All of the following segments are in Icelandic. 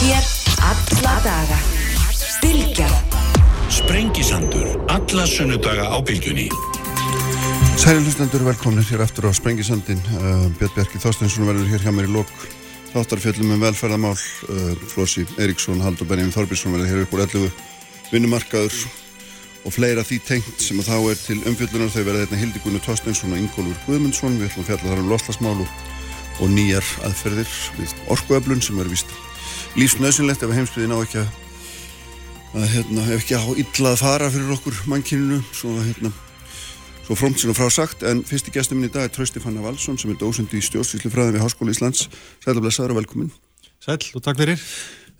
Hér alla daga. Bilgja. Sprengisandur. Alla sunnudaga á bylgjunni. Særi hlustendur, velkomnir hér aftur á Sprengisandin. Uh, Björn Bjarki Þorsteinsson verður hér hjá mér í lok þáttarfjöllum um velferðamál. Uh, Flósi Eriksson, Haldur Benjamin Þorbjörnsson verður hér upp úr 11 vinnumarkaður og fleira því tengt sem að þá er til umfjöllunar. Þau verða hérna Hildigunni Þorsteinsson og Ingólfur Guðmundsson. Við ætlum að fjalla þar um loslasmál og, og nýjar aðferðir við orkuöflun sem verður vist lífsnöðsynlegt ef heimsbyðin á ekki að, að hérna, ef ekki á illa að fara fyrir okkur mannkyninu svo hérna Svo frómt sinna frá sagt, en fyrsti gestur minn í dag er Trausti Fanna Valsson sem er dósund í stjórnsýslu fræðin við Háskóla Íslands. Sæl og blessaður og velkomin. Sæl og takk fyrir.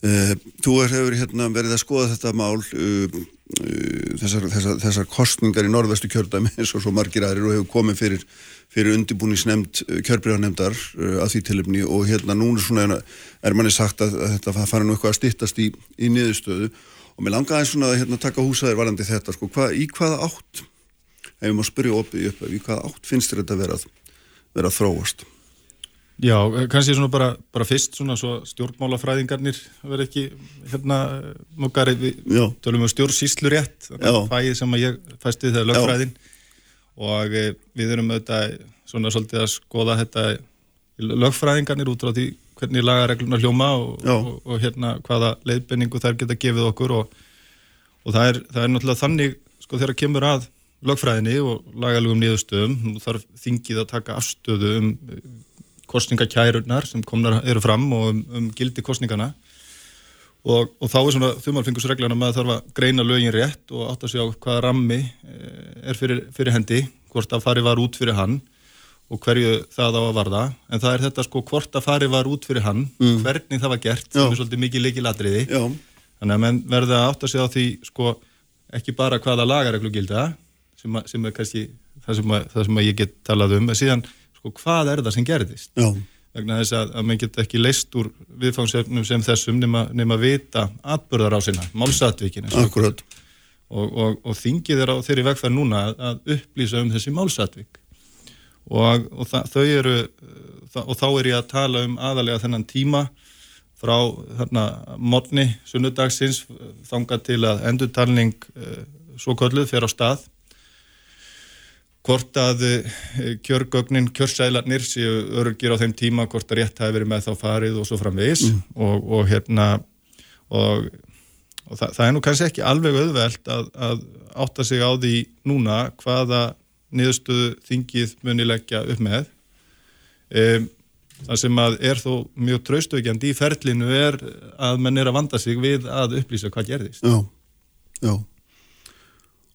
Uh, þú hefur hérna verið að skoða þetta mál, uh, uh, þessar, þessar, þessar kostningar í norðvestu kjördæmi eins og svo margir aðrir og hefur komið fyrir, fyrir undirbúningsnemnd kjörbríðarnemndar að því tilöfni og hérna núna svona er manni sagt að, að þetta fara nú eitthvað að stittast í, í niðurstöðu. Og mér langaði svona að hérna, taka húsaðir varandi þetta, sko, hva, í hvaða átt ef ég má spyrja opið upp í hvað átt finnst þetta vera að þróast? Já, kannski svona bara, bara fyrst svona svo stjórnmálafræðingarnir verið ekki hérna nokkari. Við Já. tölum um stjórnsýslu rétt fæið sem að ég fæsti þegar lögfræðin og e, við erum auðvitað svona svolítið að skoða þetta lögfræðingarnir út á því hvernig lagareglunar hljóma og, og, og hérna hvaða leiðbenningu þær geta gefið okkur og, og það, er, það er náttúrulega þannig sko þegar kemur að lögfræðinni og lagalugum niðurstöðum. Nú þarf þingið að taka afstöðu um eh, kostningakærunar sem komnar eru fram og um, um gildi kostningana og, og þá er svona þumalfingusreglana með að þarf að greina lögin rétt og átt að sjá hvaða rammi eh, er fyrir, fyrir hendi, hvort að fari var út fyrir hann og hverju það á að varða, en það er þetta sko hvort að fari var út fyrir hann, mm. hvernig það var gert, Já. sem er svolítið mikið leikiladriði, þannig að menn verða átt að segja á því sko ekki bara hvaða lagareglu gilda sem, að, sem er kannski það sem, að, það sem ég get talað um, en síðan sko, hvað er það sem gerðist? Já. Vegna þess að, að maður get ekki leist úr viðfangsefnum sem þessum nema, nema vita atbörðar á sinna, málsatvíkina. Akkurat. Og, og, og þingið er á þeirri vegferð núna að upplýsa um þessi málsatvík. Og, og þau eru, það, og þá er ég að tala um aðalega þennan tíma frá þarna morni sunnudagsins þanga til að endurtalning uh, svo kölluð fer á stað hvort að eh, kjörgögnin, kjörsælarnir séu örgir á þeim tíma, hvort að rétt hafi verið með þá farið og svo framvegis. Mm. og, og hérna og, og það, það er nú kannski ekki alveg auðvelt að, að átta sig á því núna hvaða niðurstöðu þingið munilegja upp með. Um, það sem að er þó mjög traustökjandi í ferlinu er að mann er að vanda sig við að upplýsa hvað gerðist. Já, já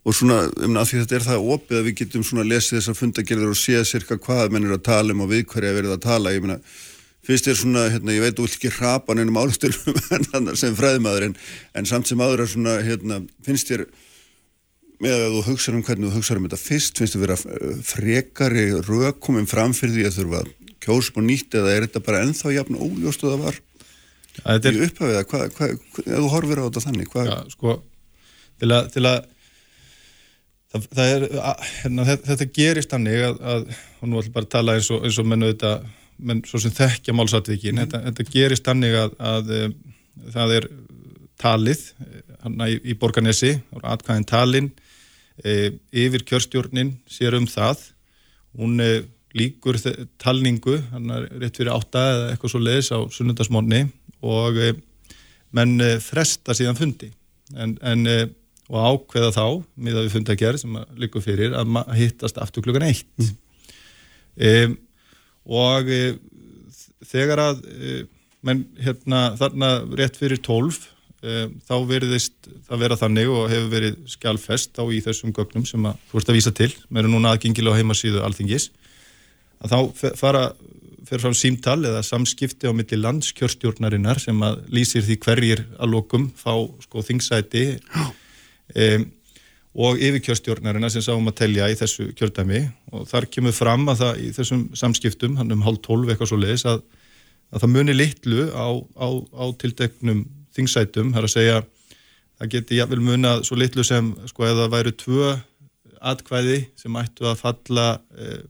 og svona, um, því þetta er það opið að við getum svona lesið þessar fundagerðir og séð cirka hvað menn er að tala um og við hverja verið að tala, ég meina fyrst er svona, hérna, ég veit, þú vilt ekki hrapa nefnum álustur sem fræðmaður en, en samt sem aður er svona, hérna finnst þér, með að þú hugsa um hvernig þú hugsa um þetta fyrst finnst þér vera eh, frekari rökumum framfyrir því að þurfa kjósum og nýtt eða er þetta bara ennþá jafn óljóstu það var? Er... í hvað, ef þú horfir á þetta þannig, hvað ja, sko, til að, til að það, það er, hérna, þetta gerist hannig að, að, og nú ætlum bara að tala eins og, eins og menn auðvitað, menn svo sem þekkja málsatvikin, mm. þetta, þetta gerist hannig að, að eh, það er talið hann í, í Borganesi, atkvæðin talin e, yfir kjörstjórnin sér um það hún e, líkur talningu hann er rétt fyrir átta eða eitthvað svo leiðis á sunnundasmónni og menn fresta síðan fundi en, en og ákveða þá, miða við fundagerð sem líkur fyrir, að hittast aftur klukkan eitt. Mm. um, og e, þegar að e, menn hérna þarna rétt fyrir tólf e, þá veriðist það vera þannig og hefur verið skjálfest á í þessum gögnum sem að þú ert að vísa til, mér er núna aðgengilega á heimasíðu alþingis, að þá fara fer fram símtal eða samskipti á milli landskjörstjórnarinnar sem að lýsir því hverjir að lokum fá sko þingsæti og um, og yfirkjörstjórnarina sem sáum að telja í þessu kjördæmi og þar kemur fram að það í þessum samskiptum, hann um hálf tólf eitthvað svo leiðis að, að það muni litlu á, á, á tildeknum þingsætum, það er að segja það geti jáfnvel munað svo litlu sem sko eða væru tvö atkvæði sem ættu að falla eh,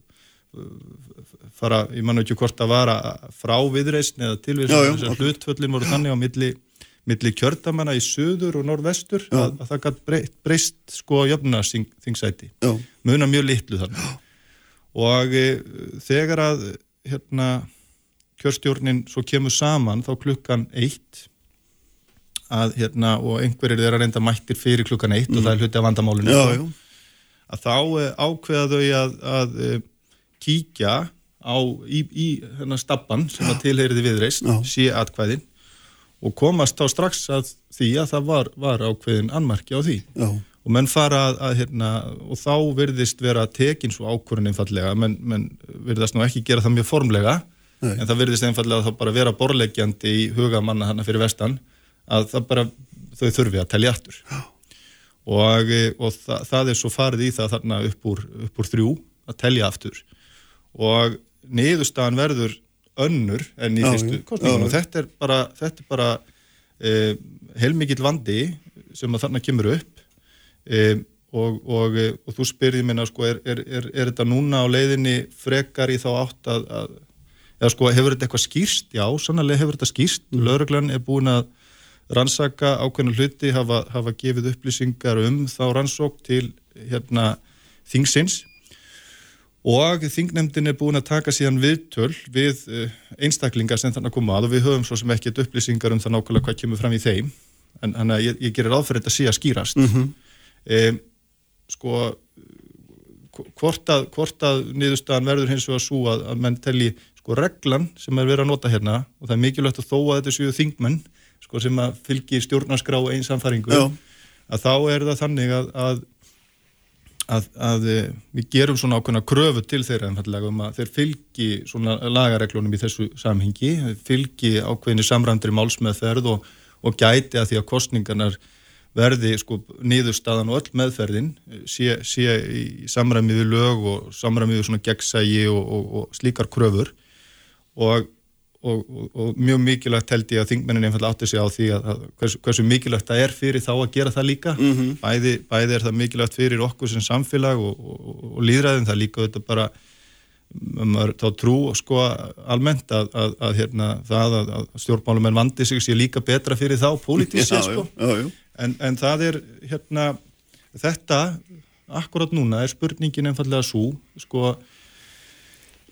fara, ég mann ekki hvort að vara frá viðreysn eða tilvísn Já, já, þess að ok. hlutvöllin voru þannig á milli, milli kjördamanna í söður og norðvestur að, að það gætt breyst, breyst sko jöfnarþingsæti Já, muna mjög litlu þannig og e, þegar að hérna kjörstjórnin svo kemur saman þá klukkan eitt að hérna og einhverjir þeirra reynda mættir fyrir klukkan eitt og það er hluti af vandamálinu já, sko, já, að þá e, ákveða þau að, að e, kíkja á í, í hérna stabban sem að tilheyriði viðreist Já. sé atkvæðin og komast þá strax að því að það var, var ákveðin annmarki á því. Já, og menn fara að, að hérna, og þá virðist vera tekin svo ákvörðin einfallega, menn, menn virðast nú ekki gera það mjög formlega Nei. en það virðist einfallega þá bara vera borleggjandi í huga manna hana fyrir vestan að það bara, þau þurfi að telja aftur. Og, og það, það er svo farið í það þarna upp úr, upp úr þrjú að telja aftur. Og niðurstaðan verður önnur en í fyrstu já, og þetta er bara, þetta er bara e, heilmikill vandi sem að þarna kemur upp e, og, og, e, og þú spyrði minna sko, er, er, er, er þetta núna á leiðinni frekar í þá átt að, að eða sko, hefur þetta eitthvað skýrst? Já, sannlega hefur þetta skýrst. Mm. Lauruglan er búin að rannsaka ákveðna hluti, hafa, hafa gefið upplýsingar um þá rannsók til hérna þingsins og þingnefndin er búin að taka síðan viðtöl við uh, einstaklingar sem þannig að koma að og við höfum svo sem ekkert upplýsingar um það nákvæmlega hvað kemur fram í þeim en þannig að ég, ég gerir áfyrir þetta að skýrast mm -hmm. sko hvort að, hvort að niðurstaðan verður hins vegar svo að, að menn telli sko reglan sem er verið að nota hérna og það er mikilvægt að þó að þetta séu þingmenn sko sem að fylgi stjórnarskrá einn samfæringu Já. að þá er það þannig að, að að, að eh, við gerum svona ákveðna kröfu til þeirra einfallega um að þeir fylgi svona lagareglunum í þessu samhengi, fylgi ákveðinni samrændri málsmeðferð og, og gæti að því að kostningarnar verði sko niðurstaðan og öll meðferðin eh, sé, sé í samræmi við lög og samræmi við svona gegnsægi og, og, og slíkar kröfur. Og, og, og, og mjög mikilvægt held ég að þingmennin einfallega átti sig á því að, að hversu, hversu mikilvægt það er fyrir þá að gera það líka. Bæði, bæði er það mikilvægt fyrir okkur sem samfélag og, og, og líðræðin það líka þetta bara um, þá trú sko almennt að, að, að hérna, það að, að stjórnmálumenn vandi sig sé líka betra fyrir þá pólitísi já, sko. já, já, en, en það er hérna þetta, akkurat núna er spurningin einfallega svo sko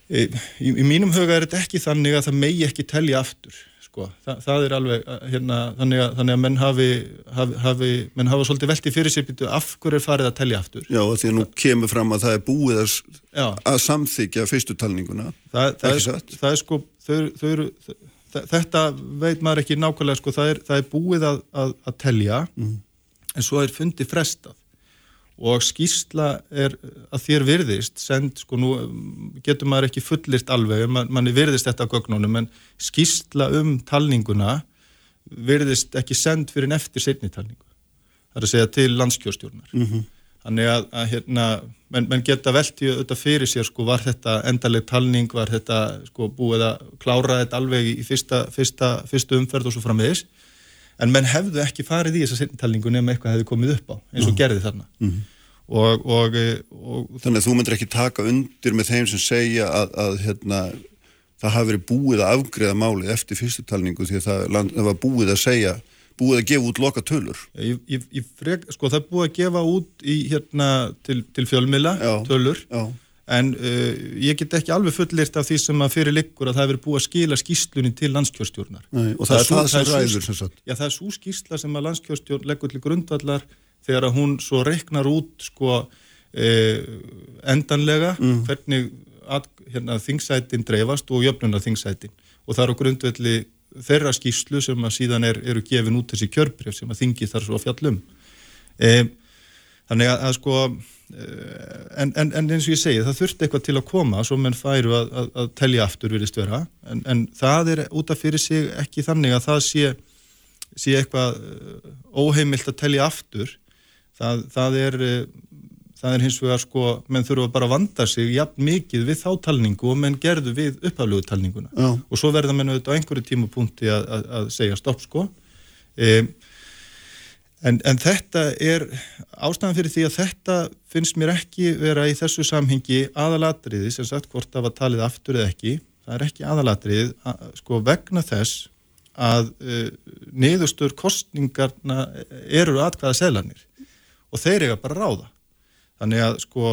í, í, í mínum huga er þetta ekki þannig að það megi ekki telja aftur sko, Þa, það er alveg að, hérna, þannig, að, þannig að menn hafi, hafi, hafi menn hafa svolítið velti fyrir sér býtu af hverju er farið að telja aftur? Já, því að nú kemur fram að það er búið að, að samþykja fyrstu talninguna. Það, það, er, það er sko þau, þau eru, þetta veit maður ekki nákvæmlega sko, það er, það er búið að, að, að telja en svo er fundi frestað og skýrsla er að þér virðist send, sko nú um, getur maður ekki fullirt alveg, man, manni virðist þetta á gögnunum, en skýrsla um talninguna virðist ekki send fyrir en eftir setni talningu. Það er að segja til landskjórstjórnar -hmm. þannig að, að hérna, menn, menn geta velti auðvitað fyrir sér sko var þetta endaleg talning, var þetta sko búið að klára þetta alveg í fyrsta, fyrsta, fyrsta umferð og svo frammiðis en menn hefðu ekki farið í þessa setnitalningu nema eitthvað hefði komið upp á eins og gerði þarna. Og, og, og þannig að þú myndir ekki taka undir með þeim sem segja að, að hérna, það hafi verið búið að afgreða málið eftir fyrstu talningu því að það, land, það var búið að segja búið að gefa út loka tölur. Ég, ég, ég frek, sko það er búið að gefa út í hérna til, til fjölmila Já. tölur. Já, en uh, ég get ekki alveg fullirt af því sem að fyrir liggur að það hefur búið að skila skýslunni til landskjörstjórnar Nei, og það er það sem ræður, sem sagt. Já, það er svo skýsla sem að landskjörstjórn leggur til grundvallar þegar að hún svo reiknar út sko eh, endanlega Mm. hvernig hérna, þingsætin dreifast og jöfnunar þingsætin og það er á grundvelli þeirra skýslu sem að síðan er, eru gefin út þessi kjörbrif sem að þingi þar svo að fjallum eh, þannig að, að sko eh, en, en, en eins og ég segi það þurfti eitthvað til að koma svo menn færu að, að, að telja aftur virðist vera. En, en það er út af fyrir sig ekki þannig að það sé sé eitthvað eh, óheimilt að telja aftur. Það, það er eh, það er hins vegar sko, menn þurfa bara að vanda sig jafn mikið við þá talningu og menn gerðu við upphaflegu talninguna. Já. og svo verða menn auðvitað á einhverju tímapunkti að, að, að segja stopp sko. E, En, en þetta er ástæðan fyrir því að þetta finnst mér ekki vera í þessu samhengi aðalatriði sem sagt hvort það var talið aftur eða ekki. Það er ekki aðalatrið að, sko vegna þess að uh, niðurstur kostningarna eru atkvæða selanir og þeir eiga bara ráða. Þannig að sko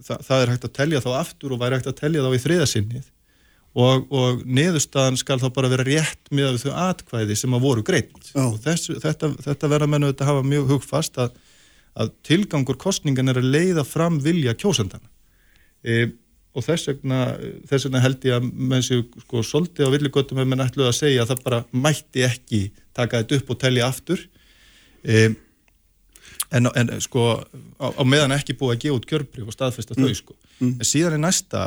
það, það er hægt að telja þá aftur og væri hægt að telja þá í þriðasinnið og, og niðurstaðan skal þá bara vera rétt með þau atkvæði sem að voru greitt og þessu, þetta, þetta verða mennu að hafa mjög hugfast að, að tilgangur kostningan er að leiða fram vilja kjósandana e, og þess vegna, þess vegna held ég að menn séu sko solti á villigötum ef menn ætluð að segja að það bara mætti ekki taka þetta upp og telja aftur. E, en, en sko á, á meðan ekki búið að gefa út kjörbrif og staðfesta mm. þau sko mm. en síðan er næsta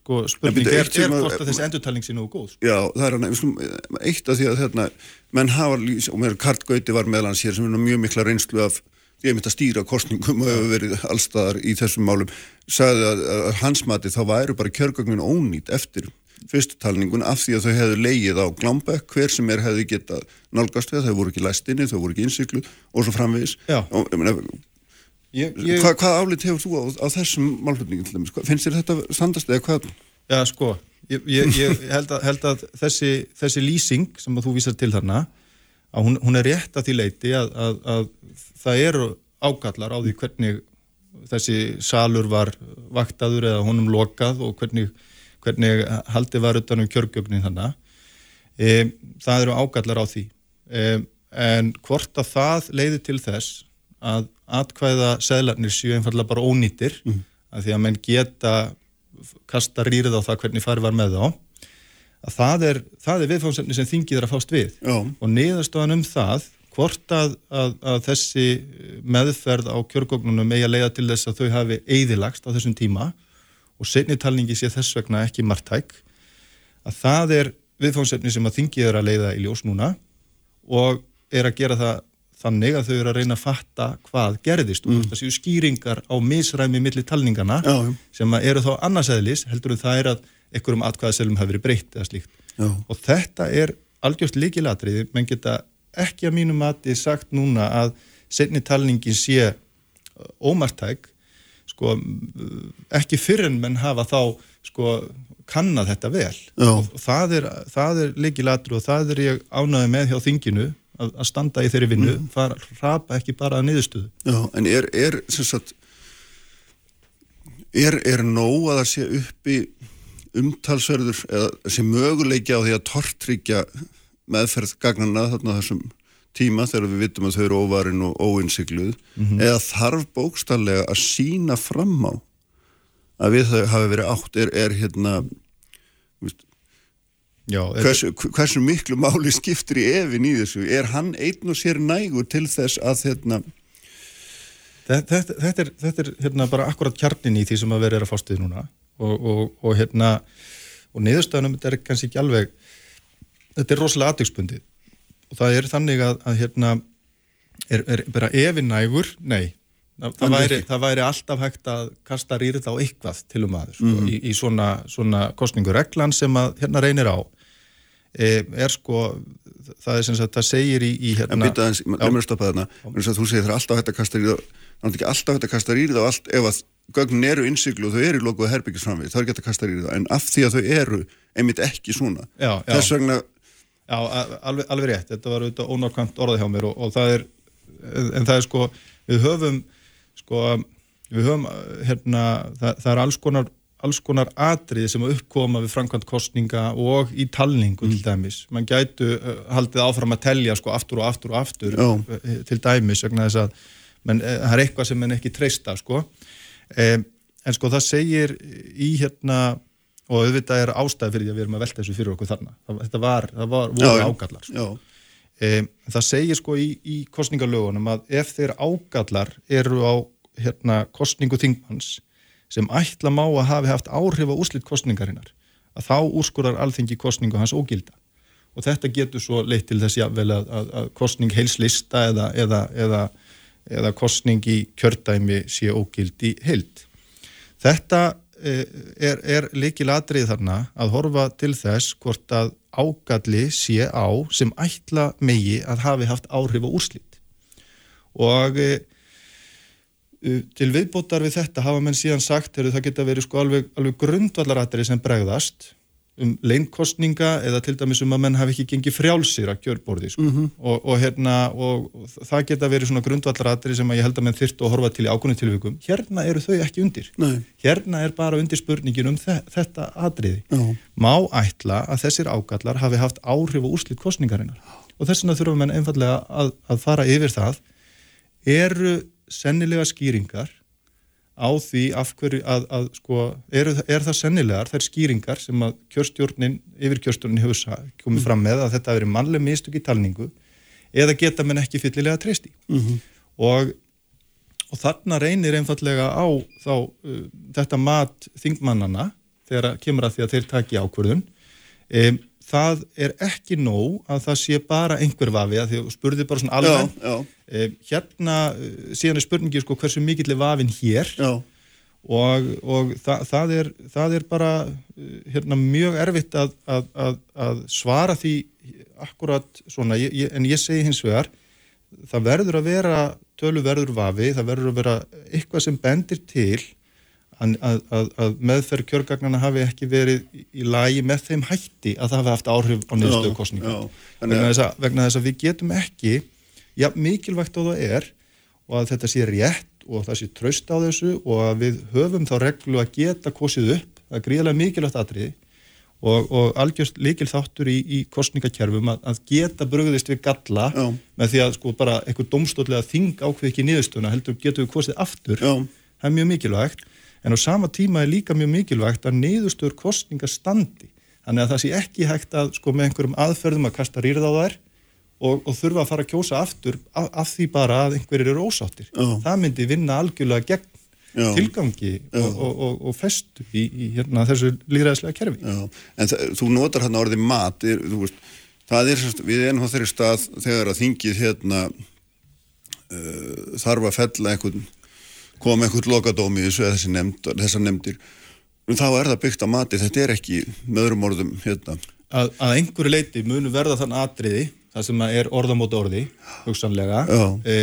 sko, spurning er, hvort að þessi endurtalning sé nú góð sko. Já, það er hann, eitt af því að hérna, menn hafa, og mér Kart Gauti var meðlans hér sem er mjög mikla reynslu af því að mitt að stýra kostningum og hefur verið allstaðar í þessum málum sagði að, að hans mati þá væru bara kjörgögnin ónýtt eftir fyrstutalningun af því að þau hefðu leigið á Glambæk, hver sem er hefðu getað nálgast við, þau voru ekki læstinni, þau voru ekki innsiklu og svo framvegis og, ég meina, Ég, ég... Hva, hvað álit hefur þú á, á þessum málflutningin? Finnst þér þetta standast eða hvað? Já, sko, ég, ég held, að, held að þessi, þessi lýsing sem þú vísar til þarna, að hún, hún er rétt að því leiti að, að, að það eru ágallar á því hvernig þessi salur var vaktaður eða honum lokað og hvernig, hvernig haldi var utanum kjörgjögnin þannig. E, það eru ágallar á því. E, en hvort að það leiði til þess að atkvæða seglarnir séu einfallega bara ónýtir mm. að því að menn geta kasta rýrið á það hvernig farið var með þá að það er, er viðfáðsefni sem þingið er að fást við Já. og niðurstofan um það hvort að, að, að þessi meðferð á kjörgóknunum eigi að leiða til þess að þau hafi eigðilagst á þessum tíma og setnitalningi sé þess vegna ekki margtæk að það er viðfáðsefni sem að þingið er að leiða í ljós núna og er að gera það þannig að þau eru að reyna að fatta hvað gerðist mm. og það séu skýringar á misræmi millir talningana Já. sem eru þá annarsæðlis heldur það er að einhverjum atkvæðaselum hafi verið breytt eða slíkt Já. og þetta er algjörst líkilatriði menn geta ekki að mínum mati sagt núna að setni talningin sé ómartæk sko ekki fyrir en menn hafa þá sko kannad þetta vel Já. og það er, er líkilatri og það er ég ánaði með hjá þinginu að, að standa í þeirri vinnu, mm. fara rapa ekki bara að niðurstöðu. Já, en er, er sem sagt, er, er nóg að það sé uppi umtalsverður eða sé möguleiki á því að tortryggja meðferð gagnana þarna þessum tíma þegar við vitum að þau eru óvarin og óinsikluð mm -hmm. eða þarf bókstallega að sína fram á að við þau hafi verið átt? Er, er hérna Já, hversu, hversu miklu máli skiptir í efin í þessu? Er hann einn og sér nægur til þess að hérna þetta, þetta er, þetta er hérna, bara akkurat kjarnin í því sem að vera er að fástuði núna. Og, og, og hérna og niðurstöðunum þetta er kannski ekki alveg þetta er rosalega aðtökspundið og það er þannig að, að hérna er, er bara efin nægur nei, það, það, væri, það væri alltaf hægt að kasta rýrið á eitthvað til um aður sko, mm. í, í svona, svona kostningureglan sem að hérna reynir á. E, er sko það er sem sagt, það segir í, í hérna... En býta aðeins, nefnir að stoppa þarna. Þú segir það er alltaf hægt að kasta það það er ekki alltaf hægt að kasta í það allt, ef að gögnin eru innsiklu og þau eru í lokuðu herbyggisframvið, það er ekki hægt að kasta í það en af því að þau eru einmitt ekki svona. Já, já. þess vegna Já, alveg, alveg rétt, þetta var auðvitað ónákvæmt orðið hjá mér og, og það er en það er sko, við höfum sko, við höfum hérna, það, það er alls konar alls konar atrið sem uppkoma við framkvæmt kostninga og í talningu mm. til dæmis. Man gætu uh, haldið áfram að telja sko aftur og aftur og aftur oh. til dæmis vegna þess að menn, uh, það er eitthvað sem mann ekki treysta sko. Um, en sko það segir í hérna og auðvitað er ástæði fyrir því að við erum að velta þessu fyrir okkur þarna. Þetta var, það var voru já, ágallar. Sko. Um, það segir sko í, í kostningalögunum að ef þeir ágallar eru á hérna kostningu þingmanns sem ætla má að hafi haft áhrif á úslitt kostningarinnar að þá úrskurar alþengi kostningu hans ógilda og þetta getur svo leitt til þess að, að, að kostning heilslista eða, eða, eða, eða kostning í kjördæmi sé ógildi heilt. Þetta e, er, er líkil atrið þarna að horfa til þess hvort að ágalli sé á sem ætla megi að hafi haft áhrif á úrslitt og e, til viðbótar við þetta hafa menn síðan sagt að það geta verið sko alveg, alveg grundvallaratari sem bregðast um leinkostninga eða til dæmis um að menn hafi ekki gengið frjálsir að kjörborði sko. mm -hmm. og, og, hérna, og, og það geta verið svona grundvallaratri sem að ég held að menn þyrst að horfa til í ákvöndu tilvíkum. Hérna eru þau ekki undir. Nei. Hérna er bara undir spurningin um þetta atriði. Já. Má ætla að þessir ágallar hafi haft áhrif og úrslit kostningarinnar og þess vegna þurfum menn einfallega að, að fara yfir það eru sennilega skýringar á því af hverju að, að sko, er, er það sennilegar þær skýringar sem að kjörstjórnin, yfir kjörstjórnin hefur komið fram með að þetta veri mannleg mistök í talningu eða geta menn ekki fyllilega treysti mm -hmm. og, og þarna reynir einfallega á þá uh, þetta mat þingmannana þegar kemur að því að þeir taki ákvörðun um, það er ekki nóg að það sé bara einhver vafi að því að spurði bara svona alveg eh, hérna eh, síðan er spurningi sko hversu mikill er vafin hér? Já. og, og það, það, er, það er bara eh, hérna mjög erfitt að, að, að, að svara því akkurat svona. Ég, ég, en ég segi hins vegar það verður að vera tölu verður vafi, það verður að vera eitthvað sem bendir til að, að, að meðferð kjörgagnana hafi ekki verið í lagi með þeim hætti að það hafi haft áhrif á niðurstöðu kostninga vegna, þess vegna þess að við getum ekki já, mikilvægt á það er og að þetta sé rétt og það sé tröst á þessu og að við höfum þá reglu að geta kosið upp það er gríðilega mikilvægt atriði og, og algjörst líkil þáttur í, í kostningakerfum að, að geta bröðist við galla já. með því að sko bara eitthvað domstóðlega þing ákveð ekki niðurstöðuna heldur getur við kosið aftur já. það er mjög mikilvægt en á sama tíma er líka mjög mikilvægt að niðurstöður kostninga standi þannig að það sé ekki hægt að sko með einhverjum aðferðum að kasta rýrð á þær og, og þurfa að fara að kjósa aftur af, af því bara að einhverjir eru ósáttir Já. það myndi vinna algjörlega gegn Já. tilgangi og, og, og festu í, í hérna, þessu líðræðislega kerfi Já. En þú notar hérna orðið mat er, veist, það er, við erum á þeirri stað þegar að þingið hérna uh, þarf að fella einhvern kom einhvern lokadómi í þessu eða nefnd, þessar nefndir. Þá er það byggt á mati, þetta er ekki með öðrum orðum hérna. Að, að einhverju leiti munu verða þann atriði það sem er orðamóta orði hugsanlega. E,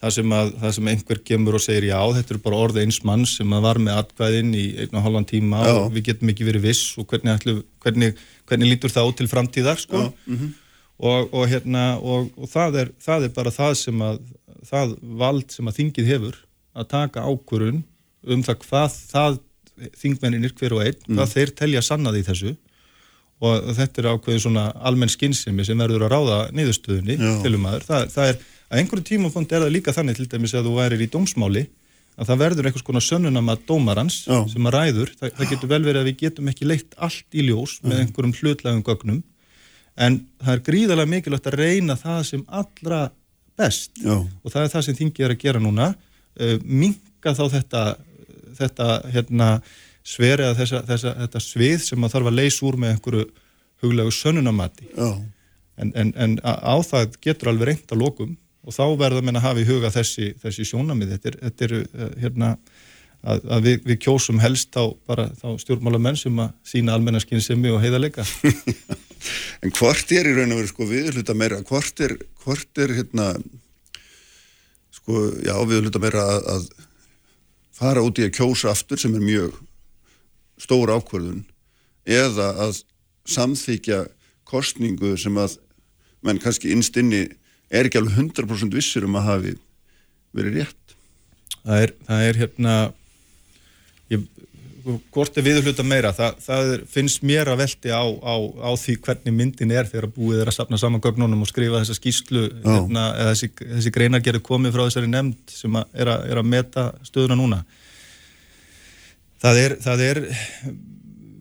það, sem að, það sem einhver kemur og segir já þetta er bara orði eins mann sem var með atkvæðin í einn og halvan tíma já. og við getum ekki verið viss og hvernig, ætlu, hvernig, hvernig lítur það út til framtíðar sko. -hmm. og, og hérna og, og það, er, það er bara það sem að það vald sem að þingið hefur að taka ákurun um það hvað það þingmenninir hver og einn, mm. hvað þeir telja sannað í þessu og þetta er ákveðin svona almenn skinnsemi sem verður að ráða niðurstöðunni til um aður. Það, það er, að einhverju tímafond er það líka þannig til dæmis að þú værir í dómsmáli að það verður einhvers konar sönnunam að dómarans Já. sem að ræður, það, það getur vel verið að við getum ekki leitt allt í ljós með einhverjum hlutlegum gögnum en það er gríðarlega mikilvægt að reyna það sem allra best Já. og það er það sem þingið er að gera núna minga þá þetta, þetta hérna, sveri að þessa, þessa, þetta svið sem maður þarf að leysa úr með einhverju huglegu sönnunamati en, en, en á það getur alveg reynd að lokum og þá verða menn að hafa í huga þessi, þessi sjónamið þetta er, þetta er uh, hérna að, að við, við kjósum helst á bara þá stjórnmálamenn sem að sína almennaskynsemi og heiðalega En hvort er í raun og veru sko viðluta meira, hvort er, hvort er hérna sko, já, við höfum hluta meira að, að fara út í að kjósa aftur sem er mjög stór ákverðun eða að samþykja kostningu sem að menn kannski innstinni er ekki alveg 100% vissir um að hafi verið rétt. Það er, það er hérna ég hvort er viðhluta meira, það, það finnst mér að velti á, á, á því hvernig myndin er þegar búið er að sapna saman gögnunum og skrifa þessa skýslu hérna, eða þessi, þessi greinar gerir komið frá þessari nefnd sem að er, að er að meta stöðuna núna. Það er, það er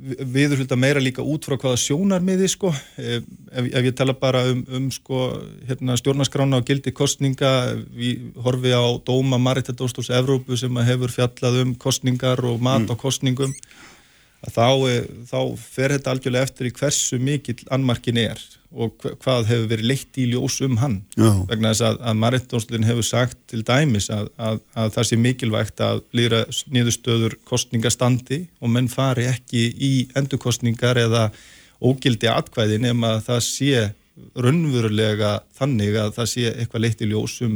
viðhulda meira líka út frá hvaða sjónarmiði sko ef, ef ég tala bara um, um sko hérna, stjórnaskrána og gildi kostninga við horfi á Dóma Maritadóstos Evrópu sem hefur fjallað um kostningar og mat mm. á kostningum þá, eh, þá fer þetta algjörlega eftir í hversu mikill annmarkin er og hvað hefur verið leitt í ljós um hann Já. vegna þess að, að Maritdómslutin hefur sagt til dæmis að, að, að það sé mikilvægt að lýra nýðustöður kostningastandi og menn fari ekki í endurkostningar eða ógildi atkvæði nema að það sé raunverulega þannig að það sé eitthvað leitt í ljós um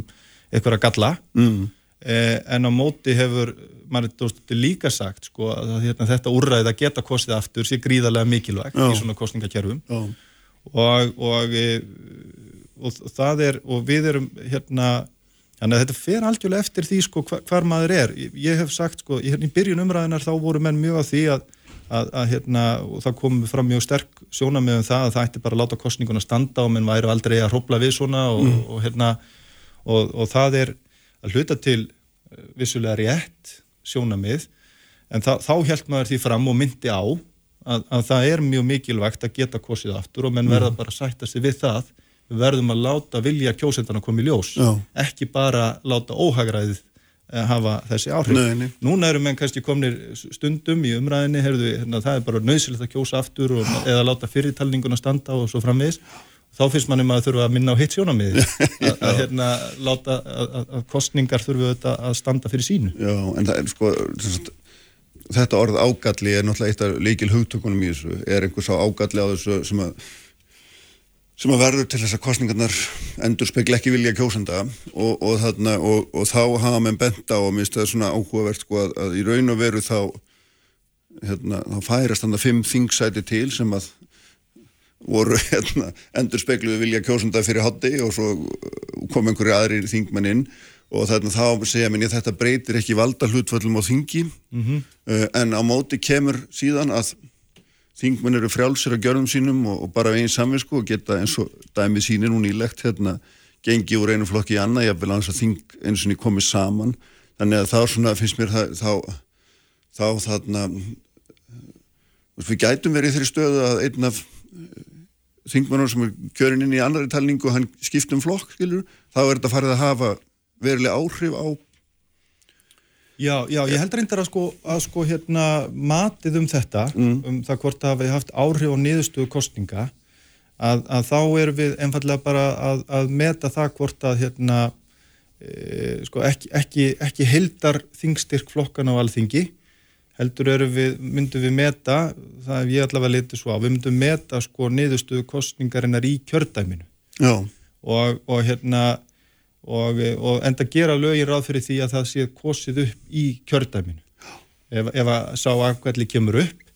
eitthvað að galla mm. Eh, en á móti hefur maður líka sagt sko, að hérna, þetta úrræði að geta kostið aftur sé gríðarlega mikilvægt Já. í svona kostningakerfum og, og, e, og það er og við erum hérna þannig að þetta fer algjörlega eftir því sko hvar, hvar maður er. Ég hef sagt sko í, í byrjun umræðinar þá voru menn mjög á því að, að, að hérna það kom fram mjög sterk sjóna með um það að það ætti bara að láta kostninguna standa og menn væri aldrei að hrópla við svona og, mm. og, og hérna og, og það er að hluta til eh, vissulega rétt sjónamið en það, þá held maður því fram og myndi á að, að það er mjög mikilvægt að geta kosið aftur og menn verða bara að sætta sig við það við verðum að láta vilja kjósendana koma í ljós Já. ekki bara láta óhagræðið eh, hafa þessi áhrif. Nei, nei. Núna eru menn kannski komnir stundum í umræðinni heyrðu, hérna, það er bara nöðsilegt að kjósa aftur og, eða láta fyrirtalninguna standa og svo frammiðis þá finnst manni maður þurfa að minna á hitt sjónamiði að hérna láta að kostningar þurfu að standa fyrir sínu. Já, en það er sko þetta orð ágalli er náttúrulega eitt af leikil hugtökunum í þessu, er einhvers á ágalli á þessu sem að sem að verður til þess að kostningarnar endur spekla ekki vilja kjósanda og, og, þarna, og, og þá hafa menn benda og minnst það er svona áhugavert sko að, að í raun og veru þá hérna, þá færast þannig að fimm þingsæti til sem að voru hérna, endur spekluðu vilja kjósunda fyrir hoddi og svo kom einhverju aðri þingmenn inn og þarna þá segja mér þetta breytir ekki valda hlutföllum á þingi mm -hmm. uh, en á móti kemur síðan að þingmenn eru frjálsir að gjörðum sínum og, og bara einn samvinsku og geta eins og dæmið sínir hún í lekt hérna gengi úr einu flokki í annað, ég vil að þing eins og ný komið saman þannig að þá svona finnst mér það, þá, þá þarna við gætum verið í þeirri stöðu að einn af þingmannur sem er kjörin inn í annari talningu og hann skiptum flokk, skilur, þá er þetta farið að hafa verilega áhrif á Já, já, ég held reyndar að sko, að sko hérna matið um þetta, mm. um það hvort það hafi haft áhrif á niðurstöðu kostninga, að, að þá erum við einfallega bara að, að meta það hvort að hérna, e, sko ekki, ekki, ekki heldar þingstyrk flokkan á alþingi, heldur eru við, myndum við meta, það er ég allavega litið svo á, við myndum meta sko niðurstuðu kostningarinnar í kjördæminu. Og, og hérna og, og enda gera lögin ráð fyrir því að það sé kosið upp í kjördæminu. Ef, ef að sá afkvæmli kemur upp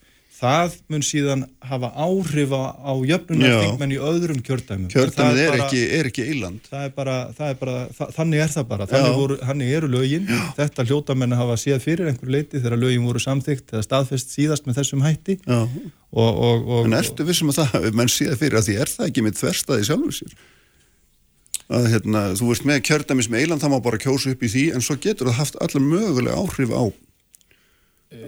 það mun síðan hafa áhrif á, á jöfnunar þingmenn í öðrum kjördæmum. Kjördæmið er, er ekki, er ekki eiland. Það er bara, það er bara það, þannig er það bara, þannig, voru, þannig eru lögin, Já. þetta hljótamenn hafa séð fyrir einhver leiti þegar lögin voru samþygt eða staðfest síðast með þessum hætti. Og, og, og, en ertu vissum að það, menn séð fyrir að því er það ekki með þverstaði sjálfur sér? Að hérna, þú veist með kjördæmis með eiland, það má bara kjósa upp í því en svo getur það haft allar mögulega áhrif á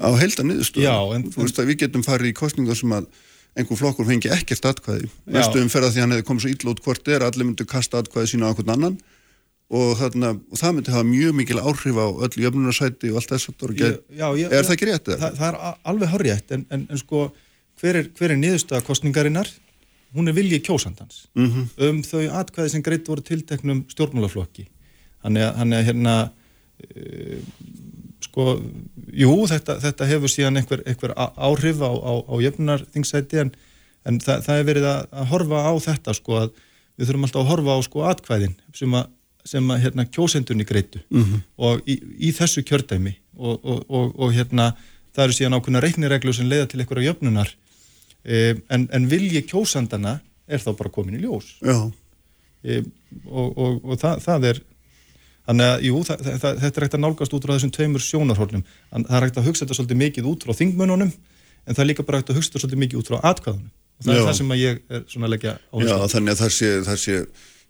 á heldan niðurstöðum. Þú veist að við getum farið í kostningar sem að einhver flokkur fengi ekkert atkvæði. Vestuðum fer að því hann hefði komið svo íll út hvort er, allir myndi kasta atkvæði sína á einhvern annan og, þarna, og það myndi hafa mjög mikil áhrif á öll jöfnunarsæti og allt þess að er já, það ekki rétt? Það, það er alveg horrið en, en, en sko hver er, hver er niðurstöða kostningarinnar? Hún er viljið kjósandans mm -hmm. um þau atkvæði sem greitt voru tilteknum stjórnmálaflokki. Hann er hérna uh, sko, jú, þetta, þetta hefur síðan einhver, einhver áhrif á, á, á jöfnunarþingsæti en, en það, það er verið að, að horfa á þetta sko að við þurfum alltaf að horfa á sko atkvæðin sem að, sem að hérna kjósendunni greitu mm -hmm. og í, í þessu kjördæmi og, og, og hérna það eru síðan ákveðna reiknireglu sem leiða til einhverja jöfnunar. E, en, en vilji kjósandana er þá bara komin í ljós. E, og, og það, það er Þannig að, jú, það, það, þetta er hægt að nálgast út frá þessum tveimur sjónarhórnum. Það er hægt að hugsa þetta svolítið mikið út frá þingmönunum, en það er líka bara hægt að hugsa þetta svolítið mikið út frá atkvæðunum. Og það Já. er það sem ég er svona að leggja á þessu. Já, þannig að það sé, það sé,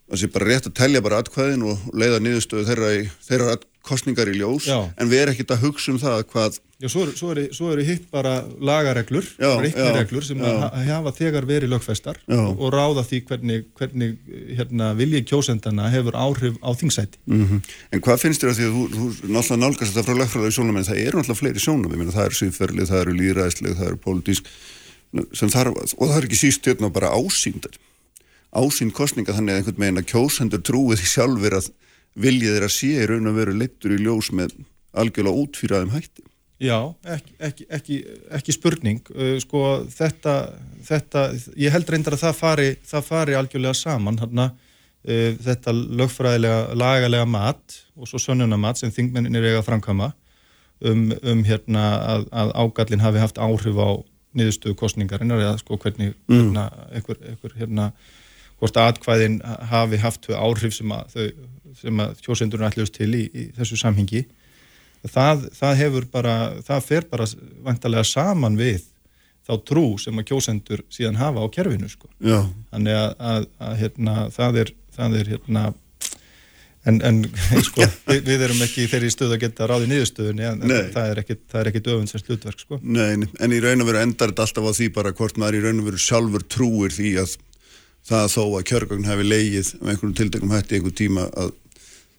það sé bara rétt að tellja bara atkvæðin og leiða niðurstöðu þeirra, í, þeirra kostningar í ljós, Já. en við erum ekkert að hugsa um það hvað Já, svo eru er, er hitt bara lagareglur, reiknireglur sem hafa þegar verið lögfestar og, og ráða því hvernig, hvernig hérna, viljið kjósendana hefur áhrif á þingsæti. Mm -hmm. En hvað finnst þér að því að þú, þú náttúrulega nálgast þetta frá lögfræðið sjónum, en það eru náttúrulega fleiri sjónum, það eru síðferðlið, það eru líðræðsleg, það eru pólitísk, og það er ekki síst hérna bara ásýndar, ásýnd kostninga þannig að einhvern veginn að kjósendur trúið því sjálfur að viljið þeirra sé í raun og veru leittur í ljós með algjörlega útfýraðum hætti. Já, ekki, ekki, ekki, ekki spurning, uh, sko þetta, þetta, ég held reyndar að það fari, það fari algjörlega saman, hérna, þetta lögfræðilega lagalega mat og svo sönnunamat sem þingmenninir eiga að framkama um, um hérna að, að ágallin hafi haft áhrif á niðurstöðu kostningarinnar eða sko hvernig Mm. hérna, einhver, einhver hérna hvort atkvæðin hafi haft þau áhrif sem að, þau, sem að kjósendurinn ætluðust til í, í þessu samhengi það, það hefur bara það fer bara vantarlega saman við þá trú sem að kjósendur síðan hafa á kerfinu sko. Já, þannig að, að, að hérna, það er, það er hérna en, en sko, við, við erum ekki þeirri stöðu að geta ráði niðurstöðunni en, en það er ekki, það er ekki öfundsins hlutverk sko. nei, en í raun og veru endar þetta alltaf á því bara hvort maður í raun og veru sjálfur trúir því að það þó að kjörgögn hafi leigið um einhverjum tildekum hætti einhver tíma að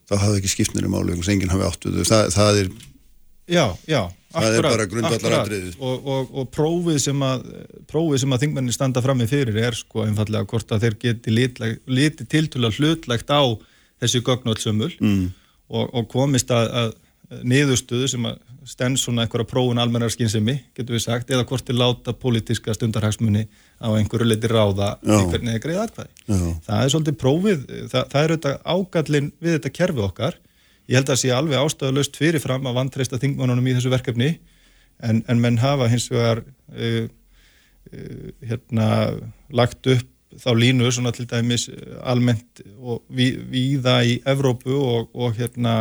þá hafi ekki skiptnir í máli einhvers enginn hafi átt við þau. Það, það er, Já, já, Það er akkurat, bara grundvallaratriðið. akkurat. og, og, og prófið sem að prófið sem að þingmennin standa frammi fyrir er sko einfallega hvort að þeir geti litið liti tiltölu hlutlegt á þessi gögnvöldsömmul mm. og, og komist að, að niðurstöðu sem að stend svona einhverja prófun almennar skynsemi, getur við sagt, eða hvort þeir láta pólitíska stundarhagsmunni á einhverju leiti ráða í hvernig þeir greiða atkvæði. Já. Það er svolítið prófið, það, það er auðvitað ágallin við þetta kerfi okkar. Ég held að sé alveg ástæðalöst fyrirfram að vantreista þingmannunum í þessu verkefni en, en menn hafa hins vegar uh, uh, hérna lagt upp þá línu svona til dæmis uh, almennt og ví, víða í Evrópu og, og hérna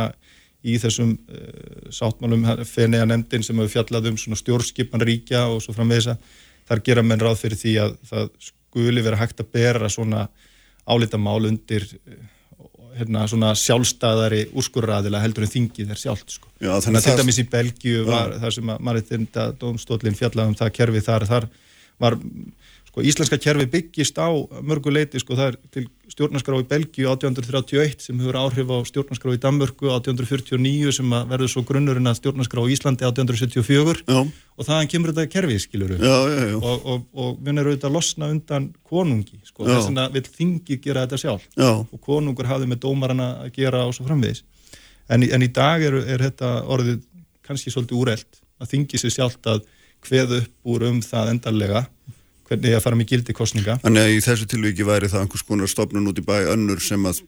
í þessum uh, sáttmálum fenniða nefndin sem hefur fjallað um svona stjórnskipan ríkja og svo framvegis að þar gera menn ráð fyrir því að það skuli vera hægt að bera svona álitamál undir uh, hérna svona sjálfstæðari úrskurraðila heldur en þingið er sjálft sko. Já, þannig að það- dæmis í Belgíu var þar sem að mannréttinda dómstólinn fjallaði um það kerfi þar, þar var sko íslenska kerfi byggist á mörgu leiti sko það er til stjórnarskrá í Belgíu 1831 sem hefur áhrif á stjórnarskrá í Danmörku 1849 sem að verður svo grunnurinn að stjórnarskrá í Íslandi 1874 já, og þaðan kemur þetta kerfi skiluru já, já, já, og, og, og við erum auðvitað að losna undan konungi sko, þess vegna vil þingi gera þetta sjálf já, og konungur hafði með dómarana að gera og svo framvegis. En, en í dag er, er þetta orðið kannski svolítið úrelt að þingi sér sjálft að kveða upp úr um það endarlega hvernig ég að fara með gildi kostninga Þannig að í þessu tilviki væri það einhvers konar stofnun út í bæ önnur sem að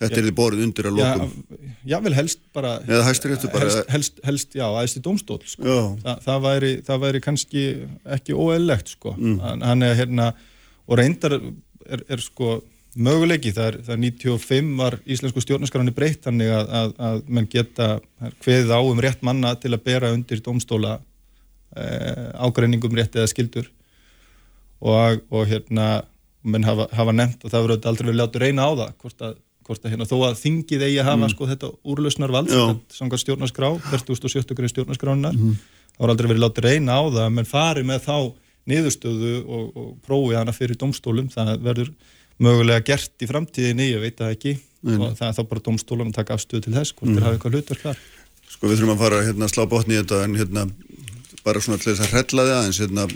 þetta er þið borðið undir að já, lokum. já vel helst bara bara- helst, helst, helst já, aðeins í dómstól sko. Já, Þa, það, væri, það væri kannski ekki óeðlegt sko. Mm. hann, er hérna og reyndar er, er sko möguleiki, það er, það er 95 var íslensku stjórnarskráni breytt þannig að, að, að menn geta hveðið á um rétt manna til að bera undir dómstóla eh, ágreiningum rétt eða skildur og, og hérna menn hafa, hafa nefnt og það verður aldrei verið látið reyna á það hvort að, hvort að hérna, þó að þingið eigi að hafa sko þetta úrlausnarvald Já. samkvæmt stjórnarskrá, 47. grein stjórnarskránar þá er aldrei verið látið reyna á það menn fari með þá niðurstöðu og, og prófi hana fyrir domstólum það verður mögulega gert í framtíðinni, ég veit það ekki. Og það er þá bara domstólum að taka afstöðu til þess hvort þeir hafa eitthvað hlutverk þar. Sko við þurfum að fara hérna, slá botni í þetta en hérna bara svona til þess að hrella þið aðeins hérna,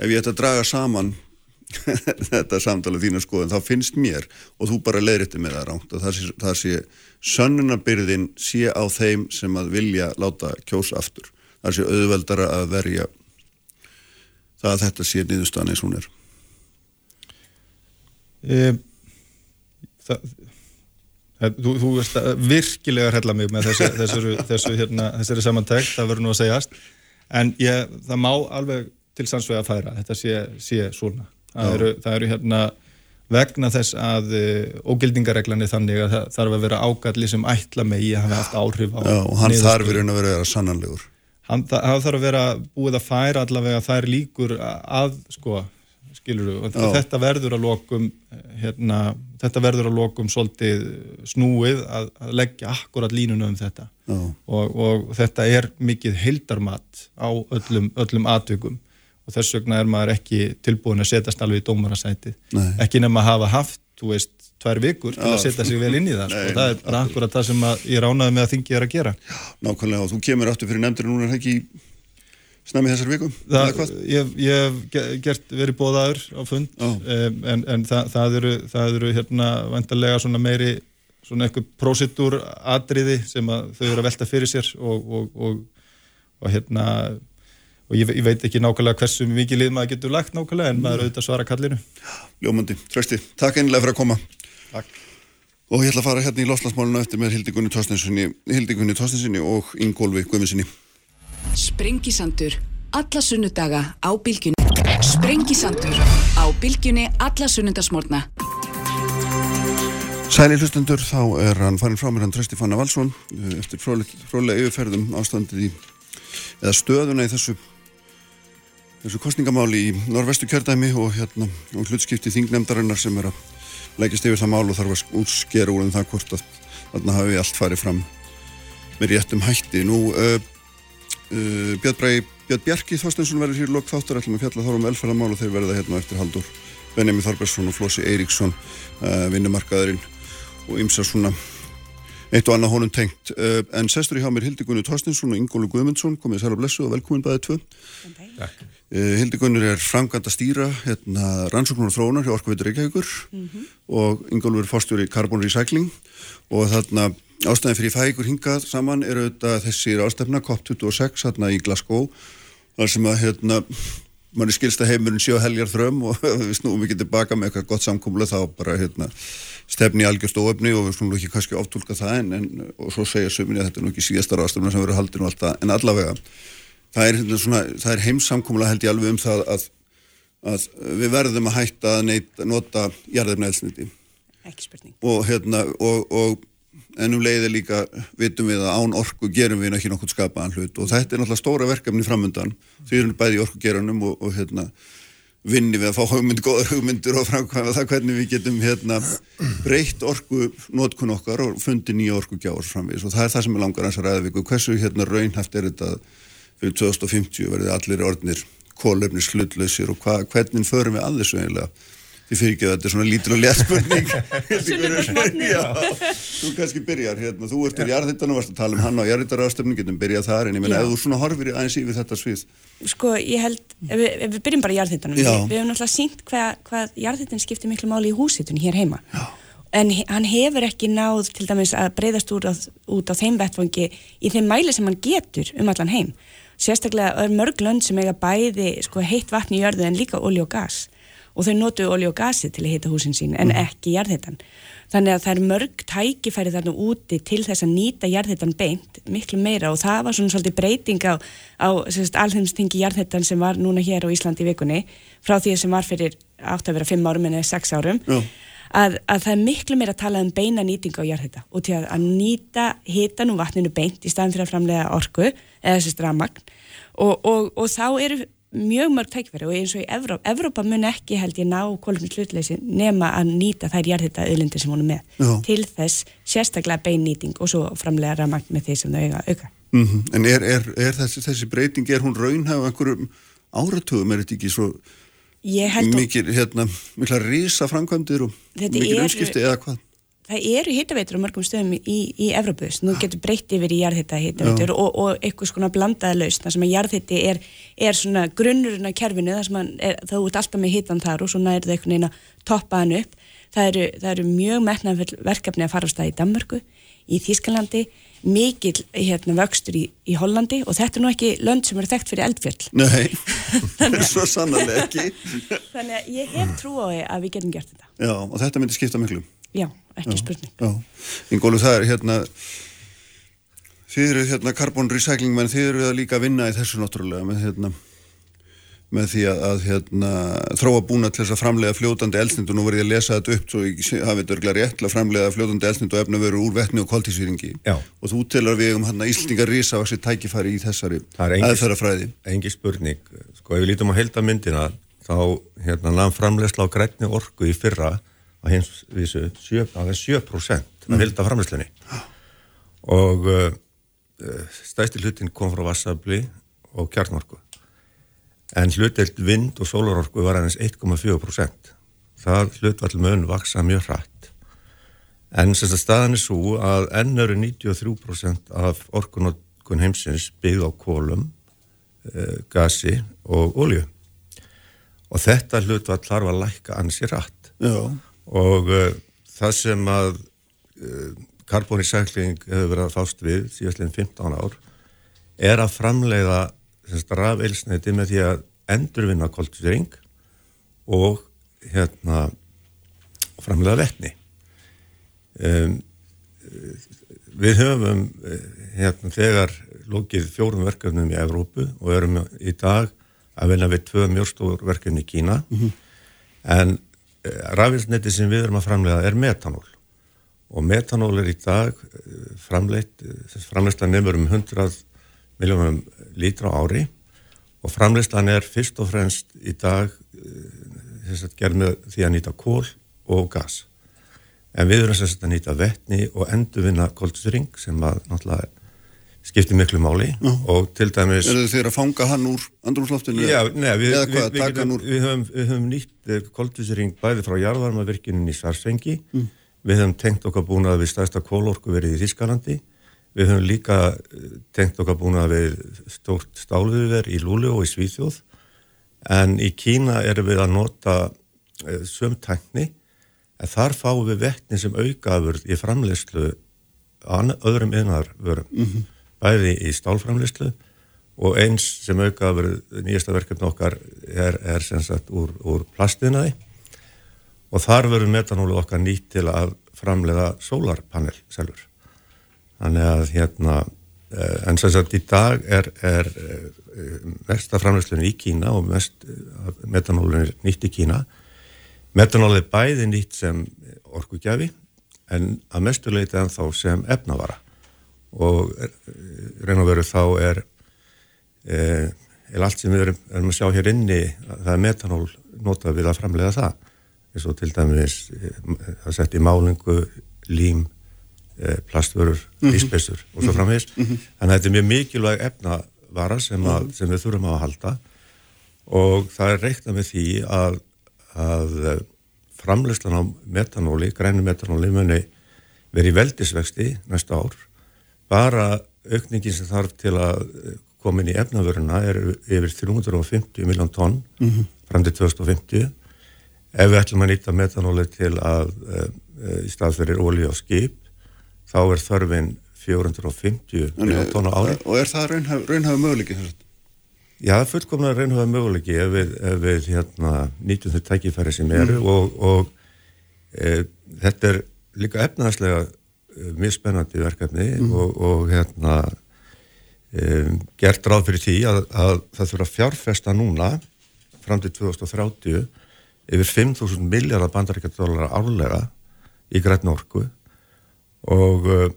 ef ég ætta að draga saman þetta samtalið þína skoðun þá finnst mér og þú bara leiðrætti með það ránt að það sé, það sé sönnunarbyrðin sé á þeim sem að vilja láta kjósa aftur. Það sé auðveldara að verja það að þetta sé niðurstaðan eins og hún er. E, það, þú, þú veist að virkilega hrella mig með þessu, þessu, þessu hérna, þessari samantækt, það verður nú að segjast. En ég, það má alveg til sannsvega að færa, þetta sé, sé svona. Það eru, það eru hérna vegna þess að uh, ógildingareglan er þannig að það þarf að vera ágalli sem ætla megi að hafa haft áhrif á Já, og hann þarf í raun að vera vera sannanlegur. Hann, þarf að vera búið að færa allavega þær líkur að sko, skilur þú, Já. þetta verður að lokum hérna, þetta verður að lokum svolítið snúið að, að leggja akkurat línuna um þetta. Og, og þetta er mikið heildarmat á öllum, öllum atvikum og þess vegna er maður ekki tilbúin að setjast alveg í dómarasætið. Ekki nema að hafa haft, þú veist, tvær vikur til að setja sig vel inn í það sko. Nei, það er bara akkurat það sem ég ránaði með að þingi er að gera. Nákvæmlega. Og þú kemur aftur fyrir nefndir núna ekki snæmi þessar vikum Það, ég, ég hef ge- gert verið bóðaður á fund um, en, en það, það eru, það eru hérna vantarlega svona meiri svona eitthvað prósitur atriði sem þau eru að velta fyrir sér og, og, og, og hérna og ég, ég veit ekki nákvæmlega hversu mikið lið maður getur lagt nákvæmlega en maður auðvitað svara kallinu. Ljómandi, trösti, takk einlega fyrir að koma. Takk. Og ég ætla að fara hérna í loslasmáluna eftir með Hildigunni Tóstinsinni og Ingólfi Guðminsinni Sprengisandur, alla sunnudaga á bylgjunni. Sprengisandur, á bylgjunni alla sunnundasmórna. Sæli hlustendur, þá er hann farin frá mér hann Trösti Fanna Valsson eh, eftir frólega yfirferðum ástandið í eða stöðuna í þessu þessu kostningamáli í norvestu kjördæmi og hérna og hlutskipti þingnefndarinnar sem er að leggist yfir það mál og þarf að útskera úr en það hvort að þarna hafi allt farið fram með réttum hætti. Nú, uh, uh, Björn Bræði, Björn Bjarki Þorstensson verður hér lók þáttur, ætlum að fjalla þá um velferðamál og þeir verða hérna eftir Haldur Benjamin Þorbergsson og Flósi Eiríksson, uh, vinnumarkaðurinn og ymsa svona eitt og annað honum tengt. En sestur í hjá mér Hildigunni Þorstensson og Ingólu Guðmundsson, komið sæl og blessu og velkomin bæðið tvö. Takk. Uh, Hildigunnur er framkvæmt að stýra hérna, rannsóknar og þróunar hjá Orkuveitur Reykjavíkur mm -hmm. og Ingólfur fórstjóri Carbon Recycling og þarna ástæðin fyrir fægur hingað saman er auðvitað þessir ástæfna COP26 hérna í Glasgow þar sem að hérna mann er skilsta heimurinn sjó heljar þröm og við snúum ekki tilbaka með eitthvað gott samkómla þá bara hérna stefni algjörst óöfni og við snúum ekki kannski áftúlka það en, en og svo segja söminni að þetta er nú ekki síðasta ráðstöfna sem verður haldin og allt það en allavega það er, hérna svona, það er heimsamkómla held ég alveg um það að, að við verðum að hætta að neyta, nota jarðefna elsniti ekki spurning. Og hérna og, og ennum leiði líka vitum við að án orku gerum við ekki nokkur skapaðan hlut. Og þetta er náttúrulega stóra verkefni framöndan því erum við bæði í orkugeranum og, og hérna vinni við að fá hugmynd, góðar hugmyndir og framkvæma það hvernig við getum hérna breytt orku notkun okkar og fundi nýja orku gjáðs framvís og það er það sem er langar eins að ræða viku hversu hérna raunhaft er þetta fyrir 2050 verði allir orðnir kólefnis hlutlausir og hva, hvernig förum við að þessu eiginlega? Því fyrir ekki að þetta er svona lítil og létt spurning. Já, þú kannski byrjar hérna, þú ert í jarðhittan og varst að tala um hann á jarðhittarafstöfning getum byrjað þar en ég menna ef þú svona horfir aðeins yfir þetta svið. Sko ég held, ef við, ef við byrjum bara í jarðhittanum við, við hefum náttúrulega sínt hvað, hvað jarðhittin skiptir miklu máli í húsitun hér heima. Já. en hann hefur ekki náð til dæmis að breyðast út á, út á þeim vettfangi í þeim mæli sem hann getur um allan heim sérstaklega er mörg lönd sem eiga bæði sko, heitt vatn í jörðu en líka olí og gas. Og þau notu olí og gasi til að hita húsin sín en ekki jarðhittan þannig að það er mörg tækifæri þarna úti til þess að nýta jarðhittan beint miklu meira. Og það var svona svolítið breyting á, á alþjómstingi jarðhittan sem var núna hér á Íslandi í vikunni frá því sem var fyrir átt að vera 5 árum en eða 6 árum. Já. Að, að það er miklu meira að tala um beina nýtingu á jarðhita og til að, að nýta hitan og vatninu beint í staðan fyrir að framlega orku eða þessi stramagn og, og, og þá eru mjög mörg tækifæri og eins og í Evrópa, Evrópa mun ekki held ég ná kólumins hlutleysi nema að nýta þær jarðhita auðlindir sem hún er með Já. til þess sérstaklega bein nýting og svo framlega ramagn með því sem þau eiga auka. mm En er, er, er þessi, þessi breyting, er hún raunhæf á einhverjum áratugum, er þetta ekki svo Mikil, hérna, mikla risa framkvæmdir og eru- umskipti eða hvað? það eru hitaveitur á mörgum stöðum í, í Evrópu, nú getur breytt yfir í jarðhita hitaveitur og, og eitthvað svona blandaða lausn, þar sem að jarðhiti er, er svona grunnurinn af kerfinu þar sem að er, þá ert alltaf með hitan þar og svona er það einhvern veginn að toppa hann upp. Það eru, það eru mjög metnaðfull verkefni að fara á stað í Danmörku í Þískalandi, mikill hérna vöxtur í, í Hollandi og þetta er nú ekki lönd sem eru þekkt fyrir eldfjöll. Nei, svo sannarlega ekki. Þannig að ég hef trú á því að við getum gert þetta. Já, og þetta myndi skipta miklu. Já, ekki spurning. Já, Ingólu það er hérna þið eru hérna carbon recycling menn þið eru að líka vinna í þessu náttúrulega með hérna með því að, að hérna, þróa búna til þess að framlega fljótandi elsnind og nú verði ég að lesa þetta upp svo ég hafi þetta örglega rétt að framlega fljótandi elsnind og efna veru úr vettni og koltísvíringi Já. og þú telar við um hérna Íslingar risa á þessi tækifæri í þessari Það er aðferðafræði. engi spurning, sko ef við lítum á heldamyndina þá hérna namn framlegsla á grænni orku í fyrra á hins vísu 7%, aðeins 7% af helda framlegslunni og uh, stæsti hlutin kom frá vassafli og kjarnorku en hlutild vind og sólarorku var aðeins 1,4% það hlutvall mun vaksa mjög hratt. En sem sagt staðan er svo að enn eru 93% af orkunotkun heimsins byggð á kólum eh, gasi og olju og þetta hlutvall þarf að lækka ansi rætt Já, og uh, það sem að uh, carbon recycling hefur verið að fást við síðastlegin 15 ár er að framleiða rafeilsneiti með því að endurvinna koltvíring og hérna framleiða vetni. Um, við höfum eh, hérna þegar lókið fjórum verkefnum í Evrópu og erum í dag að vinna við tvö mjögstór verkefni í Kína. En rafilsneti sem við erum að framlega er metanól. Og metanól er í dag eh, framleitt, framleistan nefnur um 100 miljónum lítra á ári og framleistan er fyrst og fremst í dag að gerð með því að nýta kól og gas en við erum þess að nýta vettni og endurvinna koldstring sem að náttúrulega skiptir miklu máli Já. og til dæmis Er þið þeir að fanga hann úr andrumsloftinu? Já, nei, við, við, við, við, höfum, við höfum nýtt koldvísering bæði frá jarðvarmavirkinin í Svarsengi við höfum tengt okkar búnað við stærsta kólorku verið í Þískalandi við höfum líka eh, tengt okkar búnað við stórt stáluðuver í Lúli og í Svíþjóð. En í Kína erum við að nota uh, sömtækni en þar fáum við vettni sem aukaður í framleyslu öðrum innarvörum bæði í stálframleyslu og eins sem aukaður nýjasta verkefni okkar er, er sem sagt úr, úr plastinaði og þar verður metanólu okkar nýtt til að framleiða sólarpanel selvur þannig að hérna eh, en sem sagt í dag er, er eh, mesta framleyslun í Kína og mest metanólun er nýtt í Kína. Metanól er bæði nýtt sem orkugjafi en að mestu leiti en þá sem efnavara. Og eh, reyn og veru þá er eh, er allt sem við erum, erum að sjá hér inni það er metanól notað við að framlega það. Eins og til dæmis eh, það sett í málingu, lím eh, plastvörur, íspessur og svo framvegis, þannig að þetta er mjög mikilvæg efnavara sem, að, sem við þurfum að halda. Og það er reiknað með því að, að eh, framleyslan á metanóli, grænu metanóli muni verið veldisvexti næsta ár. Bara aukningin sem þarf til að koma inn í efnavöruna er yfir 350 miljón tonn fram til 2050 ef við ætlum að nýta metanóli til að í staðferðir ólí á skip þá er þörfin 450 miljón tonn á ári. Og er það raunhaf, raunhafi möguleiki þess að? Já, fullkomlega reynhuga möguleiki ef við, ef við hérna, nýtum þau tækifæri sem eru og, og e, þetta er líka efnaðslega e, mjög spennandi verkefni og, og hérna e, gert ráð fyrir því að, að það þurfa fjárfesta núna fram til 2030 yfir 5.000 miljardar bandaríkjadólara árlega í grætna og uh,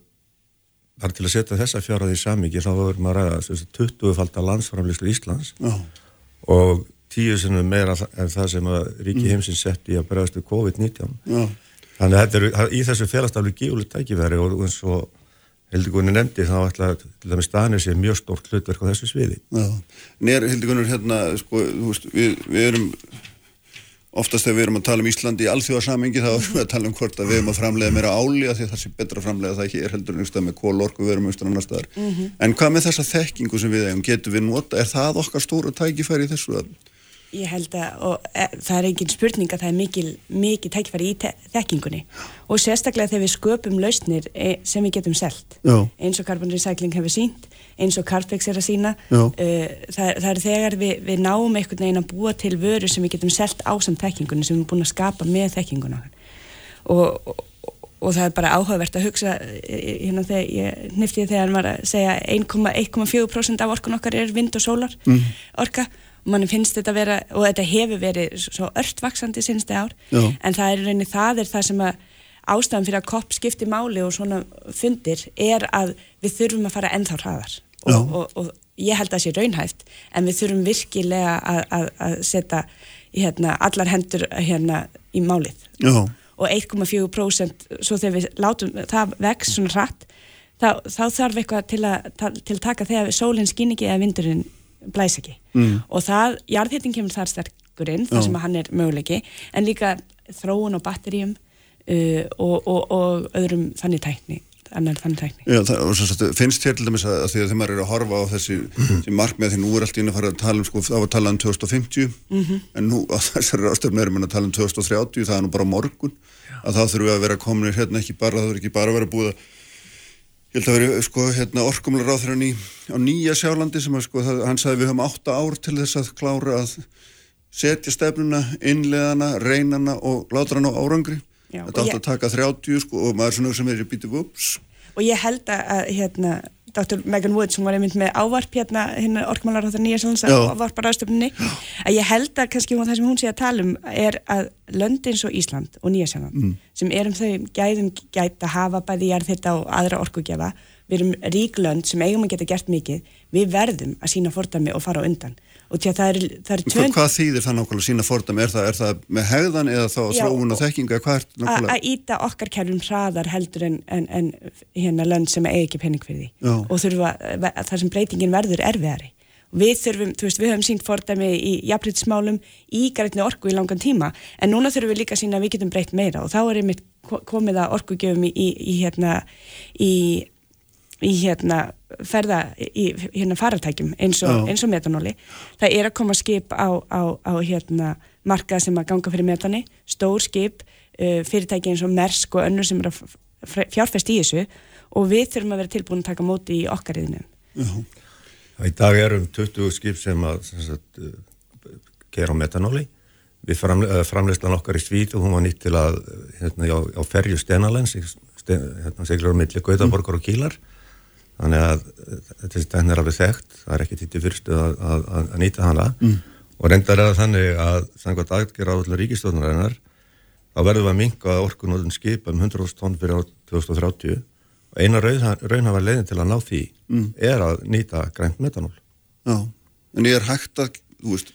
bara til að setja þessa fjárað í samingi þá verður maður að ræða 20-falda landsframlýslu Íslands. Já, og tíu sinnum meira en það sem að ríki heimsins sett í að bregðast við COVID-19 já, þannig að þetta er, í þessu félagstaflu gífulegt tækifæri og eins og heldur Gunni nefndi þá ætla til dæmis Danir sé mjög stórt hlutverk á þessu sviði. Já. Nér, Hildigunnur, hérna, sko, við, við erum oftast þegar við erum að tala um Íslandi í alþjóðarsamengi þá erum við að tala um hvort að við erum að framlega meira áli að því að það sé betra að framlega það hér heldur einhverstað með kólorku við erum einhverstað annar staðar. En hvað með þessa þekkingu sem við eigum, getum við nota, er það okkar stóra tækifæri í þessu að Ég held að, og e, það er engin spurning að það er mikil, mikil tækifæri í te þekkingunni. Og sérstaklega þegar við sköpum lausnir e, sem við getum selt. Já. eins og Carbon Recycling hefur sínt eins og Carflex er að sína uh, það, það er þegar við, við náum einhvern veginn að búa til vöru sem við getum selt á samt þekkingunni sem við erum búin að skapa með þekkinguna og, og, og það er bara áhugavert að hugsa eh, hérna þegar ég nefti þegar var að segja 1,4% af orkun okkar er vind og sólar orka. og mann finnst þetta vera, og þetta hefur verið svo örtvaksandi sinnsti ár. Já. en það er rauninni, það er það sem að ástæðan fyrir að kopp skipti máli og svona fundir er að við þurfum að fara ennþá hraðar. Og, og, og ég held að það sé raunhæft en við þurfum virkilega að, að, að setja hérna, allar hendur hérna, í málið. Já, og 1,4% svo þegar við látum það vex svona hratt þá, þá þarf eitthvað til að, til að taka þegar sólinn skín ekki eða vindurinn blæs ekki. Mm. og það, jarðhittin kemur þar sterkur inn þar Já. sem hann er möguleiki en líka þróun á batteríum uh, og, og, og öðrum þannig tækni annar þannig tækni. Já, það, og svo, finnst þér til dæmis að, að því að þegar maður er að horfa á þessi, þessi markmið því nú er allt í einu að fara að tala um sko, það var að tala um 2050 en nú á þessari ástöfnu erum við að tala um 2030 það er nú bara morgun að það þurfum við að vera kominir hérna ekki bara, það þurfum ekki bara að vera búið að ég held að vera sko hérna orkumlega ráþrann í á nýja sjálandi sem að sko hann sagði við höfum átta ár til þess að klára að setja stefnuna, innleðana, reynana og láta hann á árangri. Já, þetta átt ég- að taka 30 sko og maður sem er í býtu vups og ég held að hérna, Dr. Megan Woods, hún var einmitt með ávarp hérna, hérna orkmálar á þetta nýja sjálfins Já. ávarpar aðstöfninni, að ég held að kannski það sem hún sé að tala um er að lönd eins og Ísland og Nýja Sjálfland Mm. sem erum þau gæðum gæta hafa bæði jarðhitta og aðra orkugjafa við erum rík lönd sem eigum að geta gert mikið við verðum að sína fordæmi og fara undan og því að það er, það er tvönd hvað þýðir það nákvæmlega sína fordæmi? Er það, er það með hegðan eða þá þróun og þekkinga að íta okkar kerfum hraðar heldur en, en, en hérna lönd sem eigi ekki penning fyrir því. Já. og þurfa, þar sem breytingin verður erfiðari. Við þurfum, þú veist, við höfum sínt fordæmi í jafnbrytismálum í grætni orku í langan tíma, en núna þurfum við líka sína að við getum breytt meira. Og þá er einmitt ko- komið að orkugjöfum í, í, í hérna í, í hérna ferða í hérna farartækjum eins og, eins og metanóli það er að koma skip á, á, á hérna markað sem að ganga fyrir metani. Stór skip, uh, fyrirtæki eins og Mersk og önnur sem er að fjárfest í þessu. Og við þurfum að vera tilbúin að taka móti í okkar yðinu Í dag erum 20 skip sem að uh, gera metanóli. Við framle uh, framleyslan okkar í Svíð og hún var nýtt til að hérna, á, á ferju Stenalens, sten, hérna, seglur á milli Gautaborgar og Kílar. Þannig að uh, þessi tekn er alveg þekkt, það er ekki títi fyrstu að, að, að, að nýta hana. Mm. Og reyndar er það þannig að samkvæmt aðgerra á allar ríkistofnarinnar þá verðum við að minka orkunóðun skip um 100.000 tonn fyrir ár 2030 og eina raunhafa leiðin til að ná því er að nýta grænt metanól. Já, en ég er hægt að, þú veist,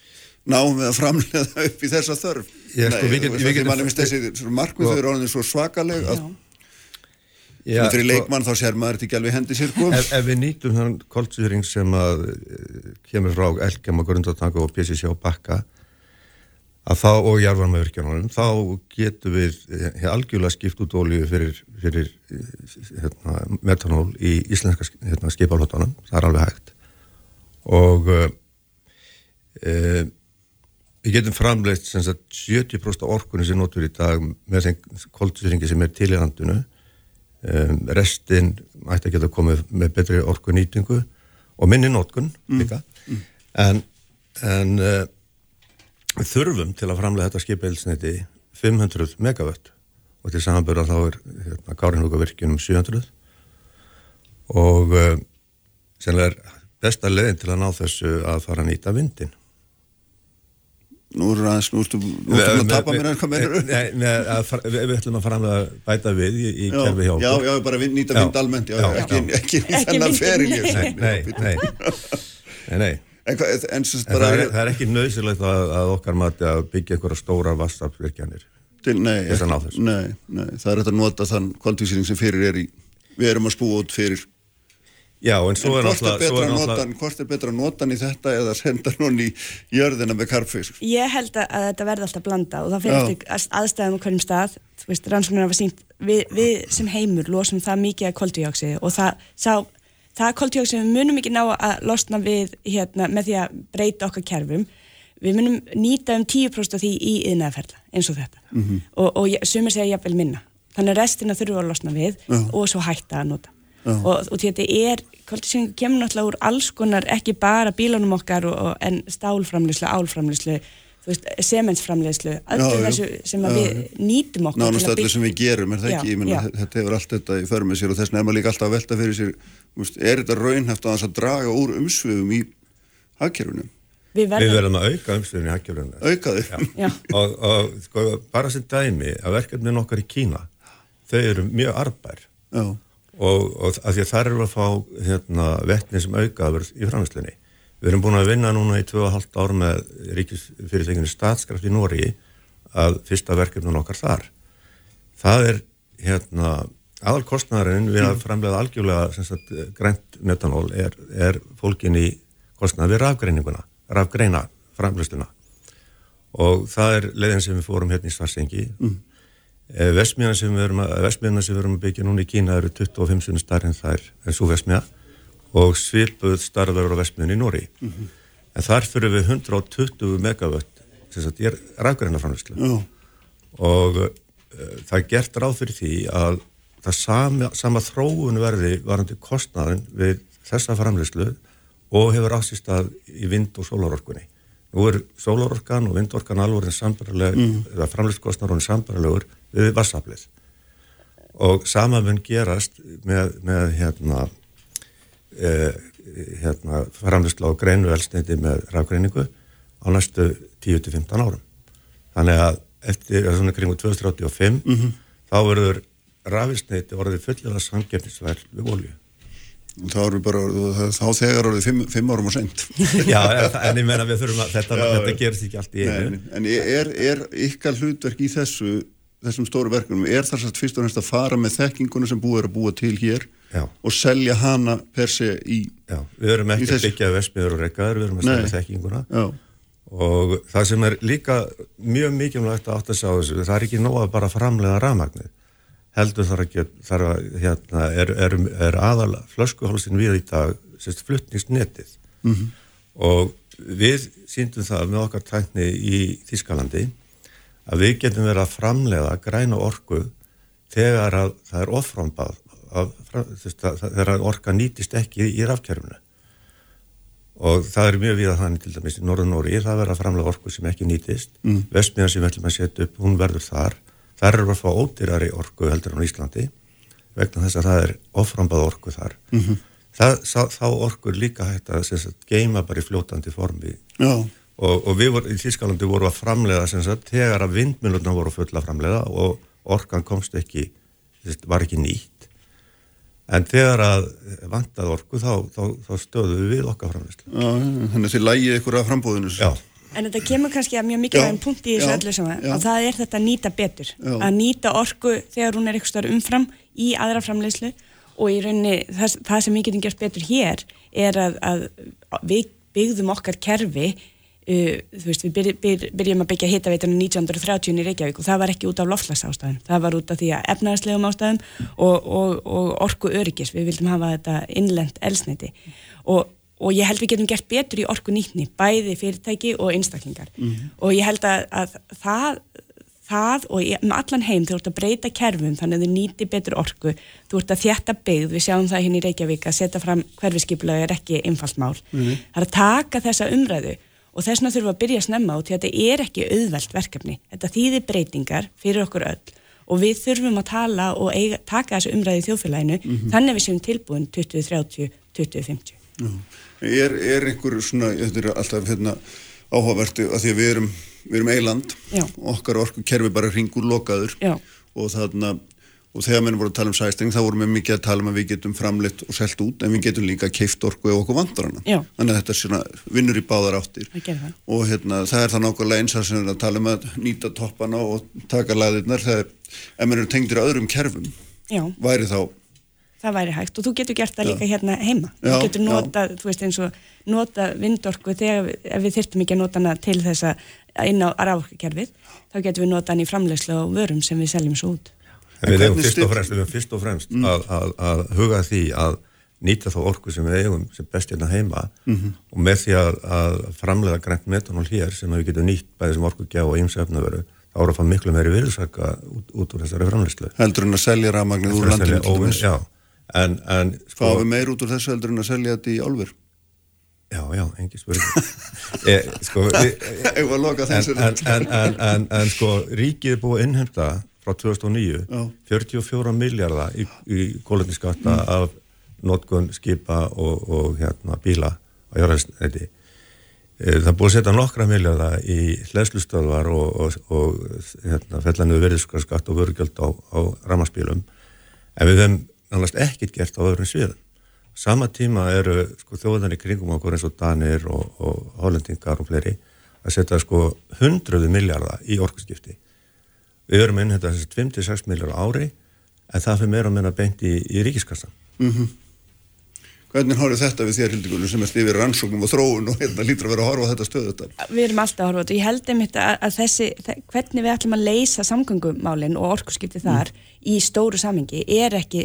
náum við að framlega upp í þessa þörf. Ég, sko, við get- þú við getum- manni finnst þessi markmið Sko- þau eru orðin svo svakaleg að Svona fyrir sko, leikmann þá sér maður þetta ekki alveg hendi sér sko. ef, ef við nýtum þann koltsýring sem að eh, kemur frá Elkem og Grundartanga og PCC og Bakka að þá og jarðvarmavirkjanunum þá getum við eh, algjörlega skipt út ólíu fyrir, fyrir eh, hérna, metanól í íslenska sk- hérna, skipalhotunum, það er alveg hægt. Og uh, við getum framleitt sem sagt 70% af orkunni sem notur í dag með þeim koltsýringi sem er til í landinu um, restin ætti að geta komið með betri orku nýtingu og minni nótkun líka. En, en uh, þurfum til að framlega þetta skipailsniti 500 megawatt og til samanböra þá er hérna, Kárinhúka virkjun um 700 og uh, sennilega er besta leiðin til að ná þessu að fara að nýta vindin Nú er aðeins, nú ertu að tapa mér en hvað meinar Nei, nei, að fara- við, við ætlum að bæta við í, í Já, kerfi hjá já, okkur já, bara nýta vind almennt, já, Já, ekki, já. ekki, ekki Ekki þennan feril nei. Nei, nei, nei, nei, nei. En, hvað, en, sem sagt En bara, það er, það er ekki nöðsilegt að, að okkar mati að byggja einhverja stóra vassaflirkjanir. til, nei, það er hægt að nota þann kvaldvísýring sem fyrir er í við erum að spúa út fyrir Já, en en svo hvort er, er að hann, hvort er betra að nota hann í þetta eða senda hann í jörðina með karfisk? Ég held að, að þetta verði alltaf blanda og það fyrir að- aðstæðum á hverjum stað. Þú veist, rannsóknir hafa sínt við, við sem heimur losum það mikið af koldíóksið og það, sá, það koldíóksið við munum ekki ná að losna við hérna, með því að breyta okkar kerfum. Við munum nýta um 10% af því í yðnaðferðla eins og þetta. Mhm. og, og ég- sumir segja jafnvel minna. Þannig að restina þurfum að losna við Já. og svo hætta að nota og, og því að þetta er, koldíóksið kemur náttúrulega úr alls konar, ekki bara bílunum okkar og, og, en stálframlýslu, álframlýslu þessu sem að Já, við nýtum okkur nánast byggja- sem við gerum er það Já, ekki, já. þetta hefur allt þetta í förmið sér og þess vegna er maður líka alltaf að velta fyrir sér veist, er þetta raunhæft að að draga úr umsvifum í hagkerfinu? Við Við verðum, verðum að auka umstöðunni í haggjörðunni. auka þau. Já, Og, og sko, bara sem dæmi að verkefnin okkar í Kína, þau eru mjög arbær já, og, og að því að þar eru að fá hérna, vettni sem aukaður í framherslunni. Við erum búin að vinna núna í 2,5 ár með ríkisfyrirtækinu statskraft í Nóri að fyrsta verkefnin okkar þar. Það er hérna, aðal kostnæðarinn við að framlega algjörlega grænt metanól er, er fólkin í kostnæð við rafgreininguna, rafgreina framlösluna og það er leiðin sem við fórum hérna í Svarsengi mm. Vestmiðan sem við erum að, sem við erum að byggja núna í Kína eru 25 sinni starri en þær en svo Vestmiða og svipuð starfur á Vestmiðan í Nóri en þar fyrir við 120 megawatt sem sagt ég er rafgreina framlöslu já, og uh, það er gert ráð fyrir því að það sama, sama þróun verði varandi kostnaðin við þessa framleyslu og hefur ásýst að í vind- og sólarorkunni. Nú er sólarorkan og vindorkan alveg sambarleg, mm. eða framleyskostnaður og sambarlegur við vassaflið og sama mun gerast með, með hérna eh, hérna framlýsla á greinu elsniti með rafgreiningu á næstu 10-15 árum. Þannig að eftir svona kringu 2085 Mhm. þá verður rafisneiti orðið fullega samgefnisverð við olju þá eru bara, þá þegar orðið fimm, fimm árum og seint. Já, en, ég menna við þurfum að þetta, þetta gerist ekki allt í einu. Nei, en er, er ykkar hlutverk í þessu þessum stóru verkunum, er það satt fyrst og næst að fara með þekkinguna sem búið er að búa til hér Já. og selja hana per se í Já, við erum ekki að byggja vesmiður og rekkaður, við erum að Nei. selja þekkinguna já, og það sem er líka mjög mikilvægt að átt að sjá þessu, það er ekki nóg að bara framlega rafmagnið heldur þar að, þar að hérna, er, er, er aðal flöskuhálsin við í dag sérst fluttningsnetið -hmm. og við síndum það með okkar tækni í Þískalandi að við getum verið að framlega græna orku þegar að það er oframbað að, þegar orka nýtist ekki í rafkerfinu. Og það er mjög við að þannig til dæmis í Norður-Nóri, það verður að framlega orku sem ekki nýtist, mm. vestmiðan sem við ætlum að setja upp, hún verður þar, þar eru að fá ódýrari orku heldur en á Íslandi vegna þess að það er oframbað orku þar. Mm -hmm. það, sá, þá orku er líka hægt að sagt, geima bara í fljótandi formi. Já, og, og við vorum í Þískalandi voru að framlega sagt, þegar að vindmjöluna voru fulla framlega og orkan komst ekki sagt, var ekki nýtt. En þegar að vantað orku þá, þá, þá stöðum við okkar framleyslu já, þannig að þið lægið ykkur af frambóðinu Já, En þetta kemur kannski að mjög mikilvægum Já, punkt í þessu öllu saman og það er þetta að nýta betur. Já. að nýta orku þegar hún er eitthvað starf umfram í aðra framleiðslu og í rauninni það, það sem við getum gert betur hér er að, að við byggðum okkar kerfi þú veist, við byrj, byrj, byrjum að byggja hitaveitunum 1930 í Reykjavík og það var ekki út af lofslagsástæðum, það var út af því að efnaðarslegum ástæðum og, og, og orku öryggis, við vildum hafa þetta innlend elsniti og og ég held við getum gert betur í orku nýtni bæði fyrirtæki og einstaklingar. Og ég held að, að það, það og með allan heim þú ert að breyta kerfum þannig að þau nýti betur orku. Þú ert að þjætta byggð, við sjáum það hérna í Reykjavík að setja fram hverfiskipulega er ekki einfalt mál. Það er að taka þessa umræðu og þess vegna þurfum við að byrja að snemma út því að þetta er ekki auðvelt verkefni. Þetta þýðir breytingar fyrir okkur öll. Og við þurfum að tala og eiga, taka þessu umræðu í þjóðfélaginu þannig að við séum tilbúin 2030, 2050 er, er einhver svona, þetta er alltaf hérna, áhugaverti að því að við erum, við erum eiland, Já. okkar orku kerfi bara ringur lokaður. Já. og þarna og þegar menn voru að tala um sæsting þá vorum við mikið að tala um að við getum framleitt og selt út en við getum líka keift orku ef okkur vantar hana. Já. þannig að þetta er svona vinnur í báðar áttir. Og hérna, það er það nákvæmlega eins að sem við tala um að nýta toppana og taka laðirnar þegar ef menn eru tengdir að öðrum kerfum Já. væri þá það væri hægt. Og þú getur gert það líka hérna heima. Já, þú getur já. nota, þú veist eins og nota vindorku þegar við, þyrftum ekki að nota hana til þess að inn á raforkukerfið, þá getum við nota hana í framlegslu og vörum sem við seljum svo út við eigum fyrst og fremst, fyrst og fremst að, að, að huga því að nýta þá orku sem við eigum sem best hérna heima og með því að, að framlega grænt metanól hér sem við getum nýtt bæði sem orku gjá og ýmsa efnaveru þá er að fá miklu meiri virðsaka út, út úr þessari framleyslu. heldur en að selja rafmagnið úr landinu til dæmis. Já, en, en sko, fáum við meir út úr þessu heldur en að selja þetta í álver já, já, engi spurning. e, sko, að loka en, en, en, en, en, en sko ríkið er búið innhemta frá 2009 Já. 44 miljardar í, í kólöfniskatta af notkun skipa og, og hérna, bíla á jörðarsneiti það er búið að setja nokkra miljardar í hlæslustöðvar og, og, og hérna, fellanðu verðskarskatt og vörugjöld á, á ramaspílum en við hefum náttúrulega ekkert gert á öðrum sviðum. Sama tíma eru sko, þjóðan í kringum okkur eins og Danir og, og Hollendingar og fleiri að setja sko hundruðu miljardar í orkuskipti við erum inn þetta 5-6 miljardar á ári en það fyrir meira og meina beint í, í ríkiskassan Hvernig horfið þetta við þér Hildigunum sem er stifir rannsóknum og þróun og hérna lítur að vera að horfa á þetta stöðu þetta? við erum alltaf að horfa á þetta. Og ég held einmitt að, að þessi, þe- hvernig við ætlum að leysa samgöngumálin og orkuskipti þar í stóru samingi er ekki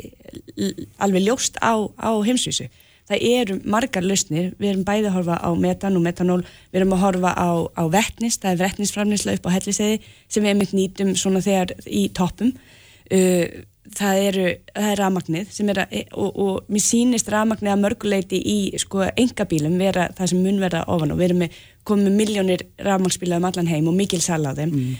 alveg ljóst á, á heimsvísu það eru margar lausnir, við erum bæði að horfa á metan og metanól, við erum að horfa á, á vettnis, það er vettnisframnisla upp á helliseiði sem við einmitt nýtum svona þegar í toppum. Uh, það eru, það er rafmagnið sem er að, og, og mér sýnist rafmagnið að mörguleiti í sko engabílum vera það sem mun vera ofan og við erum með, komum með miljónir rafmagnsbíla um allan heim og mikil sala á þeim. Mm.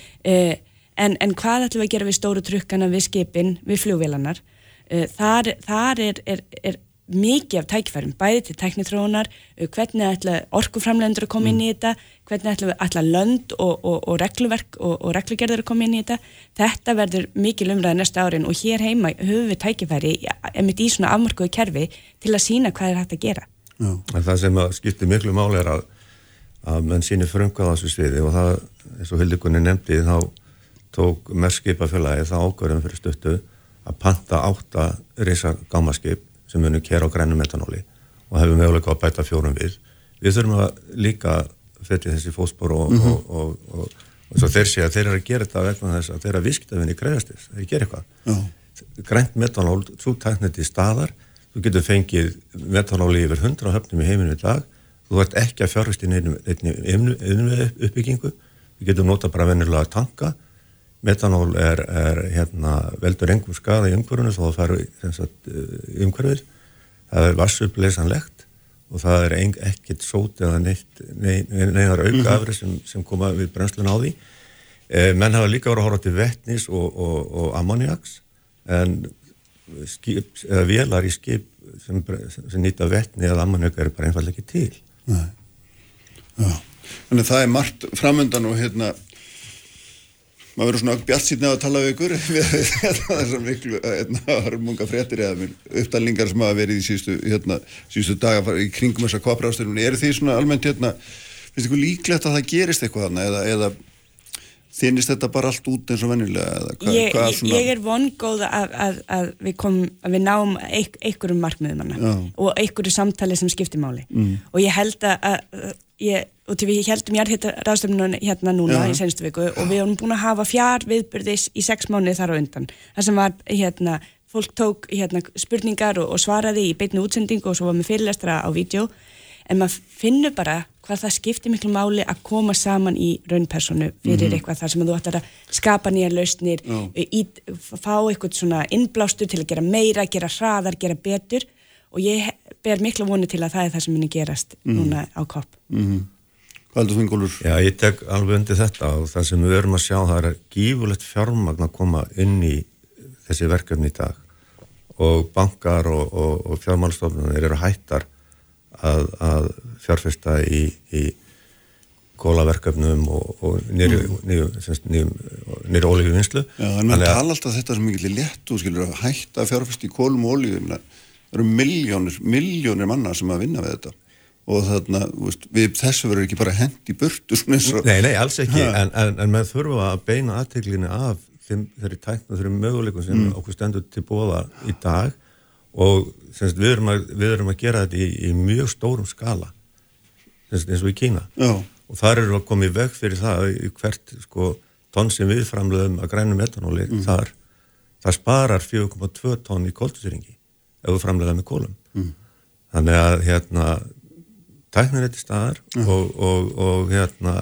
en, en hvað ætlum við að gera við stóru trukkana, við skipin, við flugvélanar uh, þar, þar er, er, er mikið af tækifærum, bæði til tæknithróunar, uh, hvernig ætla orkuframlendur að koma inn í þetta, hvernig ætla, ætla lönd og, og, og regluverk og, og reglugerður að koma inn í þetta. Þetta verður mikil umræði næsta árin og hér heima höfum við tækifæri, emitt í svona afmarkuðu kerfi til að sína hvað er hægt að gera. En það sem að skiptir miklu máli er að, að menn sínir frumkvæða á þessu sviði og það, eins og Hildikunni nefndi, þá tók merskipafélagi það ákverðum fyrir stuttu að panta átta reysa gámaskip sem munum kera á grænum metanóli og hefur möguleika að bæta fjórum við. Við þurfum að líka fetja þessi fótspor og, mm -hmm. og, og, og, þeir sé að þeir eru að gera þetta vegna þess að þeir eru að visktafinni greiðast þess, þeir gera eitthvað. Já. Grænt metanól, svo tæknit í staðar, þú getur fengið metanóli yfir 100 höfnum í heiminu í dag, þú ert ekki að fjárhast í nefnum uppbyggingu, við getum nota bara vennilega tanka, metanól er, er hérna, veldur engum skada í umhverfunu þó það fær í umhverfið, það er vassuppleysanlegt og það er ekkert sót eða neitt, nei, neinar aukaafri sem, sem koma við brennslun á því. E, menn hafa líka verið að horfa til vettnis og, og, og ammoniaks en skip, eða vélar í skip sem, sem nýta vettni eða ammoniak eru bara einfallega ekki til. Nei. Já, þannig að það er margt framöndan og hérna maður verður svona bjart síðan að tala við ykkur. Við þessar miklu hörmunga fréttir eða uppdælingar sem hafa verið í síðustu, hérna, síðustu daga í kringum þessar kvaprástunum er því svona almennt hérna, finnst ykkur líklegt að það gerist eitthvað þarna eða, eða þínist þetta bara allt út eins og vennilega hva, ég, ég, svona... ég er vongóð að, að, að, við kom, að við náum einhverjum markmiðum og einhverju samtali sem skiptir máli. Mm. og ég held að ég, og til við heldum ég að ráðstöfnun hérna núna Já. í senstu viku og við erum búin að hafa fjár viðbyrðis í sex mánu þar á undan það sem var hérna fólk tók hérna spurningar og, og svaraði í beitnu útsendingu og svo var með fyrirlestra á vídeo en maður finnur bara hvað það skiptir miklu máli að koma saman í raunpersonu fyrir mm -hmm. eitthvað þar sem þú ætlar að skapa nýja lausnir, í, fá eitthvað svona innblástur til að gera meira, gera hraðar, gera betur og ég ber miklu voni til að það er það sem minni gerast mm núna á kopp. Mm -hmm. Hvað heldur þú fingulur? Já, ég tek alveg undir þetta og það sem við verum að sjá það er gífulegt fjármagn að koma inn í þessi verkefni í dag og bankar og, og, og fjármálstofnunir eru hættar að, að fjárfesta í, í kólaverkefnum og, og nýri ólífi vinslu Já, en maður tala alltaf þetta sem mikið létt og skilur að hætta fjárfesta í kólum og ólífi það eru miljónir, miljónir manna sem að vinna við þetta. Og þarna, veist, við þessu verður ekki bara hend í burtu Nei, nei, alls ekki. En, en, en maður þurfa að beina aðteglinu af þeim, þeirri tækna, þeirri möguleikum sem mm. okkur stendur til bóða í dag. Og semst, við, erum að, við erum að gera þetta í, í mjög stórum skala semst, eins og í Kína. Já. og þar eru að koma í veg fyrir það hvert sko, tonn sem við framluðum að grænum metanóli mm. þar. Það sparar 4,2 tonn í kóltusýringi ef við framluðum með kólum mm. þannig að hérna tæknir þetta staðar og, og, og hérna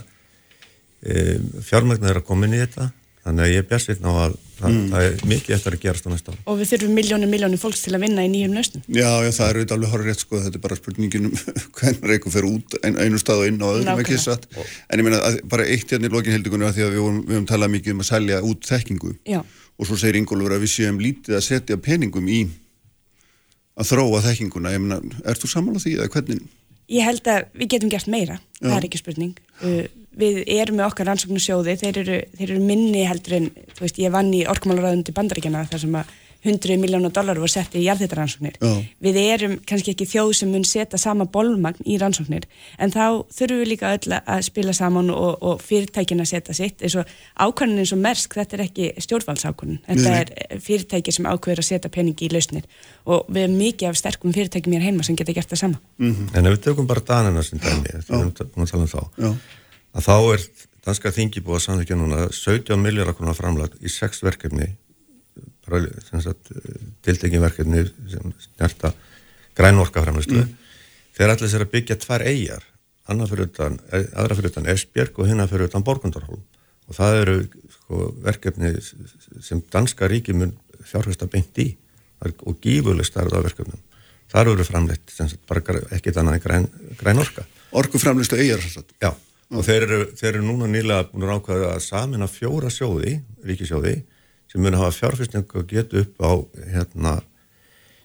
e, fjármæknar er að koma inn í þetta þannig að ég er björnsveit ná að það, mm. það er mikið eftir að gerast á næsta ári. Og við þurfum miljónir, miljónir fólks til að vinna í nýjum lausnum. Já, já, það er auðvitað alveg horrið rétt sko, þetta er bara spurningin um hvernig eitthvað fer út ein, einu stað og inn og öðrum ekki satt. En ég meina að bara eitt hérna í lokinheldugunum að því að við höfum, við höfum talað mikið um að selja út þekkingu já. og svo segir Ingólfur að við séum lítið að setja peningum í að þróa þekkinguna. Ég meina, ert þú samála því eða hvernig? Ég held að við getum gert meira, Já. það er ekki spurning. Uh, við erum með okkar rannsóknarsjóði, þeir eru, þeir eru minni heldur en, þú veist, ég vann í orkumálaráðundi bandaríkjana þar sem að 100 miljónar dólar voru sett í jarðhættaransóknir. Við erum kannski ekki þjóð sem mun setja sama bólmagn í rannsóknir en þá þurfum við líka öll að spila saman og, og fyrirtækin að setja sitt eins og ákvæmnin eins og mersk, þetta er ekki stjórnvaldsákvæmnin, þetta er fyrirtæki sem ákveður að setja peningi í lausnir og við erum mikið af sterkum fyrirtæki mér heima sem geta gert það sama. Mm -hmm. En ef við tökum bara danina sem dæmi, þetta er um að tala um þá, Já. að þá er danska þingi búið að samþykja núna 17 miljardar konar framlag í sex verkefni tiltekinverkefni sem snerta grænorkaframlislu mm. þeir allir sér að byggja tvær eigjar fyrir utan, aðra fyrir utan Esbjörg og hinna fyrir utan Borgundarholm og það eru sko, verkefni sem danska ríki mun fjárhversta beint í. Og gífurleg starfða verkefnum. Þar eru framleitt annað en græn, græn orka. Orkuframlistu eigjar Já. Og þeir eru, þeir eru núna nýlega búin að rákvæða að samina fjóra sjóði, ríkisjóði sem mun að hafa fjárfyrstingu að geta upp á hérna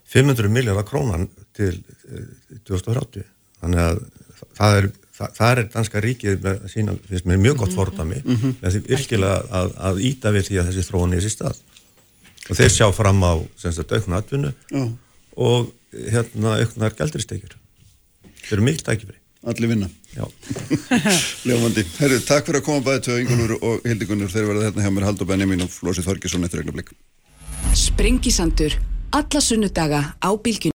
500 miljardar krónan til eh, 2030 þannig að það er, það, er danska ríkið með sína, finnst mér mjög gott fordami með því virkilega að, að íta við því að þessi þróun er sér stað. Og þeir sjá fram á að aukna atvinnu Já. og hérna auknar gældristekjur þeir eru mikil tækifri Allir vinna. Ljómandi. Herru, takk fyrir að koma bæði tvö Ingólfur og Hildigunnur þeir verða hérna hjá mér Haldur Benjamin og Flósi Þorgesson eftir regna blik. Sprengisandur. Alla sunnudaga á bylgjunni.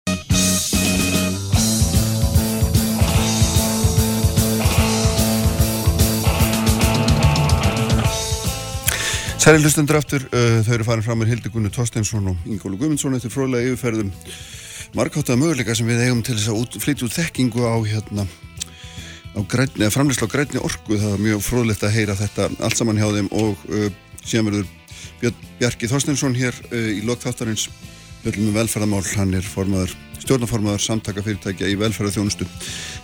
Særi hlustendur aftur, uh, þau eru farin fram með Hildigunnu Torsteinsson og Ingólu Guðmundsson eftir fróðlega yfirferðum markáttaða möguleika sem við eigum til þess að út, flytja út þekkingu á hérna framleysla á grænni orku það var mjög fróðlegt að heyra þetta allt saman hjá þeim og uh, síðan verður Bjarki Þorsteinsson hér uh, í lokþáttarins höllum velferðamál, hann er formaður stjórnaformaður samtaka fyrirtækja í velferðarþjónustu.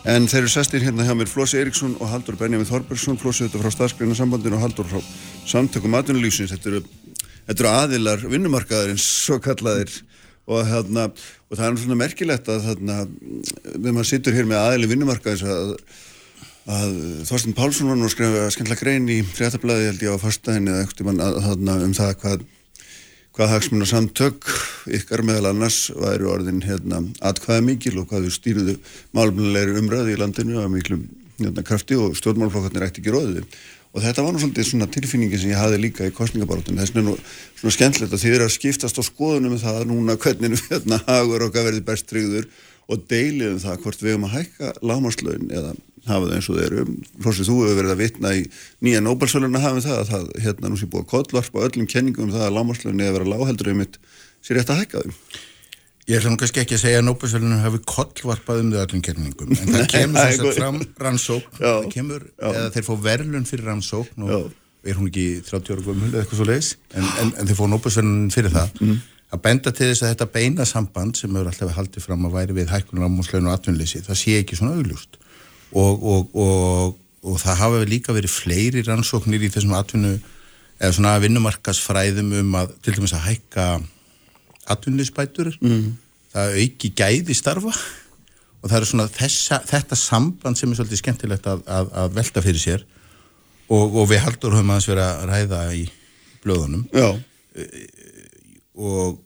En þeir eru sestir hérna hjá mér Flósi Eiríksson og Haldur Benjamin Þorbergsson. Flósi þetta frá staðskreina sambandinu og Haldur frá samtökum atvinnulífsins. Þetta eru, þetta eru aðilar vinnumarkaðarins svo kallaðir og, hérna, og það er svona merkilegt að þarna, þegar maður situr hér með aðili vinnumarkaðins að, að Þorsten Pálsson var nú að skrifa skemmtilega grein í fréttablaði held ég á fyrstæðin eða þarna, um það hvað hvað hagsmuna samtök ykkar meðal annars væri orðin hérna, atkvæða mikil og hvað við stýruðu málumlegri umræði í landinu að miklu hérna, krafti og stjórnmálflokkarnir ætti ekki róðið og þetta var nú svolítið svona tilfinningi sem ég hafi líka í kostningabarótun þess vegna nú svona skemmtilegt að þið eru að skiptast á skoðunum með það núna hvernig hérna, hagur okkar verði best tryggður og deilið um það hvort við höfum að hækka lámaslaun eða hafa það eins og þeir eru Flósið, þú hefur verið að vitna í nýja Nobel-söluna hafa það að það hérna nú sé búið að kollvarpa öllum kenningum um það að lámaslaun eða vera lágheldur um mitt sér rétt að hækka þeim Ég svona kannski ekki að segja að Nóbelsvölinu hafi kollvarpað um þau öllum kenningum en það kemur þess að fram rannsókn það kemur, Já. eða þeir fá verðlun fyrir rannsókn og Já. er hún ekki 30 ára gömul eða eitthvað svo leiðis en, en, en þeir fá Nóbelsvölinu fyrir það Mm. að benda til þess að þetta beina samband sem hefur alltaf haldið fram að væri við hækkunum ámúsleginu og atvinnleysi, það sé ekki svona augljóst og, og, og, og það hafa líka verið fleiri rannsóknir í þessum atvinnu eða svona vinnumarkasfræðum um að til dæmis að hækka atvinnleysbætur mm. það auki gæði starfa. Og það er svona þessa, þetta samband sem er svolítið skemmtilegt að, að, að velta fyrir sér. Og, og við haldur höfum aðeins verið að ræða í blöðunum. Já, og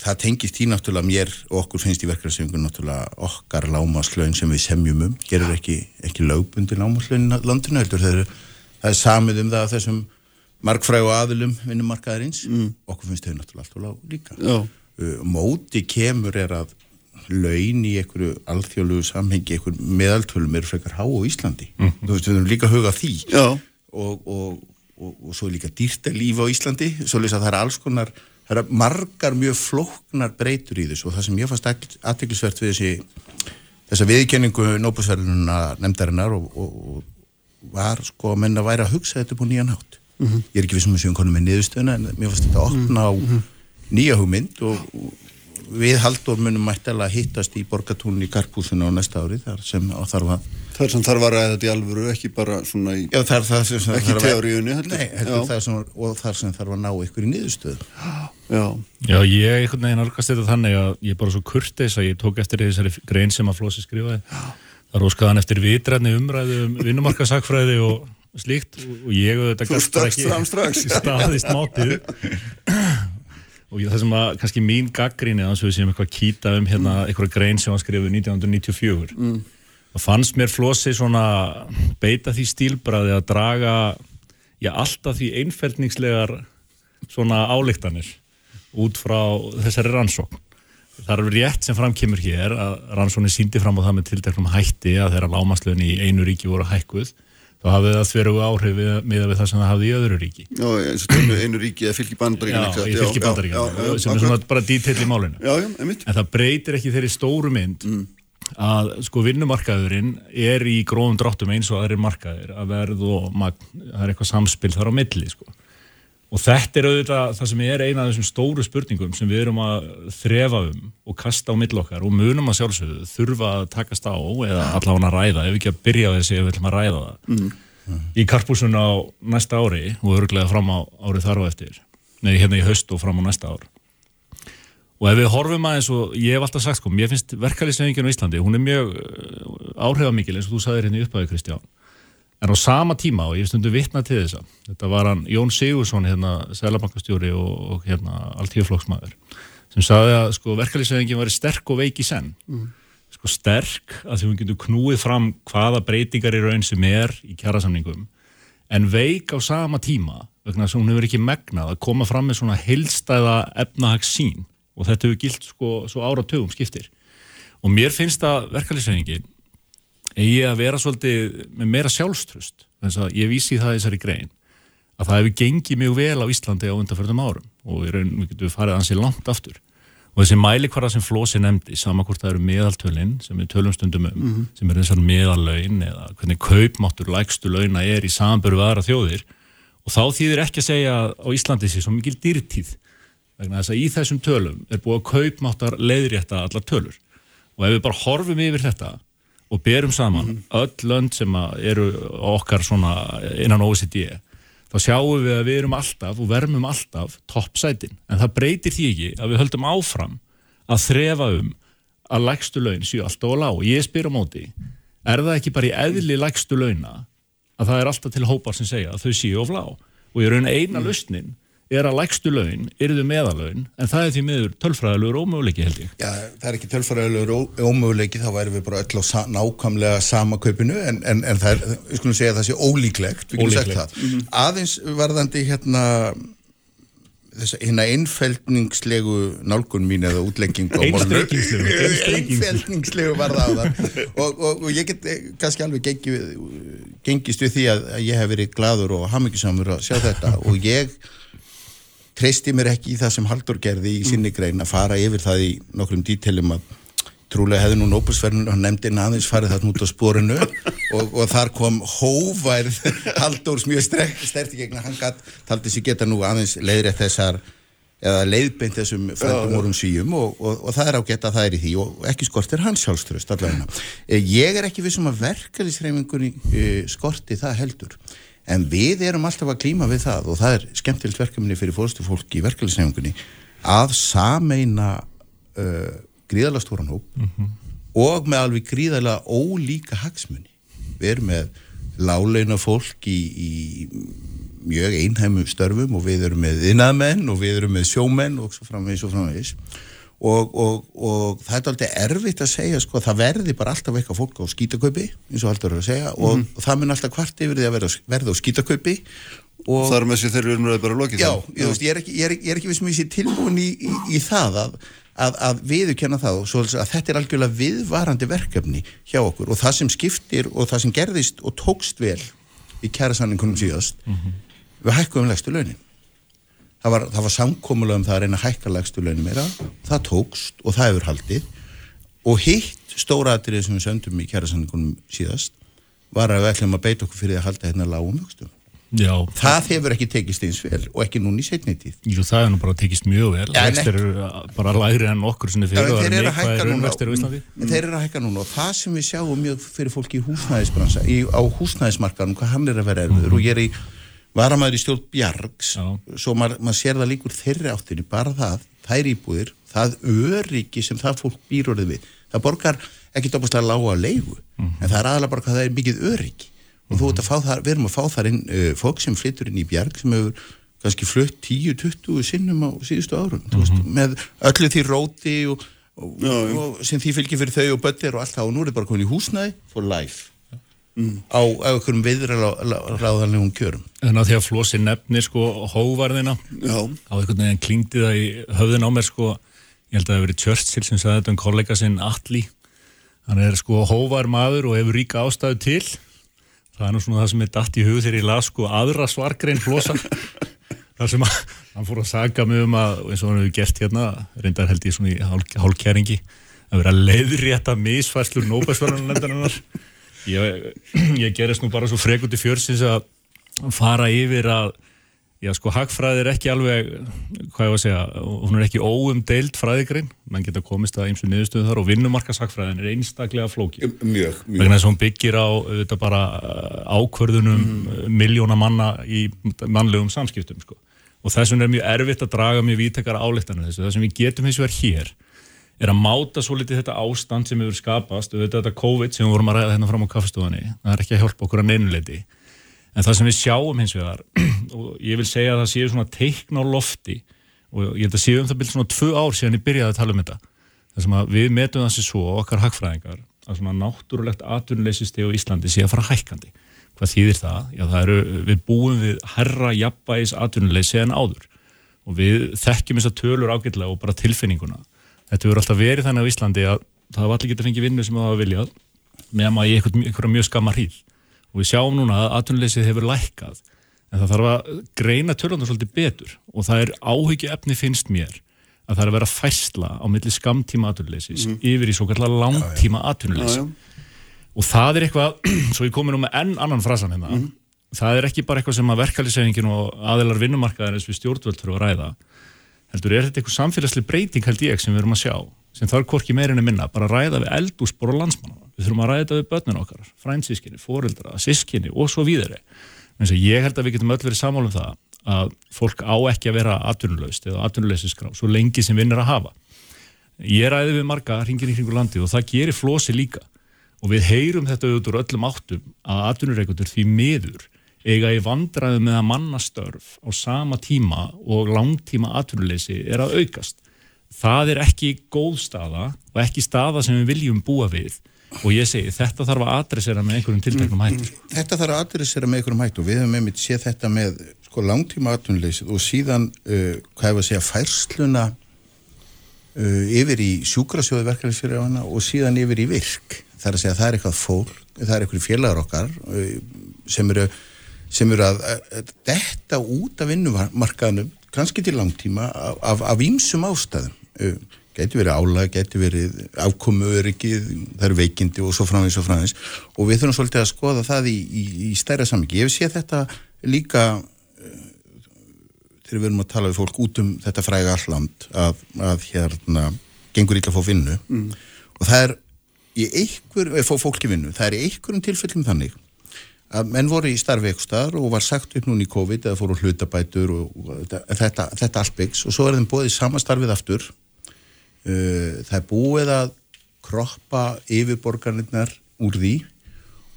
það tengist því náttúrulega mér og okkur finnst í verkefnarsefingun náttúrulega okkar lámaslögn sem við semjum um hér er ekki, ekki lögbundi lámaslögn í landinu heldur það er, það er samið um það að þessum margfrægu aðilum vinnumarkaðarins. Mm. okkur finnst þau náttúrulega alltaf lág líka. Uh, móti kemur er að laun í einhverju alþjóðlugu samhengi, einhverju meðaltölum eru frekar há á Íslandi. Þú veist við þurfum líka að huga að því. Og, og, og, og svo er líka dýrta líf á Íslandi svo að það er alls konar það er margar mjög flóknar breytur í þessu og það sem ég fannst aðteglisvert við þessi þessa viðkenningu Nóbusverðununa nefndarinnar og, og, og var sko að menna væri að hugsa þetta upp á nýjan hátt. Ég er ekki vissum að séum konum með niðurstöðuna en mér fannst þetta að opna á nýja hugmynd og, og við haldur munum mættilega hittast í borgatúnin í Karpúsinu á næsta ári þar sem þarf að það er sem þarf að ræða þetta í alvöru ekki bara svona í Já, það er það sem, sem Ekki þarf að- teóríunni, heldur. Nei, heldur það sem, og þar sem þarf að ná ykkur í niðurstöðu Já, Já, ég einhvern veginn orkast þetta þannig að ég er bara svo kurteis að ég tók eftir þessari grein sem að Flósi skrifaði. Það róskaði hann eftir vitræðni umræðu um vinnumarkasakfræði og slíkt og ég auðvitað fram strax. staðist mátið og það sem að kannski mín gaggríni að við séum eitthvað að kýta um hérna eitthvað grein sem var skrifuð 1994 mm. Það fannst mér Flósi svona beita því stílbræði að draga já, alltaf því einfeldningslegar svona álíktanir út frá þessari rannsókn. Það er rétt sem framkemur hér að rannsóknir síndi fram á það með tilteknum hætti að þeirra lámaslögn í einu ríki voru hækkuð þá hafði það þverugu áhrif við, með það sem það hafði í öðru ríki. já, eins og einu, einu ríki eða fylgi Já, í fylki bandaríkjana, sem er svona bara dítill í málinu. Já, já, einmitt En það breytir ekki þeirri stóru mynd að sko vinnumarkaðurinn er í gróðum dráttum eins og aðrir markaðir að verð og magn, það er eitthvað samspil þar á milli sko. Og þetta er auðvitað það sem er eina af þessum stóru spurningum sem við erum að þrefa um og kasta á milli okkar og munum að sjálfsögðu þurfa að takast á eða allavega að ræða ef ekki að byrja á þessi ef við ætlum að ræða það. í karpúsun á næsta ári og örglega fram á árið þar á eftir nei, hérna í haust og fram á næsta ár og ef við horfum aðeins og ég hef alltaf sagt sko, mér finnst verkalýsefingin á Íslandi, hún er mjög áhrifamikil eins og þú sagðir hérna í upphæðu Kristján. En á sama tíma og ég stundu vitna til þessa þetta var hann Jón Sigursson hérna, selabankastjóri og, og hérna alltíðflokksmaður sem sagði að sko, verkalýsefingin var sterk og veik í senn. Mm. sko sterk að því hún getur knúið fram hvaða breytingar í raun sem er í kjærasamningum en veik á sama tíma vegna þess að hún hefur ekki megnað að koma fram með svona heilstæða efnahagssín og þetta hefur gilt sko svo áratögum skiptir. Og mér finnst að verkefliðsefingin eigi að vera svolítið með meira sjálfströst þess að ég vísi það í þessari grein að það hefur gengið mjög vel á Íslandi á undanförðum árum. Og í raun við getum farið ansið langt aftur. Og þessi mælikvara sem Flósi nefndi samankvort það eru meðaltölinn sem við tölum stundum um mm -hmm. sem eru þessar meðallaun eða hvernig kaupmáttur lægstu launa er í samböru aðra þjóðir. Og þá þýðir ekki að segja á Íslandi sé svo mikil dýrtíð vegna þess að í þessum tölum er búið að kaupmáttar leiðrétta allar tölur. Og ef við bara horfum yfir þetta og berum saman mm -hmm. öll lönd sem eru okkar innan OECD þá sjáum við að við erum alltaf og vermum alltaf toppsætin en það breytir því ekki að við höldum áfram að þrefa um að lægstu laun séu alltaf á lág. Og ég spyr á móti er það ekki bara í eðli lægstu launa að það er alltaf til hópar sem segja að þau séu á lág? Og ég raun eina lausnin er að lægstu laun, eruðu meðalaun en það er því miður tölfræðilegur ómöguleiki held ég. Já, það er ekki tölfræðilegur ómöguleiki, þá væri við bara öll á sa nákvæmlega sama kaupinu en, en, en það er, við skulum segja að það sé ólíklegt við getum sagt það. Mm -hmm. Aðeins varðandi hérna þess að hérna einfældningslegu nálgun mín eða útlengingu einfældningslegu var það og, og, og ég get kannski alveg gengið, gengist við því að, að ég hef verið gladur og hafmyggisamur að sjá þetta og ég treysti mér ekki í það sem Haldur gerði í sinni grein að fara yfir það í nokkrum dítelum að trúlega hefði nú Nóbusverðin og nefndin aðeins farið þarna út á spórinu og, og þar kom hóværð Haldurs mjög sterti gegna hann gatt, taldi sér geta nú aðeins leiðrætt þessar eða leiðbeint þessum frændum orðum svíum og, og, og það er á geta það er í því og ekki skortir hans sjálfströst allavega. Eh, ég er ekki vissum að verkefliðsreifingunni uh, skorti það heldur en við erum alltaf að klíma við það og það er skemmtilt verkefni fyrir fórstu fólki í verkefliðsnefngunni að sameina uh, gríðalega stóran hóp mm -hmm. og með alveg gríðalega ólíka hagsmunni við erum með láleina fólk í, í mjög einhæmu störfum og við erum með innamenn og við erum með sjómenn og svo framvegis og framvegis og, og, og það er alltaf erfitt að segja sko, það verði bara alltaf eitthvað fólk á skítakaupi eins og alltaf eru að segja og mm -hmm. það mun alltaf hvart yfir því að verða, verða á skítakaupi og þar með sér þeir eru umræðið bara lokið já, ég, veist, ég, er ekki, ekki við sem ég sé tilbúin í, í, í það að, að, að viðurkenna það og svo að þetta er algjörlega viðvarandi verkefni hjá okkur og það sem skiptir og það sem gerðist og tókst vel í kærasanningunum síðast mm -hmm. við hækkum um legstu launin það var, var samkómulega um það að reyna að hækka lagstu launum meira, það tókst og það hefur haldið. Og hitt stóratrið sem við söndum í kjærasandingunum síðast var að við ætlum að beita okkur fyrir að halda hérna lágum vöxtum. Já, það hefur ekki tekist eins vel og ekki núni í setni tíð. Jú, það hefur nú bara tekist mjög vel. Ja, Vextir eru bara lægri enn okkur er þeir eru að hækka núna. þeir eru að hækka núna. Og það sem við sjáum mjög fyrir fólki í húsnæðisbransa í, á húsnæðismarkaðum, hvað hann er að vera erfiður mm. og ég er í varamæður í stjórn Bjargs Já. svo maður mað sér það líkur þeirri áttinni bara það, það er íbúðir það öryggi sem það fólk býr orðið við það borgar ekki doppast að lága að leigu mm -hmm. en það er aðalega bara hvað það er mikið öryggi og mm -hmm. þú ert að fá þar, við erum að fá þar inn uh, fólk sem flyttur inn í Bjarg sem hefur kannski flutt 10-20 sinnum á síðustu árum mm -hmm. veist, með öllu því róti og, og, og sem því fylgir fyrir þau og böttir og allt það og nú er það bara komin í húsnæði for life mm. á einhverjum viðræðanlegum kjörum. En að því að Flósi nefnir sko hóvarðina Já. á einhvern veginn klingdi það í höfðin á mér sko, ég held að það hefur verið Churchill sem sagði þetta um kollega sinn Alli hann er sko hóvar maður og hefur ríka ástæðu til það er nú svona það sem er dætt í hug þegar ég las sko aðra svargrein Flósa þar sem að, hann fór að saga mig um að eins og hann hefur gert hérna reyndar held ég svona í hálkjæringi að vera leiðrétta misfæslur nóbæsverðanlendarinnar ég, ég gerist nú bara svo frekundi fjörsins að fara yfir að Já, sko, hagfræði er ekki alveg, hvað ég var að segja, hún er ekki óumdeild fræðigrein, mann geta komist að eins og niðurstöðu þar og vinnumarkashagfræðin er einstaklega flóki. Mjög, mjög. Vegna þess að hún byggir á þetta bara uh, ákvörðunum mm. miljóna manna í mannlegum samskiptum, sko. Og þess vegna er mjög erfitt að draga mjög vítekara álíktanir þessu. Það sem við getum hins vegar hér er að máta svo litið þetta ástand sem hefur skapast. Og þetta COVID sem við vorum að ræða hérna fram á kaffestofunni, það er ekki að hjálpa okkur að neynuleiti en það sem við sjáum hins vegar og ég vil segja að það séu svona teikn á lofti og ég held að séu um það byrjum svona tvö ár síðan ég byrjaði að tala um þetta. Þar sem að við metum það sér svo okkar hagfræðingar að svona náttúrulegt atvinnuleysisteg á Íslandi sé að fara hækkandi. Hvað þýðir það? Já það eru, við búum við herra jafnbæis atvinnuleysi en áður. Og við þekkjum þess að tölur ágætlega og bara tilfinninguna þetta verður alltaf verið þannig á Íslandi að það var allir getið að fengja vinnu sem það var viljað meðan maður í einhverja mjög skamma hríð. Og við sjáum núna að atvinnuleysið hefur lækkað en það þarf að greina tölunum svolítið betur. Og það er áhyggju efni finnst mér að það er að vera færsla á milli skamtíma atvinnuleysis mm. yfir í svo kallar langtíma atvinnuleysi. Og það er eitthvað, svo ég komi nú með enn annan frasan hérna, mm. það er ekki bara eitthvað sem að verkefliðsefingin og aðeilar vinnumarkaðarins við stjórnvöld að heldur er þetta eitthvað samfélagslega breyting held ég sem við erum að sjá? Sem þarf korki meirinni minna, bara að ræða við eldúsbor og landsmanna, við þurfum að ræða við börnun okkar frænsískinni, fóreldra, sískinni og svo víðari, en ég held að við getum öll verið samálum það að fólk á ekki að vera atvinnulegst eða atvinnulegsiskrá, svo lengi sem vinnir að hafa. Ég ræði við marga hringir í hringu landi og það gerir flosi líka. Og við heyrum þetta auðvitað öllum áttum að atvinnureikundur því miður eiga í vandraðu með að mannastörf á sama tíma og langtíma atvinnuleysi er að aukast. Það er ekki góð staða og ekki staða sem við viljum búa við og ég segi þetta þarf að adressera með einhverjum tilteknum hættu. Mm, þetta þarf að adressera með einhverjum hættu og við hefum einmitt séð þetta með sko, langtíma atvinnuleysið og síðan uh, hvað hefur að segja færsluna uh, yfir í sjúkrasjóðu verkefælisfyrirjána og síðan yfir í virk. Það er að segja að það er eitthvað fólk, það er eitthvað félagar okkar uh, sem eru sem eru að, að detta út af vinnumarkaðnum kannski til langtíma af, af ímsum ástæðum. Getur verið álag, getur verið afkomu öryggið, það eru veikindi og svo framins og framins og við þurfum svolítið að skoða það í, í, í stærra samviki ég séð þetta líka þegar við erum að tala við fólk út um þetta fræga alland að, að hérna gengur ítla að fá vinnu. Mm. og það er í einhver, fá fólki vinnu það er í einhverjum tilfellum þannig að menn voru í starfi eitthvað starf og var sagt upp núna í COVID eða fóru hlutabætur og, og þetta, þetta allt byggs og svo er þeim bóðið samastarfið aftur. Uh, það er búið að kroppa yfirborgarnirnar úr því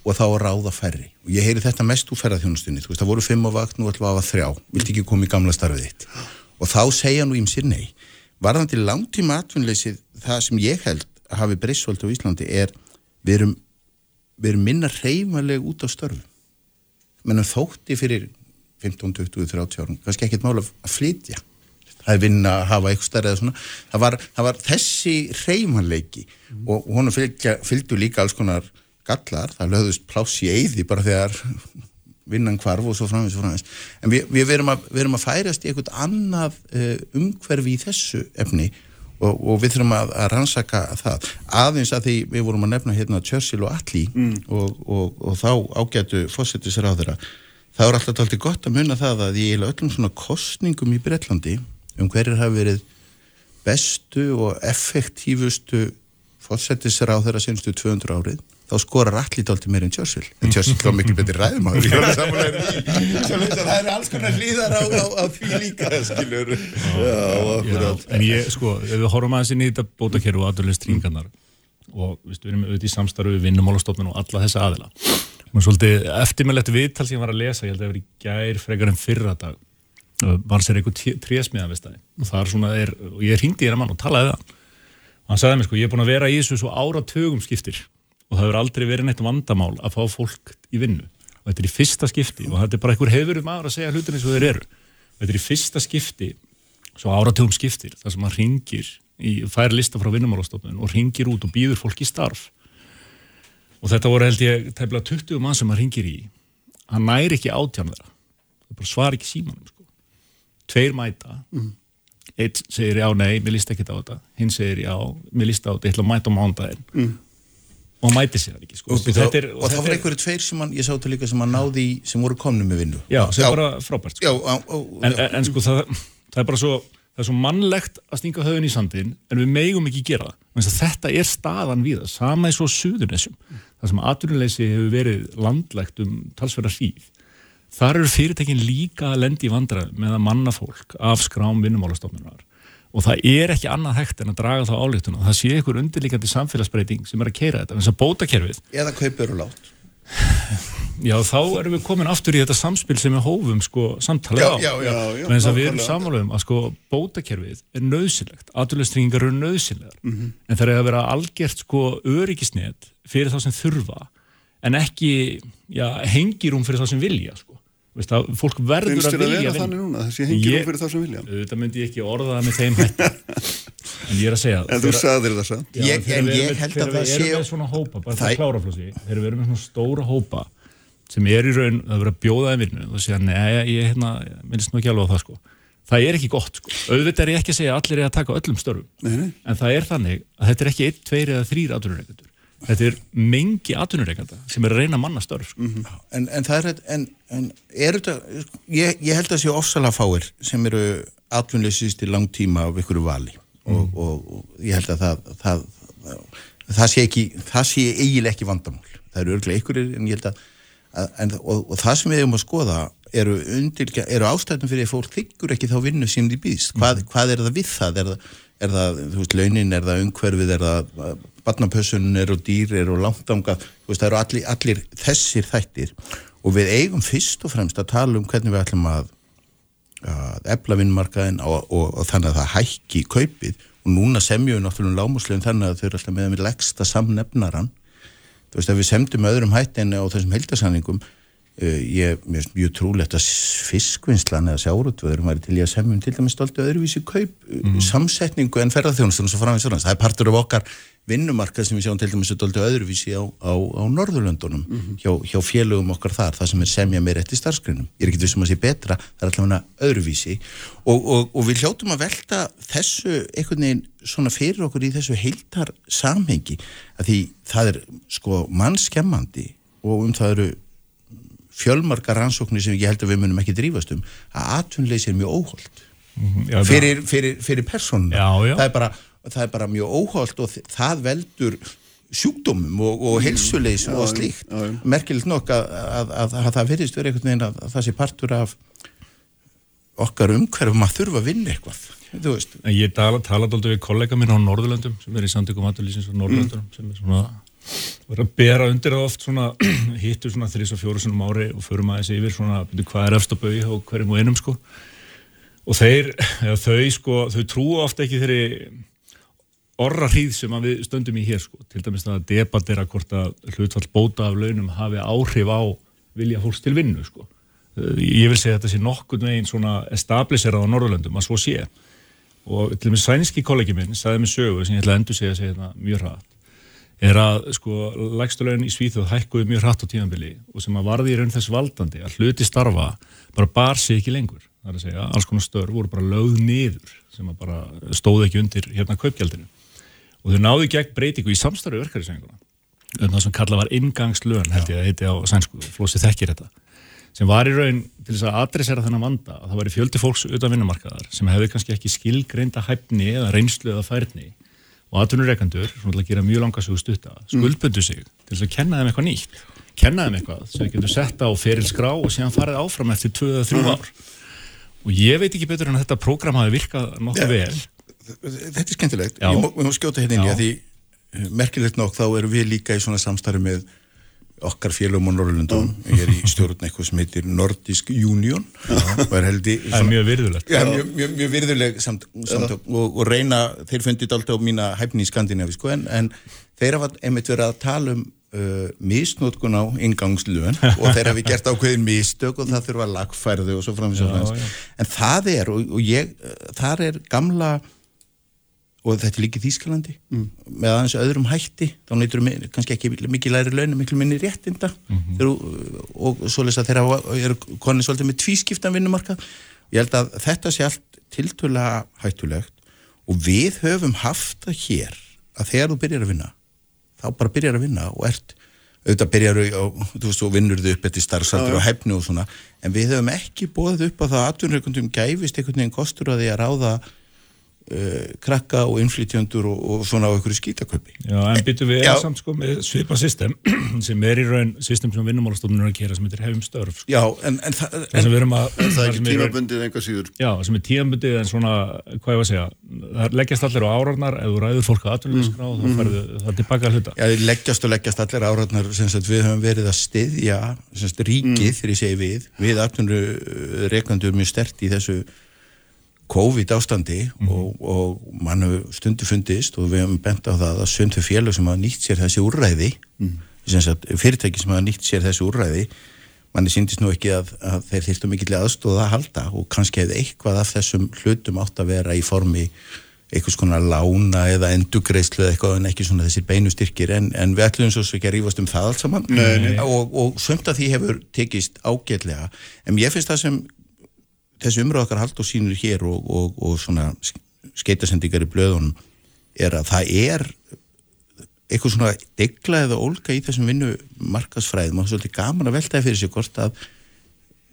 og þá að ráða færri. Og ég heyri þetta mest úr ferðarþjónustunni þú veist það voru fimm á vakt, nú ætlum við að hafa þrjá. Vilt ekki koma í gamla starfið þitt? Og þá segja nú ímsir nei. Varðan til langtíma atvinnleysið það sem ég held hafi breyssvöld á Íslandi er við erum við erum minna reymaleg út á störfum. Mennum þótti fyrir 15, 20, 30 árum kannski ekkert mála að flytja. Er vinna að hafa eitthvað stærri eða svona. Það var, það var þessi reymanleiki mm. og hún fylgdu líka alls konar gallar. Það lögðust pláss í eyði bara þegar vinnan kvarf og svo framins og framins en við, við verum að, að færast í eitthvað annað uh, umhverfi í þessu efni og, og við þurfum að, að rannsaka það aðeins að því við vorum að nefna hérna Churchill og Attlee mm. og, og, og þá ágætu fósittisir á þeirra þá er alltaf alltaf gott að munna það að í öllum svona kostningum í Breitlandi um hverjir hafi verið bestu og effektífustu fósittisir á þeirra senstu 200 árið þá skorar allir dálta meir en Churchill. En Churchill þá miklu betur ræðum á því það er alls konar hlýðar á, á, á því líka skilur en ég sko, ef við horfum aðeins inn í þetta bótakerfu og aðurlega stringarnar og við erum auðvitað í samstarfu við vinnumálastofnun og alla þessa aðila. Og svolítið eftirmjölegt viðtal sem ég var að lesa ég held að það var í gær frekar en fyrra dag. Var sér eitthvað trésmiðan og það er svona, er, og ég ringdi í hérna mann og talaði það og hann sagði mér sko, ég er búin að vera í þessu svo áratögum skiptir og það hefur aldrei verið neitt vandamál að fá fólk í vinnu. Og þetta er í fyrsta skipti og þetta er bara einhver hefur maður að segja hlutin eins og þeir eru. Og þetta er í fyrsta skipti svo áratugum skiptir þar sem maður ringir í fær lista frá vinnumálastofnun og ringir út og býður fólk í starf. Og þetta voru held ég tæmlega 20 mann sem maður ringir í. Hann næri ekki átján þeirra. Það bara svar ekki símanum sko. tveir mæta. Mm. einn segir já nei, mér líst ekki á þetta. Hinn segir já, mér líst á þetta, ég ætla að mæta á mándaginn mm og mæti sér ekki sko. og, og, er- og það þetta var er- einhverju tveir sem hann, ég sá til líka sem hann náði í, sem voru komnu með vinnu. Já, sem er bara frábært sko. já, á, á, en, en, en sko það, það er bara svo það er svo mannlegt að stinga höfun í sandin en við megum ekki gera það. Þetta er staðan við það, sama er svo suðunessum, það sem atvinnuleysi hefur verið landlegt um talsverða hríð. Þar eru fyrirtækin líka að lendi í vandræðum með að manna fólk af skrám vinnumálastofnunar og það er ekki annað hægt en að draga þá álíktuna það sé einhver undirlíkandi samfélagsbreyting sem er að keira þetta, þess að bótakerfið eða kaupur og lát Já, þá erum við komin aftur í þetta samspil sem við hófum sko samtalið á. já, já, já, Menn þess að við erum nákvæmlega. samanlega um að sko bótakerfið er nöðsynlegt, aðlustringingar eru nöðsynlegar, Mhm. en það er að vera algjört sko öryggisnet fyrir þá sem þurfa, en ekki já, hengirúm fyrir þá sem vilja sko. Veist að fólk verður Finnst að þér að vilja vera vinna. þannig núna, þessi hengir Ég- um fyrir það sem vilja? Þetta myndi ég ekki orða það með þeim hætti. en ég er að segja En þú sagðir það samt. Þegar en við erum ég með- að svona hópa, bara Það- það klára flósi þegar við erum með svona stóra hópa sem er í raun að vera að bjóða þeim vinnu og segja, neða, ég hérna, minnst nú ekki alveg á það sko það er ekki gott sko, auðvitað er ég ekki að segja að allir er að taka öllum störfum, Nei, nei. en það er þannig að þetta er ekki einn, tveir eða þrýr atvinnureikendur þetta er mengi atvinnureikenda sem er að reyna að manna störf sko. en, en það er en, en er þetta ég, ég held að sé ofsalega fáir sem eru atvinnleysist í langtíma af ykkur vali. Og, og, og ég held að það það, það sé ekki það sé eiginlega ekki vandamál. Það eru örglega ykkur en ég held að, að en, og, og það sem við hefum að skoða eru, undir, eru ástæðum fyrir að fólk þykkur ekki þá vinnu sem því býðst. Hvað, hvað er það við það? Er það, er það þú veist, launin, er það umhverfið er það barnapössunin er og dýr er og langtanga, þú veist, það eru allir, allir þessir þættir. Og við eigum fyrst og fremst að tala um hvernig við ætlum að, að efla vinnmarkaðin og, og, og þannig að það hækki kaupið. Og núna semjum við náttúrulega lámuslegin þannig að þau eru alltaf með að við leggsta samnefnaran þú veist, ef við semdum öðrum hætti en á þessum heildasanningum uh, ég, mér finnst mjög trúlegt að fiskvinnslan eða sjárutvöðurum væri til í að semjum til dæmis stolti öðruvísi kaup, mm. samsetningu en ferðarþjónustunum svo framins svona, það er partur af okkar vinnumarkað sem við sjáum til dæmis stolti öðruvísi á, á, á Norðurlöndunum hjá, hjá félögum okkar þar, það sem er semja með rétt í starfsgreinum, ég er ekki vissum að sé betra það er alltaf öðruvísi. Og, og, og við hljótum að velta þessu einhvern veginn svona fyrir okkur í þessu heiltar samhengi að því það er sko mannskemmandi og um það eru fjölmarkar rannsóknir sem ég held að við munum ekki drífast um að atvinnleysi er mjög óholt. Já, fyrir, fyrir, fyrir persónuna. Já, já. Það, er bara, það er bara mjög óholt og það veldur sjúkdómum og, og heilsuleysi og slíkt. já, já. merkilegt nokk að, að, að, að það virðist verið einhvern veginn að, að það sé partur af okkar umhverfum að þurfa að vinna eitthvað þú veist. En ég tala, tala dálítið við kollega mín á Norðurlöndum sem er í samtökum aðurlýsins á Norðurlöndum sem er svona verið að bera undir það oft svona hittur svona þrís og fjóru sinum ári og förum aðeins yfir svona hvað er efst að bauði og hverjum og einum sko. Og þeir, eða þau sko þau trúa ofta ekki þeirri orra hríð sem við stöndum í hér sko. Til dæmis að debatera hvort að hlutfall bóta af launum hafi áhrif á vilja fólks til vinnu sko. Eh, ég vil segja þetta sé nokkurn veginn svona establisherað á Norðurlöndum að svo sé. Og til og með sænski kollegi minn sagði mig sögu sem ég ætla að endur segja segja þetta mjög hratt er að sko lægstulögin í Svíþjóð hækkuði mjög hratt á tímanbili og sem að varði í raun þess valdandi að hluti starfa bara bar sig ekki lengur. Það er að segja, alls konar störf voru bara lögð niður sem að bara stóð ekki undir hérna kaupgjaldinu. Og þau náðu í gegn breytingu í samstarfi verkefnisenguna um það sem kalla var ingangslön held ég að heiti á sænsku, Flósi þekkir þetta. Sem var í raun til þess að adressera þennan vanda að það væri fjöldi fólks utan vinnumarkaðar sem hefði kannski ekki skilgreinda hæfni eða reynslu eða færni og atvinnureikandur, svona til að gera mjög langa sögu stutta, skuldbundu sig til þess að kenna þeim eitthvað nýtt, kenna þeim eitthvað sem þau getur sett á ferilskrá og síðan farið áfram eftir 2-3 ár. Og ég veit ekki betur en að þetta prógram hafi virkað nokkuð vel. Þetta er skemmtilegt, Já. ég má, má skjóta hérna inn í að því eh, merkilegt nokk þá erum við líka í svona samstarfi með okkar félögum á Norrlundum ég er í stjórn eitthvað sem heitir Nordisk Union er það er mjög virðulegt. Já, mjög, mjög, mjög virðuleg samt, samtök. Og, og reyna, þeir fundið alltaf á mína hæfni í Skandinavi, sko, en, en þeir hafa einmitt verið að tala um uh, misnótkun á ingangslun og þeir hafi gert ákveðin mistök og það þurfa lagfærðu og svo framins og framins en það er, og, og ég uh, þar er gamla og þetta er líka í Þýskalandi með aðeins öðrum hætti þá neytur við kannski ekki mikið læri laun miklu minni réttinda. Mm -hmm. og svoleiðis að þeirra eru konið svolítið með tvískiptan vinnumarka ég held að þetta sé allt tiltöla hættulegt og við höfum haft það hér að þegar þú byrjar að vinna þá bara byrjar að vinna og ert auðvitað byrjar og þú veist, og vinnur þau upp eftir starfsaldur og hefni og svona en við höfum ekki bóðið upp á það að atvinnurreikundum gæfist einhvern veginn kostur að því að ráða krakka og innflytjöndur og, og svona á einhverju skítaköpi Já, en byttum við eða samt sko með svipa system sem er í raun system sem vinnumálastofnun er að gera sem heitir hefum störf sko. Já, en, en, það, Það sem við erum að Það er ekki er tímabundið einhver síður. Já, sem er tíðanbundið en svona, hvað ég var að segja, það leggjast allir á árarnar, ef þú ræður fólk að atvinnuleyskrá, mm. þá færðu það tilbaka að hluta. Já, leggjast og leggjast allir áratnar sem sagt, við höfum verið að styðja sem sagt, ríkið, þegar ég segi við við COVID ástandi og, og mann hefur stundu fundist og við höfum bent á það að söndu félag sem hafa nýtt sér þessi úrræði sagt, fyrirtæki sem hafa nýtt sér þessi úrræði manni síndist nú ekki að, að þeir þyrftu mikill aðstóða að halda og kannski hefði eitthvað af þessum hlutum átt að vera í formi einhvers konar lána eða endugreislu eða eitthvað en ekki svona þessir beinu styrkir en, en við ætlum svo ekki að rífast um það allt saman. Nei, nei. Og, og sömt að því hefur tekist ágætlega en ég finnst það sem þessi umröð okkar hald og sínur hér og, og, og svona skeitasendingar í blöðunum er að það er eitthvað svona degla eða ólga í þessum vinnu markasfræðum og það er svolítið gaman að veltaði fyrir sig hvort að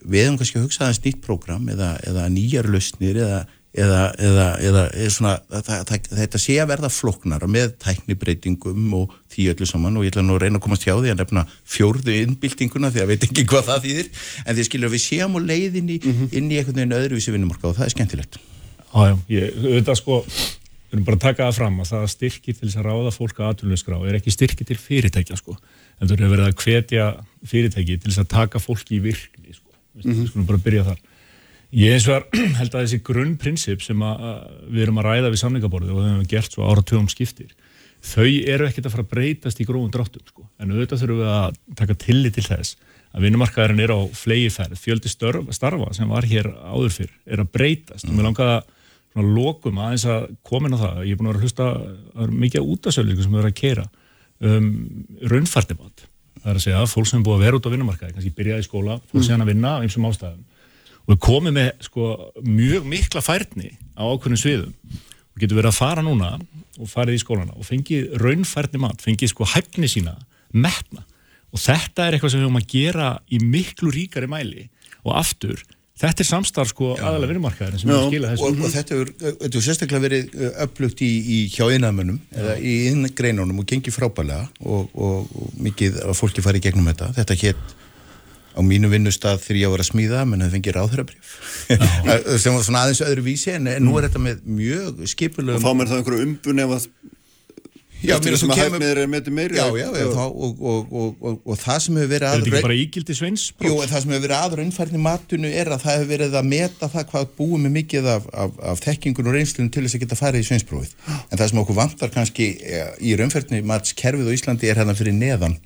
við hefum kannski að hugsa aðeins nýtt prógram eða, eða nýjar lausnir eða, eða, eða, eða, svona, það, það, þetta sé að verða floknara með tæknibreitingum og því öllu saman og ég ætla nú að reyna að komast hjá því að nefna fjórðu innbyltinguna því að veit ekki hvað það þýðir. En því skilur við séum á leiðinni inn í einhvern veginn öðruvísi vinnumarka og það er skemmtilegt. Já, já, ég, auðvitað sko, við erum bara að taka það fram að það styrkir til þess að ráða fólk að atvinnuleyskrá er ekki styrkir til fyrirtækja sko, en þú eru verið að hvetja fyrirtæki til þess að taka fólki í virkni sko, mm -hmm. við skulum bara byrja þar. Ég eins og er held að þessi grunnprinsip sem að, að við erum að ræða við samlingaborðið og við hefum gert svo áratugum skiptir, þau eru ekkert að fara að breytast í grófum dráttum sko, en auðvitað þurfum við að taka tillit til þess að vinnumarkaðurinn er á flegiferð, fjöldi störf, starfa sem var hér áður fyrr er að breytast. Og mér langaði að svona lokum aðeins að komin á það. Ég er búin að vera að hlusta er mikið útasölu sem við erum að keira um, raunfærdimat það er að segja að fólk sem er búið að vera út á vinnumarkaði kannski byrjaði í skóla, fór síðan að vinna á einsum ástæðum og við komum með sko, mjög mikla færni á ákveðnum sviðum. Og getur verið að fara núna og farið í skólana og fengið raunfærdimat, fengið sko hæfni sína metna og þetta er eitthvað sem við höfum að gera í miklu ríkari mæli. Og aftur Þetta er samstarf sko aðalega vinnumarkaðin sem við skilja þessu. Og, og þetta hefur sérstaklega verið upplugt í, í hjá innamönnum eða í inngreinunum og gengið frábælega og, og, og mikið að fólki fari í gegnum þetta. Þetta hétt á mínu vinnustad þegar ég var að smíða menn það fengið ráðhrabrif sem var svona aðeins öðru vísi en, en nú er þetta með mjög skipulegum Og fá mér það einhverju umbun ef að Já, eftir svo að hæfnið er metið meiri Já, já, þá, og, og, og, og, og það sem hefur verið Er að þetta ekki bara ígildi sveins? Jú, en það sem hefur verið aður unnfærni matunu er að það hefur verið að meta það hvað búið með mikið af, af, af þekkingun og reynslunum til þess að geta farið í sveinsprófið. En það sem okkur vantar kannski eh, í raunfærni matskerfið á Íslandi er hérna fyrir neðan.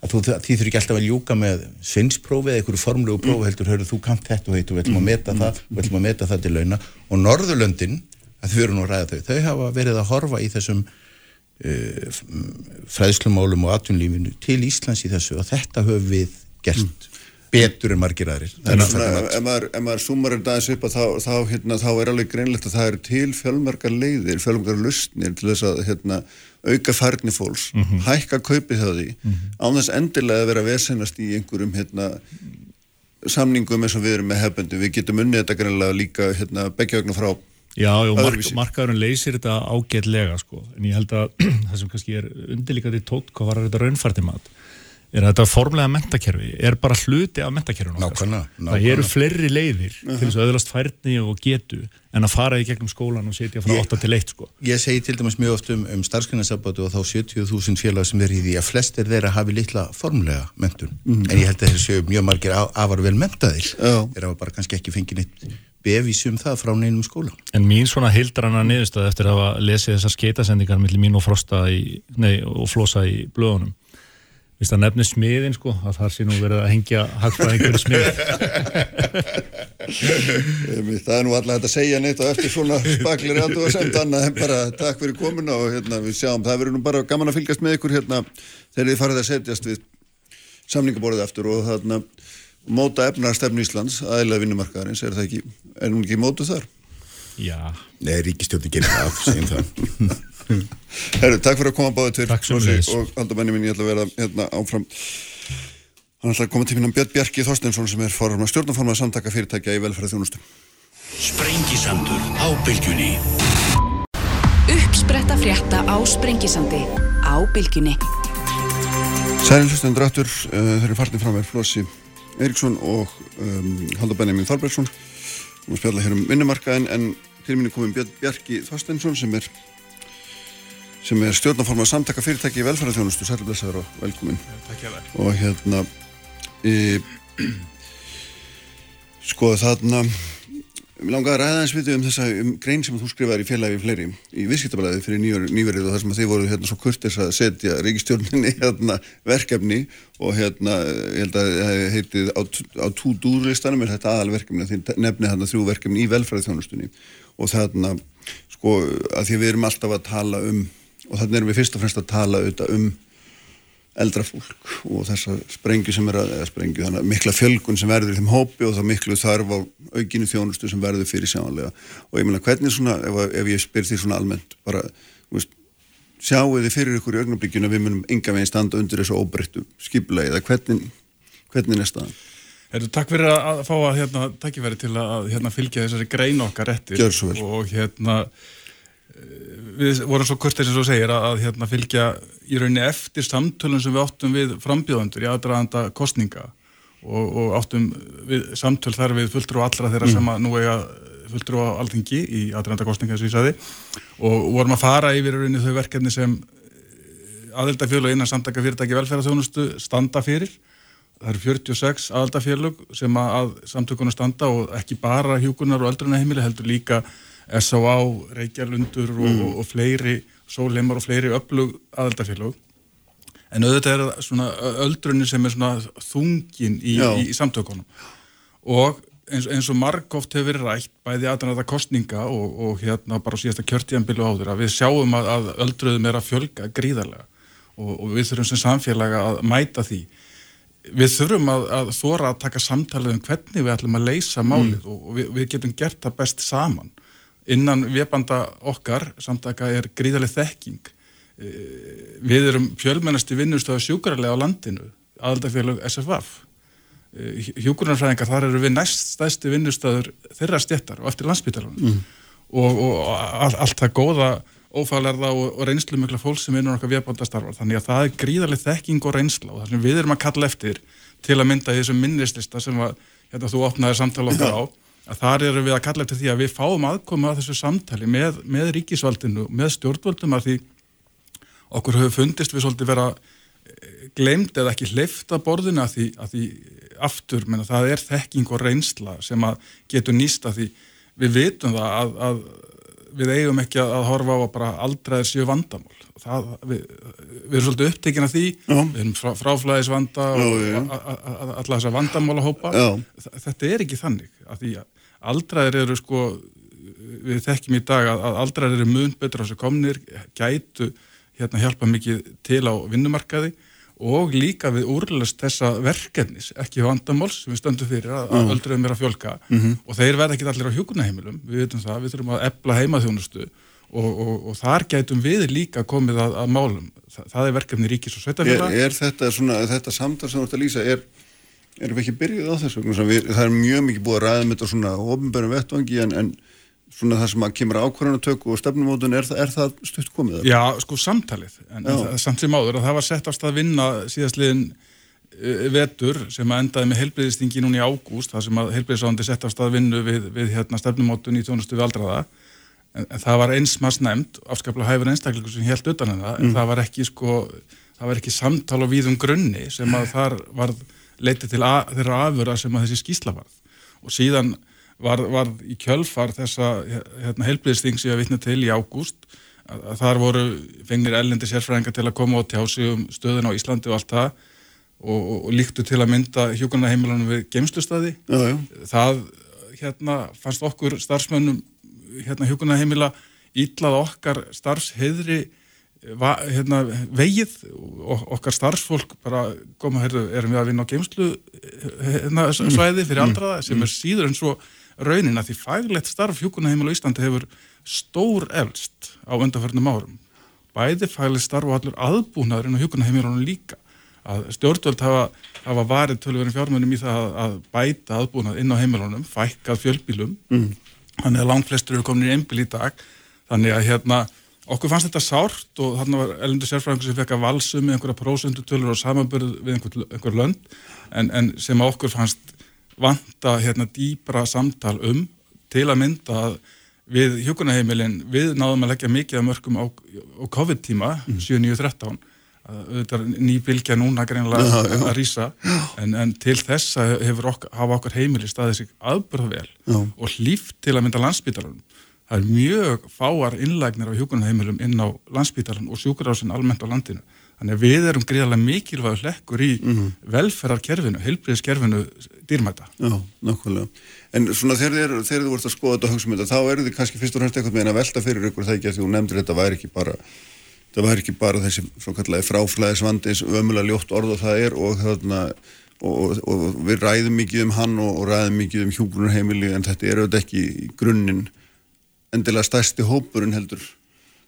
Að þú, því þurfi ekki alltaf að ljúka með sveinsprófið eða einhverju formlegu prófi heldur, hörðu, þú kannt þetta og heit og við ætlum að meta það og við ætlum að meta það til launa. Og Norðurlöndin, að þau eru nú að ræða þau, þau hafa verið að horfa í þessum uh, fræðslumálum og atvinnlífinu til Íslands í þessu og þetta höfum við gert betur en margir aðrir. Svona, mat. ef maður, maður sumar þetta aðeins upp að þá, þá, hérna, þá er alveg greinlegt að það eru til fjölmarkar leiðir, fjölmarkar lustnir til þess að hérna, auka færni fólks, hækka kaupið hjá því, án þess endilega að vera vesenast í einhverjum hérna, samningum eins og við erum með hefbendi. Við getum unnið þetta greinlega líka hérna, beggjaugna frá. Já, já, mark, markaðurinn leysir þetta ágætlega sko, en ég held að það sem kannski er undirlíkandi tótt hvað var þetta raunfærdi mat er að þetta formlega mentakerfi er bara hluti af mentakerfinu það eru fleiri leiðir til þess að öðlast færni og getu en að fara í gegnum skólan og setja frá Ég- 8 til 1 sko. Ég segi til dæmis mjög oft um, um starfsgrunnarsabatu og þá 70.000 félag sem er í því að flestir þeirra hafi litla formlega mentun en ég held að þeir séu mjög margir afar vel mentaðir Já. þeir hafa bara kannski ekki fengið neitt bevís um það frá neinum skóla. En mín svona hildrana niðurstöð eftir að hafa lesið þessar skeitasendingar millir mín og Frosta í, nei, og Flosa í blöðunum Vist að nefni smiðin sko, að þar sé nú verið að hengja hagfræðingur smið. Það er nú alltaf hægt að segja neitt og eftir svona spaklir andu að senda annað en bara takk fyrir komuna og hérna við sjáum, það verður nú bara gaman að fylgjast með ykkur hérna þegar þið farið að setjast við samningaborðið aftur og þarna móta efnarstefnu Íslands, aðeinslega vinnumarkaðarins, er það ekki, er hún ekki mótuð þar? Já, Nei, ríkistjóðin gerir það, segjum það Herru, takk fyrir að koma báðið til Takk Flósi sömuleiðis. og Aldur Benni minn, ég ætla að vera hérna áfram Hann ætla að koma til minn Björn Bjarki Þorsteinsson sem er forma stjórnaformað samtaka fyrirtækja í velferð þjónustu Sprengisandur á bylgjunni. Uppspretta frétta á Sprengisandi á bylgjunni. Særi hlustendur aftur, uh, þeir eru farnir fram með Flósi Eiríksson og um, Haldur Benjamin Þorbergsson og við spjalla hér um vinnumarkaðin en til mínu komum Björn Bjarki Þorsteinsson sem er sem er stjórnaformað samtaka fyrirtæki í velferðarþjónustu, særi blessaður og velkomin Takk hjá þær. og hérna e, sko þarna Mér langaði að ræða eins við þig um þessa um grein sem þú skrifaði í félagi fleiri í viðskiptablaði fyrir nýverið og þar sem að þið voru hérna svo kurtis að setja ríkistjórninni hérna verkefni og hérna ég held að það heitið á, á to-do-listanum er þetta aðalverkefni. Þið nefnið hérna þrjú verkefni í velferðarþjónustunni. Og þarna sko að því að við erum alltaf að tala um og þarna erum við fyrst og fremst að tala auðvitað um eldra fólk og þessa sprengju sem er að, eða sprengju, þannig að mikla fjölgun sem verður í þeim hópi og það miklu þarf á aukinu þjónustu sem verður fyrir sjáanlega og ég meina hvernig svona, ef, ef ég spyr því svona almennt, bara, þú veist sjáu þið fyrir ykkur í augnablikjun að við munum ynga veginn standa undir þessu óbreyttu skipulegi eða hvernig, hvernig er staðan? Herru, takk fyrir að, fá að hérna, takkifæri til að hérna, fylgja þessari grein okkar vel. og hérna við vorum svo kurtið sem þú segir að, að hérna, fylgja í rauninni eftir samtölum sem við áttum við frambjóðandur í aðdraðanda kostninga og, og áttum við samtöl þar við fulltrú allra þeirra sem að nú eiga fulltrú á alþingi í aðdraðanda kostninga eins og ég sagði. Og vorum að fara yfir rauninni þau verkefni sem aðeldafjölu innan samtaka fyrirtæki velferðarþjónustu standa fyrir. Það eru 46 aðaldafélög sem að, að samtökunum standa og ekki bara hjúkunar og eldrunaheimili heldur líka S.O.A. Reykjalundur og, og, og fleiri sólheimar og fleiri öflug aðaldafélög en auðvitað er það svona öldrunni sem er svona þungin í, í, í samtökunum. Og eins, eins og margóft hefur verið rætt bæði aðræða kostninga og, og hérna bara síðasta kjörtíðanbílu áður að við sjáum að, að öldruðum er að fjölga gríðarlega. Og, og við þurfum sem samfélaga að mæta því. Við þurfum að, að þóra að taka samtalið um hvernig við ætlum að leysa málið og, og við, við getum gert það best saman innan vefanda okkar samtaka er gríðarlega þekking. Eh, við erum fjölmennasti vinnustöðu sjúkrarlega á landinu aðaldafélög SFF hjúkurnarfræðingar, þar eru við næst stæðsti vinnustöður þeirra stjættar og eftir landsbytalanum mm. og, og all, allt það góða ófaglarða og, og reynslu mikla fólk sem vinnur okkar vefbandastarfar, þannig að það er gríðarlega þekking og reynsla og það sem við erum að kalla eftir til að mynda þessum minnislista sem að, hérna, þú opnaði samtala okkar á að þar eru við að kalla eftir því að við fáum aðkomu að þessu samtali með, með ríkisvaldinu, með stjórnvöldum að því okkur hefur fundist við svolítið vera glemt eða ekki hleyft að borðinu að því, að því aftur, menna, það er þekking og reynsla sem að getur nýst að því við vitum það að, að við eigum ekki að, horfa á að bara aldraðir séu vandamál það, við, við erum svolítið upptekinn af því Já. við erum frá, fráflæðisvanda og alla þessa vandamála hópa Já. þetta er ekki þannig að því að aldraðir eru sko við þekkjum í dag að, að aldraðir eru mun betur á þessu komnir, gætu hérna hjálpa mikið til á vinnumarkaði og líka við úrlust þessa verkefnis, ekki vandamáls sem við stöndum fyrir að, að öldruðum er að fjölka og þeir verða ekki allir á hjúkunaheimilum við veitum það, við þurfum að epla heimaþjónustu og, og, og þar gætum við líka komið að, að málum. Þa, það er verkefni ríkis og Er, sveitafélag er þetta svona, þetta samtal sem þú ert að lýsa er, erum við ekki byrjuð á þessu? Að það er mjög mikið búið að ræða með þetta svona ofnbærum vettvangi en, en svona það sem að kemur ákvarðanatöku og stefnumótun er, er það stutt komið? Já, sko samtalið, en það, samt sem áður að það var sett á stað vinna síðastliðin uh, vetur sem að endaði með heilbreyðistingi núna í ágúst, það sem að heilbreyðisáðandi sett á stað vinnu við, við hérna, stefnumótun í tjónustu við aldraða, en, en það var eins maður nefnd, afskaplega hæfur einstaklingur sem held utan en það, en það var ekki sko, það var ekki samtal og víðum grunni sem að þar var leitið til að, þeirra afura sem að þessi skýsla varð og síðan var, var í kjölfar þessa hérna, heilbriðsting sem ég vitna til í ágúst að, að þar voru fengnir ellendi sérfræðingar til að koma og tjá sig um stöðun á Íslandi og allt það og, og, og líktu til að mynda hjúkunarheimilunum við já. það hérna fannst okkur starfsmönnum hérna hjúkunarheimila ítlað okkar starfsheyðri va, hérna, vegið og okkar starfsfólk bara koma, heyrðu, erum við að vinna á geimslu hérna, svæði fyrir aldraða sem er síður en svo raunin að því faglegt starf hjúkunarheimila á Íslandi hefur stór elst á undanförnum árum. Bæði fæli starf og allur aðbúnaður inn á hjúkunarheimilunum líka. Að stjórnvöld hafa, hafa varið tölverðin fjármennum í það að, að bæta aðbúnað inn á heimilunum, fækkað fjölbílum mm. þannig að langt flestur eru komin í einbíl í dag. Þannig að hérna okkur fannst þetta sárt og þarna var elundur sérfræðingur sem fekk að valsum með einhverja prósundutölur og samanbörð við einhver, einhver lönd en, en sem okkur fannst vanta hérna dýbra samtal um til að mynda að við hjókunaheimilin, við náðum að leggja mikið af mörgum á, á COVID-tíma mm. 7.9.13 þetta er ný bilgja núna greinlega að rýsa en, en til þess hefur okkar, hafa okkar heimili staðið sig aðbörða vel og hlýft til að mynda landsbytarunum það er mjög fáar innlægnir á hjókunarheimilum inn á landsbytarun og sjúkurásin almennt á landinu þannig að við erum greiðarlega mikilvæg hlekkur í mm -hmm. velferðarkerfinu, heilbriðskerfinu dýrmæta. Já, nákvæmlega. En svona þegar þið voruð að skoða þetta og um þetta, þá eru þið kannski fyrst og fremst eitthvað að velta fyrir ykkur það ekki að því þú nefndir þetta væri ekki bara það væri ekki bara þessi svo kallagi fráflæðisvandis ömulega ljótt orð og það er og, þarna, og, og, og við ræðum mikið um hann og ræðum mikið um hjúgrunarheimili en þetta er auðvitað ekki í grunninn endilega stærsti hópurinn heldur.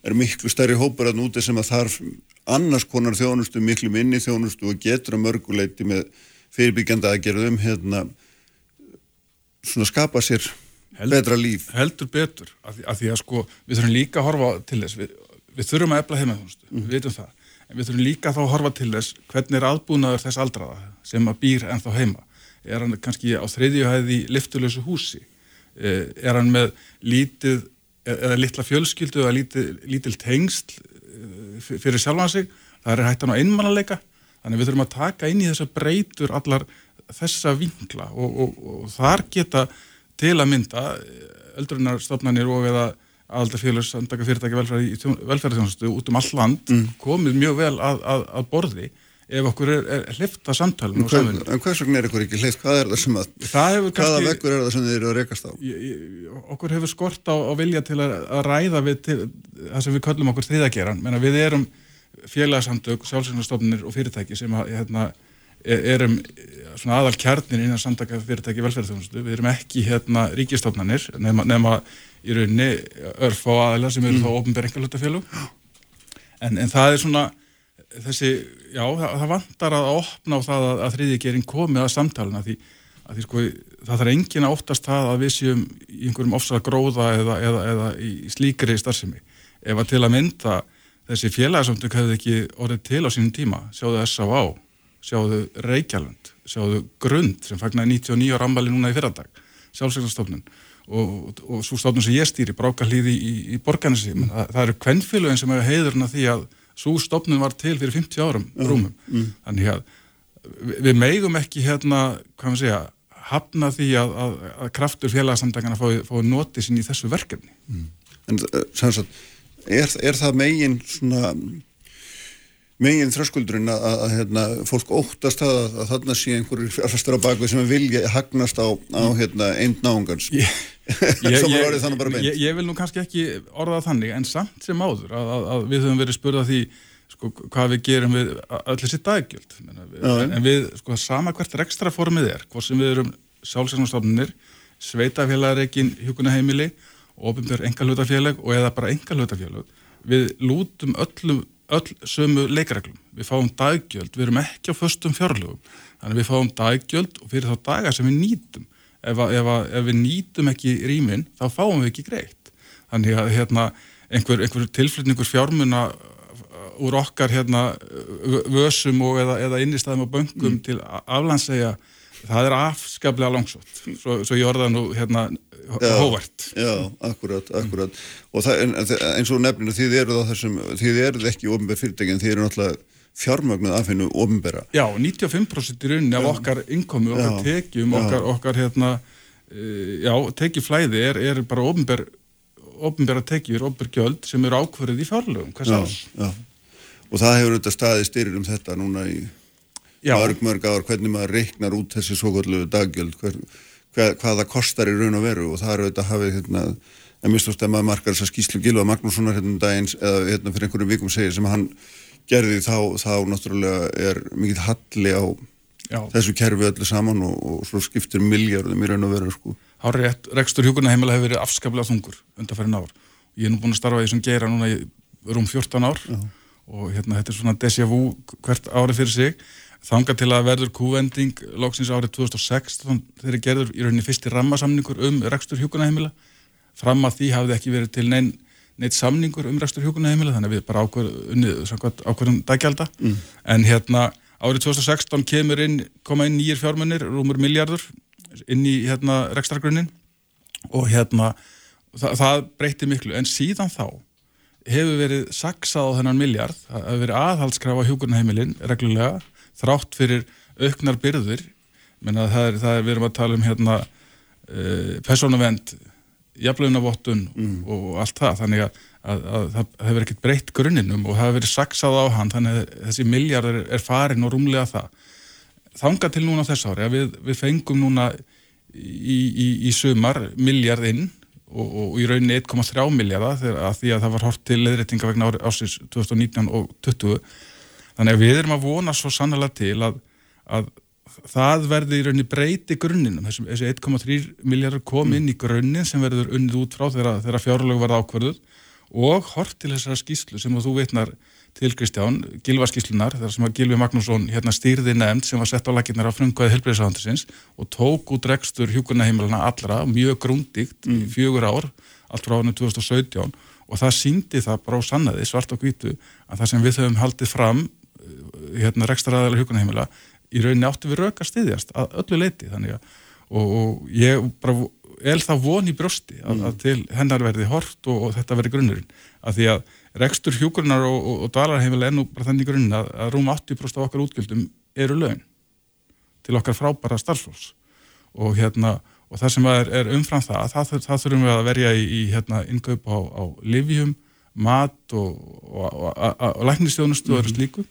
Er miklu stærri hópur að núti sem að þarf annars konar þjónustu miklu minni þjónustu og getur að mörguleiti með fyrirbyggjanda að gera um hérna svona skapa sér heldur, betra líf. heldur betur, af því, af því að sko við þurfum líka að horfa til þess við, við þurfum að efla heimaþjónustu, mm. við veitum það. En við þurfum líka þá að horfa til þess hvernig er aðbúnaður þess aldraða sem að býr ennþá heima, er hann kannski á þreyðjuhæði liftulösu húsi er hann með lítið eða litla fjölskyldu eða lítil, lítil tengst eh, fyrir sjálfan sig, það er hættan á einmannaleika þannig við þurfum að taka inn í þessa breytur allar þessa vinkla og, og, og þar geta til að mynda öldrunarstofnanir og eða aldarfélags samtaka fyrirtæki velferðarþjónustu út um all land mm. komið mjög vel að, að, að borði ef okkur er, er hlifta samtalenu en, hver, en hvers vegna er ykkur ekki hlift? Hvað er það sem að hvaða kannski, vekkur er það sem þið eru að rekast á? Okkur hefur skort á, á vilja til að, að ræða við til, það sem við köllum okkur þriðageran menna við erum félagsamtök sjálfsvegnastofnir og fyrirtæki sem að, hérna, e, erum aðal kjarnir innan samtaka fyrirtæki velferðarþjónustu, við erum ekki hérna, ríkistofnanir nema, nema í rauninni örf á aðala sem eru mm. þá ofnbæringalutafélug en, en það er svona þessi, já, það, það vantar að opna á það að, að þriðigerinn komi að samtalena því að því sko það þarf engin að óttast það að við séum í einhverjum ofsað gróða eða, eða, eða í slíkri starfsemi ef að til að mynda þessi félagsamtök hefði ekki orðið til á sínum tíma sjáðu S.A.V. sjáðu Reykjaland, sjáðu Grund sem fagnar 99 ára ammali núna í fyrradag sjálfsvegnarstofnun og, og, og svo stofnun sem ég stýri, Brákarlíði í, í, í borganessi, mm. það, það eru kvennfélögin sem hefur heiðurna því að svo stofnun var til fyrir 50 árum rúmum mm. þannig að við megum ekki hérna, hvað maður segja hafna því að, að, að kraftur félagsamdækana fái, fái notið sín í þessu verkefni mm. En sannsagt, er, er það megin svona megin þröskuldurinn að, að, að hérna, fólk óttast að, að þarna sé einhverjir fjárfæstur á bakvið sem vilja hagnast á, á hérna, einn náungans. Ég, ég vil nú kannski ekki orða þannig en samt sem áður að við höfum verið spurðað því sko, hvað við gerum við öll þessi daggjöld. En, en við, sko, sama hvert ekstra formið er, hvort sem við erum sjálfsæðnumstofnunir, sveitafélagreikin hjókunaheimili, ofinbjörn engalhutafélag og eða bara engalhutafélag við lútum öllum öll sömu leikareglum. Við fáum daggjöld, við erum ekki á föstum fjárlögum, þannig við fáum daggjöld og fyrir þá dagar sem við nýtum. Ef, ef, ef við nýtum ekki rýmin, þá fáum við ekki greitt. Þannig að hérna, einhver, einhver tilflutningur fjármuna uh, úr okkar hérna, vösum og eða, eða innistæðum á böngum mm. til aflandsega, það er afskaplega langsótt. Svo, svo ég orða nú hérna hóvart. Já, akkurat, akkurat. Og það, en, eins og nefninu, þið eruð á þessum, þið eruð ekki ofinbæð fyrirtæki en þið eru náttúrulega fjármögnuð aðfinnu ofinbæra. Já, 95% í rauninni af okkar innkomi, okkar já, tekjum, okkar, okkar hérna, uh, já, tekjuflæði er, er bara ofinbæra ofinbæra tekjur, ofinbæra gjöld sem eru ákverðið í fjárlögum, hvað sáls? Já, já. Og það hefur auðvitað staðið styrir um þetta núna í mörg mörg ár, hvernig maður reiknar út þessi svo kallu daggjöld, hvernig hvað, hvað það kostar í raun og veru og það eru auðvitað að hafa hérna, en mistúst að maður markar þess að skýslu Gilva Magnússonar hérna um dagins eða hérna fyrir einhverjum vikum segir sem hann gerði þá, þá náttúrulega er mikið halli á Já. þessu kerfi öllu saman og, og svo skiptir miljardum í raun og veru sko. Hárið, rekstur hjókurna heimilega hefur verið afskaplega þungur undan fyrir náður. Ég er nú búin að starfa í þessum geira núna í rúm 14 ár og hérna þetta er svona déjà vu hvert ári fyrir sig þanga til að verður kúvending loksins árið 2006 þegar gerður í rauninni fyrsti rammasamningur um rekstur hjúkunaheimila fram að því hafði ekki verið til neinn neitt samningur um rekstur hjúkunaheimila þannig að við bara ákveðum dagjálta mm. en hérna árið 2016 kemur inn, koma inn nýjir fjármunir, rúmur miljardur inn í hérna rekstargrunnin og hérna það, það breytti miklu. En síðan þá hefur verið saksað á þennan miljard, það hefur verið aðhaldskrafa hjúkunaheimilin reglulega þrátt fyrir auknar byrður menna það er, það er við erum að tala um hérna uh, persónavend jafnlegunavottun mm. og allt það þannig að, að, að það hefur ekkert breytt grunninum og það hefur verið saksað á hann þannig að þessi miljard er, er farin og rúmlega það þanga til núna þess ári að við, við fengum núna í, í, í sumar miljard inn og, og í rauninni 1,3 miljardar því að það var hort til leðréttinga vegna ásins 2019 og 2020 þannig að við erum að vona svo sannlega til að, að það verði í rauninni breyti grunninum þessi 1,3 miljardar kom mm. inn í grunnin sem verður unnið út frá þegar, þegar fjárlög var ákverðuð og hort til þessara skýslu sem þú veitnar til Kristján, Gilvarskíslunar þar sem að Gilvi Magnússon hérna stýrði nefnd sem var sett á laginnar á frumkvæði helbreyðsafandisins og tók út rekstur hjúkurnaheimilana allra mjög grúndíkt mm. í fjögur ár, allt frá ánum 2017 og það síndi það bara á sannaði svart og hvítu að það sem við höfum haldið fram hérna rekstaraðalega hjúkurnaheimila í rauninni áttu við röka stiðjast að öllu leiti þannig að og, og ég bara el þá von í brösti að, mm. að til hennar verði hort og, og þetta verði grunnurinn að því að rekstur hjúkurnar og, og, og dvalarheimil ennú bara þannig grunn að, að rúm 80% af okkar útgjöldum eru laun til okkar frábæra starfsfólks og hérna og það sem er, er umfram það, það, það þurfum við að verja í, í hérna innkaup á, á livjum, mat og, og læknistjónustu og öðru mhm. slíku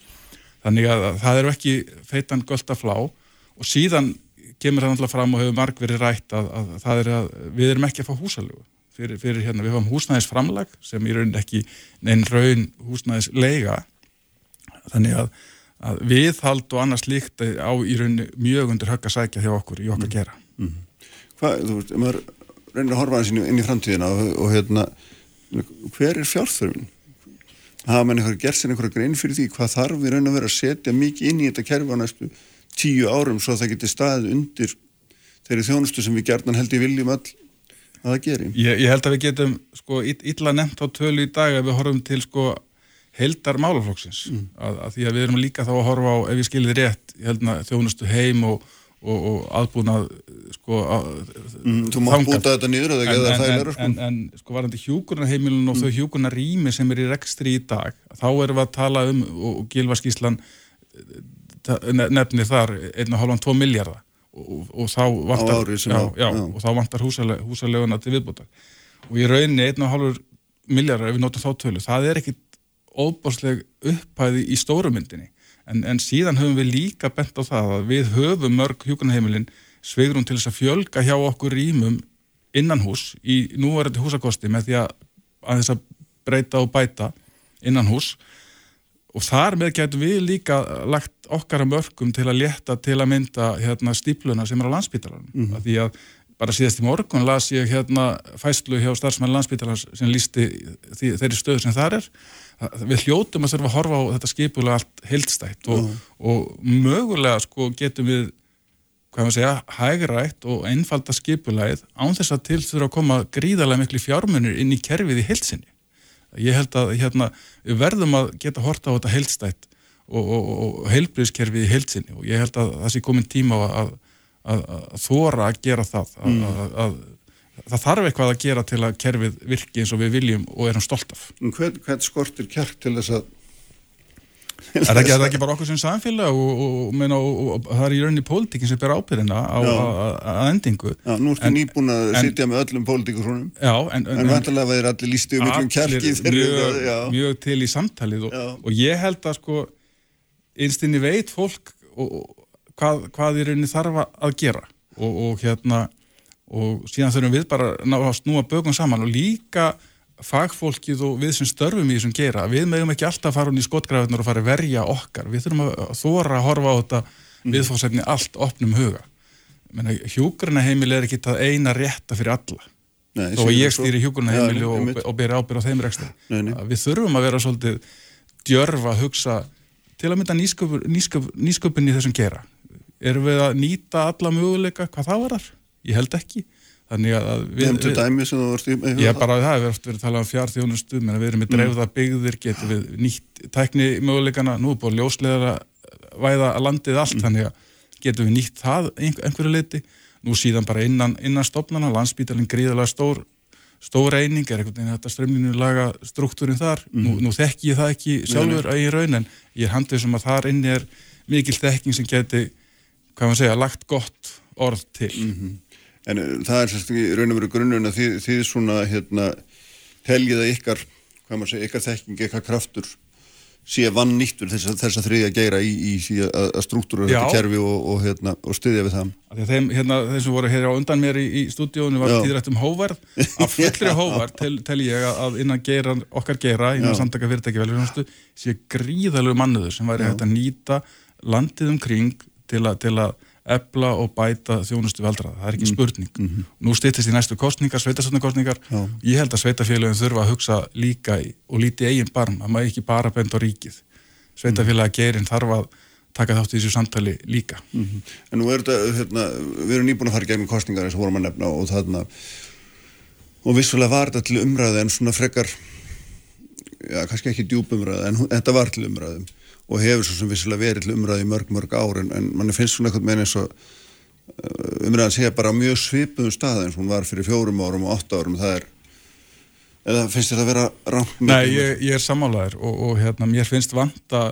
þannig að það eru ekki feitan gölda flá og síðan kemur það náttúrulega fram og hefur marg verið rætt að, að það er að við erum ekki að fá húsalögu fyrir, fyrir hérna, við fáum húsnæðisframlag sem í raunin ekki neinn raun húsnæðislega þannig að, að viðhald og annars líkt á í raunin mjög undir högg að sækja hjá okkur í okkar mm. gera mm. Hvað, þú veist, ef maður reynir að horfa aðeins inn í framtíðina og, og hérna, hver er fjárþörfin? Hafa mann eitthvað gert sér einhverja grein fyrir því hvað þarf við raun að vera að setja mikið inn í þetta kerfi á næstu tíu árum svo að það geti staðið undir þeirri þjónustu sem við gerðan held í viljum öll að það gerir. Ég, ég held að við getum sko illa nefnt á tölu í dag ef við horfum til sko heldar málaflokksins mm. að, að því að við erum líka þá að horfa á ef við skilir rétt þjónustu heim og, og, og aðbúnað sko að, mm, Þú mátt búta þetta nýður en, en, en, sko. en sko varandi hjúkurnaheimilun og mm. þau hjúkurnarými sem er í rekstri í dag þá erum við að tala um og, og Gilva Skíslan nefnir þar 1,5-2 miljardar og, og þá vantar, og vantar húsaleg, húsaleguna til viðbútar og í rauninni 1,5 miljardar ef við notum þá tölu, það er ekkit óbásleg upphæði í stórumyndinni en, en síðan höfum við líka bent á það að við höfum mörg hjókunarheimilin sveigrum til þess að fjölga hjá okkur rýmum innan hús í núverandi húsakosti með því að, að þess að breyta og bæta innan hús og þar með getum við líka lagt okkar að mörgum til að leta til að mynda hérna, stípluna sem er á landsbítalanum mm -hmm. því að bara síðast í morgun las ég hérna fæslu hjá starfsmæli landsbítalans sem lísti þeirri stöðu sem þar er við hljótum að þurfa að horfa á þetta skipulega allt heildstætt og, mm og mögulega sko getum við hvað maður segja, hægrætt og einfalda skipulegið án þess að til þurfa að koma gríðarlega miklu fjármunir inn í kerfið í heilsinni ég held að hérna, við verðum að geta horta á þetta heilstætt og, og, og heilbríðskerfið í heilsinni og ég held að það sé komin tíma að, að, að þóra að gera það mm. Að, það þarf eitthvað að gera til að kerfið virki eins og við viljum og erum stolt af. Hvern, hvern skortir kjark til þess að Er það ekki, ekki bara okkur sem samfélag og, og, og, og það er í rauninni pólitíkin sem ber ábyrðina á að endingu. Já, nú ertu nýbúin að sitja með öllum pólitíkursunum en, en, en vantilega það er allir lístu um miklum kjarki mjög, mjög til í samtalið og ég held að sko einstinni veit fólk hvað, hvað í rauninni þarf að gera. Og hérna og síðan þurfum við bara að snúa bökum saman og líka fagfólkið og við sem störfum í þessum gera, við meðum ekki alltaf fara hún í skotgrafiðnar og fara að verja okkar. Við þurfum að þóra að horfa á þetta mm. viðfóðsefni allt opnum huga. Hjúgruna heimil er ekki það eina rétta fyrir alla. Nei, þó að ég stýri hjúkurna heimili Já, og, og beri ábyrð á þeim rekstur við þurfum að vera svolítið djörf að hugsa til að mynda nýsköpun, nýsköpun, nýsköpun í þessum gera erum við að nýta alla möguleika hvað það varar? Ég held ekki. Þannig að að við, í með Ég bara, það hefur oft verið að tala um fjárþjónustu menn við erum með dreifða byggðir, getum við nýtt tækni möguleikana, nú er búin ljósleðara væða landið allt þannig að getum við nýtt það einhver, einhverju leiti, nú síðan bara innan, innan stopnana, landsbítalinn gríðalega stór stór eining, er einhvern veginn þetta strömlinu laga struktúrin þar. Nú, nú þekki ég það ekki sjálfur að ég raun en ég er handið sem að þar inni er mikil þekking sem geti hvað maður segja, lagt gott orð til En uh, það er sérst í raun og veru grunnun að þið, þið svona hérna teljið að ykkar, hvað maður segja, ykkar þekking, ykkar kraftur sé vann nýttur þess, þess að þriðja geira í, í því að, að struktúra þetta kerfi og, og, hérna, og styðja við það. Að þeim, hérna, þeim sem voru hér á undan mér í, í stúdíónu var tíðrætt um hóvarð. Af fullri hóvarð tel, tel ég að- að innan geira, okkar geira, innan samtaka fyrirtæki velfjörnstu, sé gríðalegu mannuður sem væri hægt að nýta landið umkring til að ebla og bæta þjónustu við aldraða, það er ekki spurning. Nú styttist í næstu kostningar, sveitarstofnarkostningar ég held að sveitafélagin þurfa að hugsa líka í, og líti eigin barm, að maður ekki bara benda á ríkið. Sveitafélagi geirin þarf að taka þátt í þessu samtali líka. En nú er þetta, hérna, við erum nýbúin að fara gegnum kostningar eins og vorum að nefna og þarna og vissulega var þetta til umræðu en svona frekar já, kannski ekki djúb umræðu en þetta var til umræðu og hefur svo sem vissulega verið til umræðu í mörg, mörg ár en, manni finnst svona eitthvað með eins og uh, umræðan segja bara mjög svipuðum stað eins og hún var fyrir fjórum árum og átta árum. Það er eða finnst það að vera rangt Nei, ég, ég er sammálaður og, og hérna, mér finnst vanta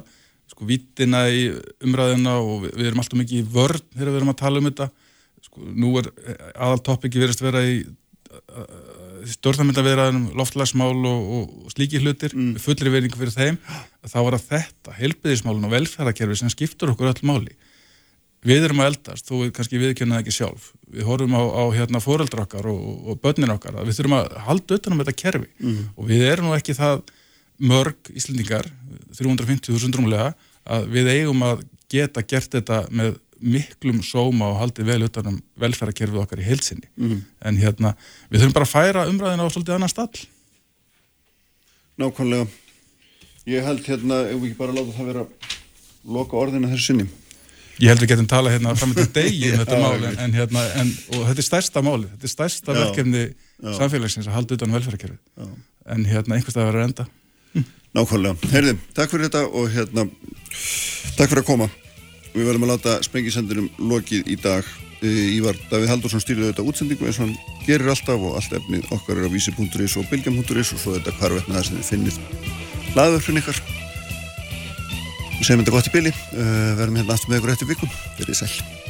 sko vittina í umræðina og við, við erum alltaf mikið í vörn þegar við erum að tala um þetta. Sko, nú er aðal topiki verist vera í stjórnarmyndaviðraðinum, loftlagsmál og, og slíki hlutir, mm. fullri veiningu fyrir þeim, þá var það þetta heilbyðismálun og velferðarkerfi sem skiptur okkur öll máli. Við erum að eldast, við kannski viðkjörna það ekki sjálf. Við horfum á, á hérna fóreldra okkar og, og börnin okkar, að við þurfum að halda utan um þetta kerfi Mm. og við erum nú ekki það mörg Íslendingar, 350.000 rúmlega, að við eigum að geta gert þetta með miklum sóma og haldið vel utan um velferðarkerfið okkar í heilsinni. Mhm. En hérna, við þurfum bara að færa umræðina á svolítið annan stall. Nákvæmlega ég held hérna, ef við ekki bara láta það vera loka orðina þessu sinni Ég held við getum talað hérna fram til degi um þetta Já, mál, ég en, hérna, en, og þetta er stærsta máli, þetta er stærsta Já. verkefni Já. samfélagsins að halda utan um velferðarkerfið. En hérna, einhverstað verður enda. Nákvæmlega. Heyrði, takk fyrir þetta og hérna, takk fyrir að koma. Við verðum að láta sprengisendinum lokið í dag. Eh, Ívar Davíð Haldursson stýrði þetta útsendingu eins og hann gerir alltaf og allt efnið okkar er á vísi.is og bylgjum.is og svo þetta hvarvetna það sem þið finnið hlaðvörfin ykkar. Við segjum þetta gott í byli, uh, verðum hérna aftur með ykkur eftir vikum. Verðið sæl.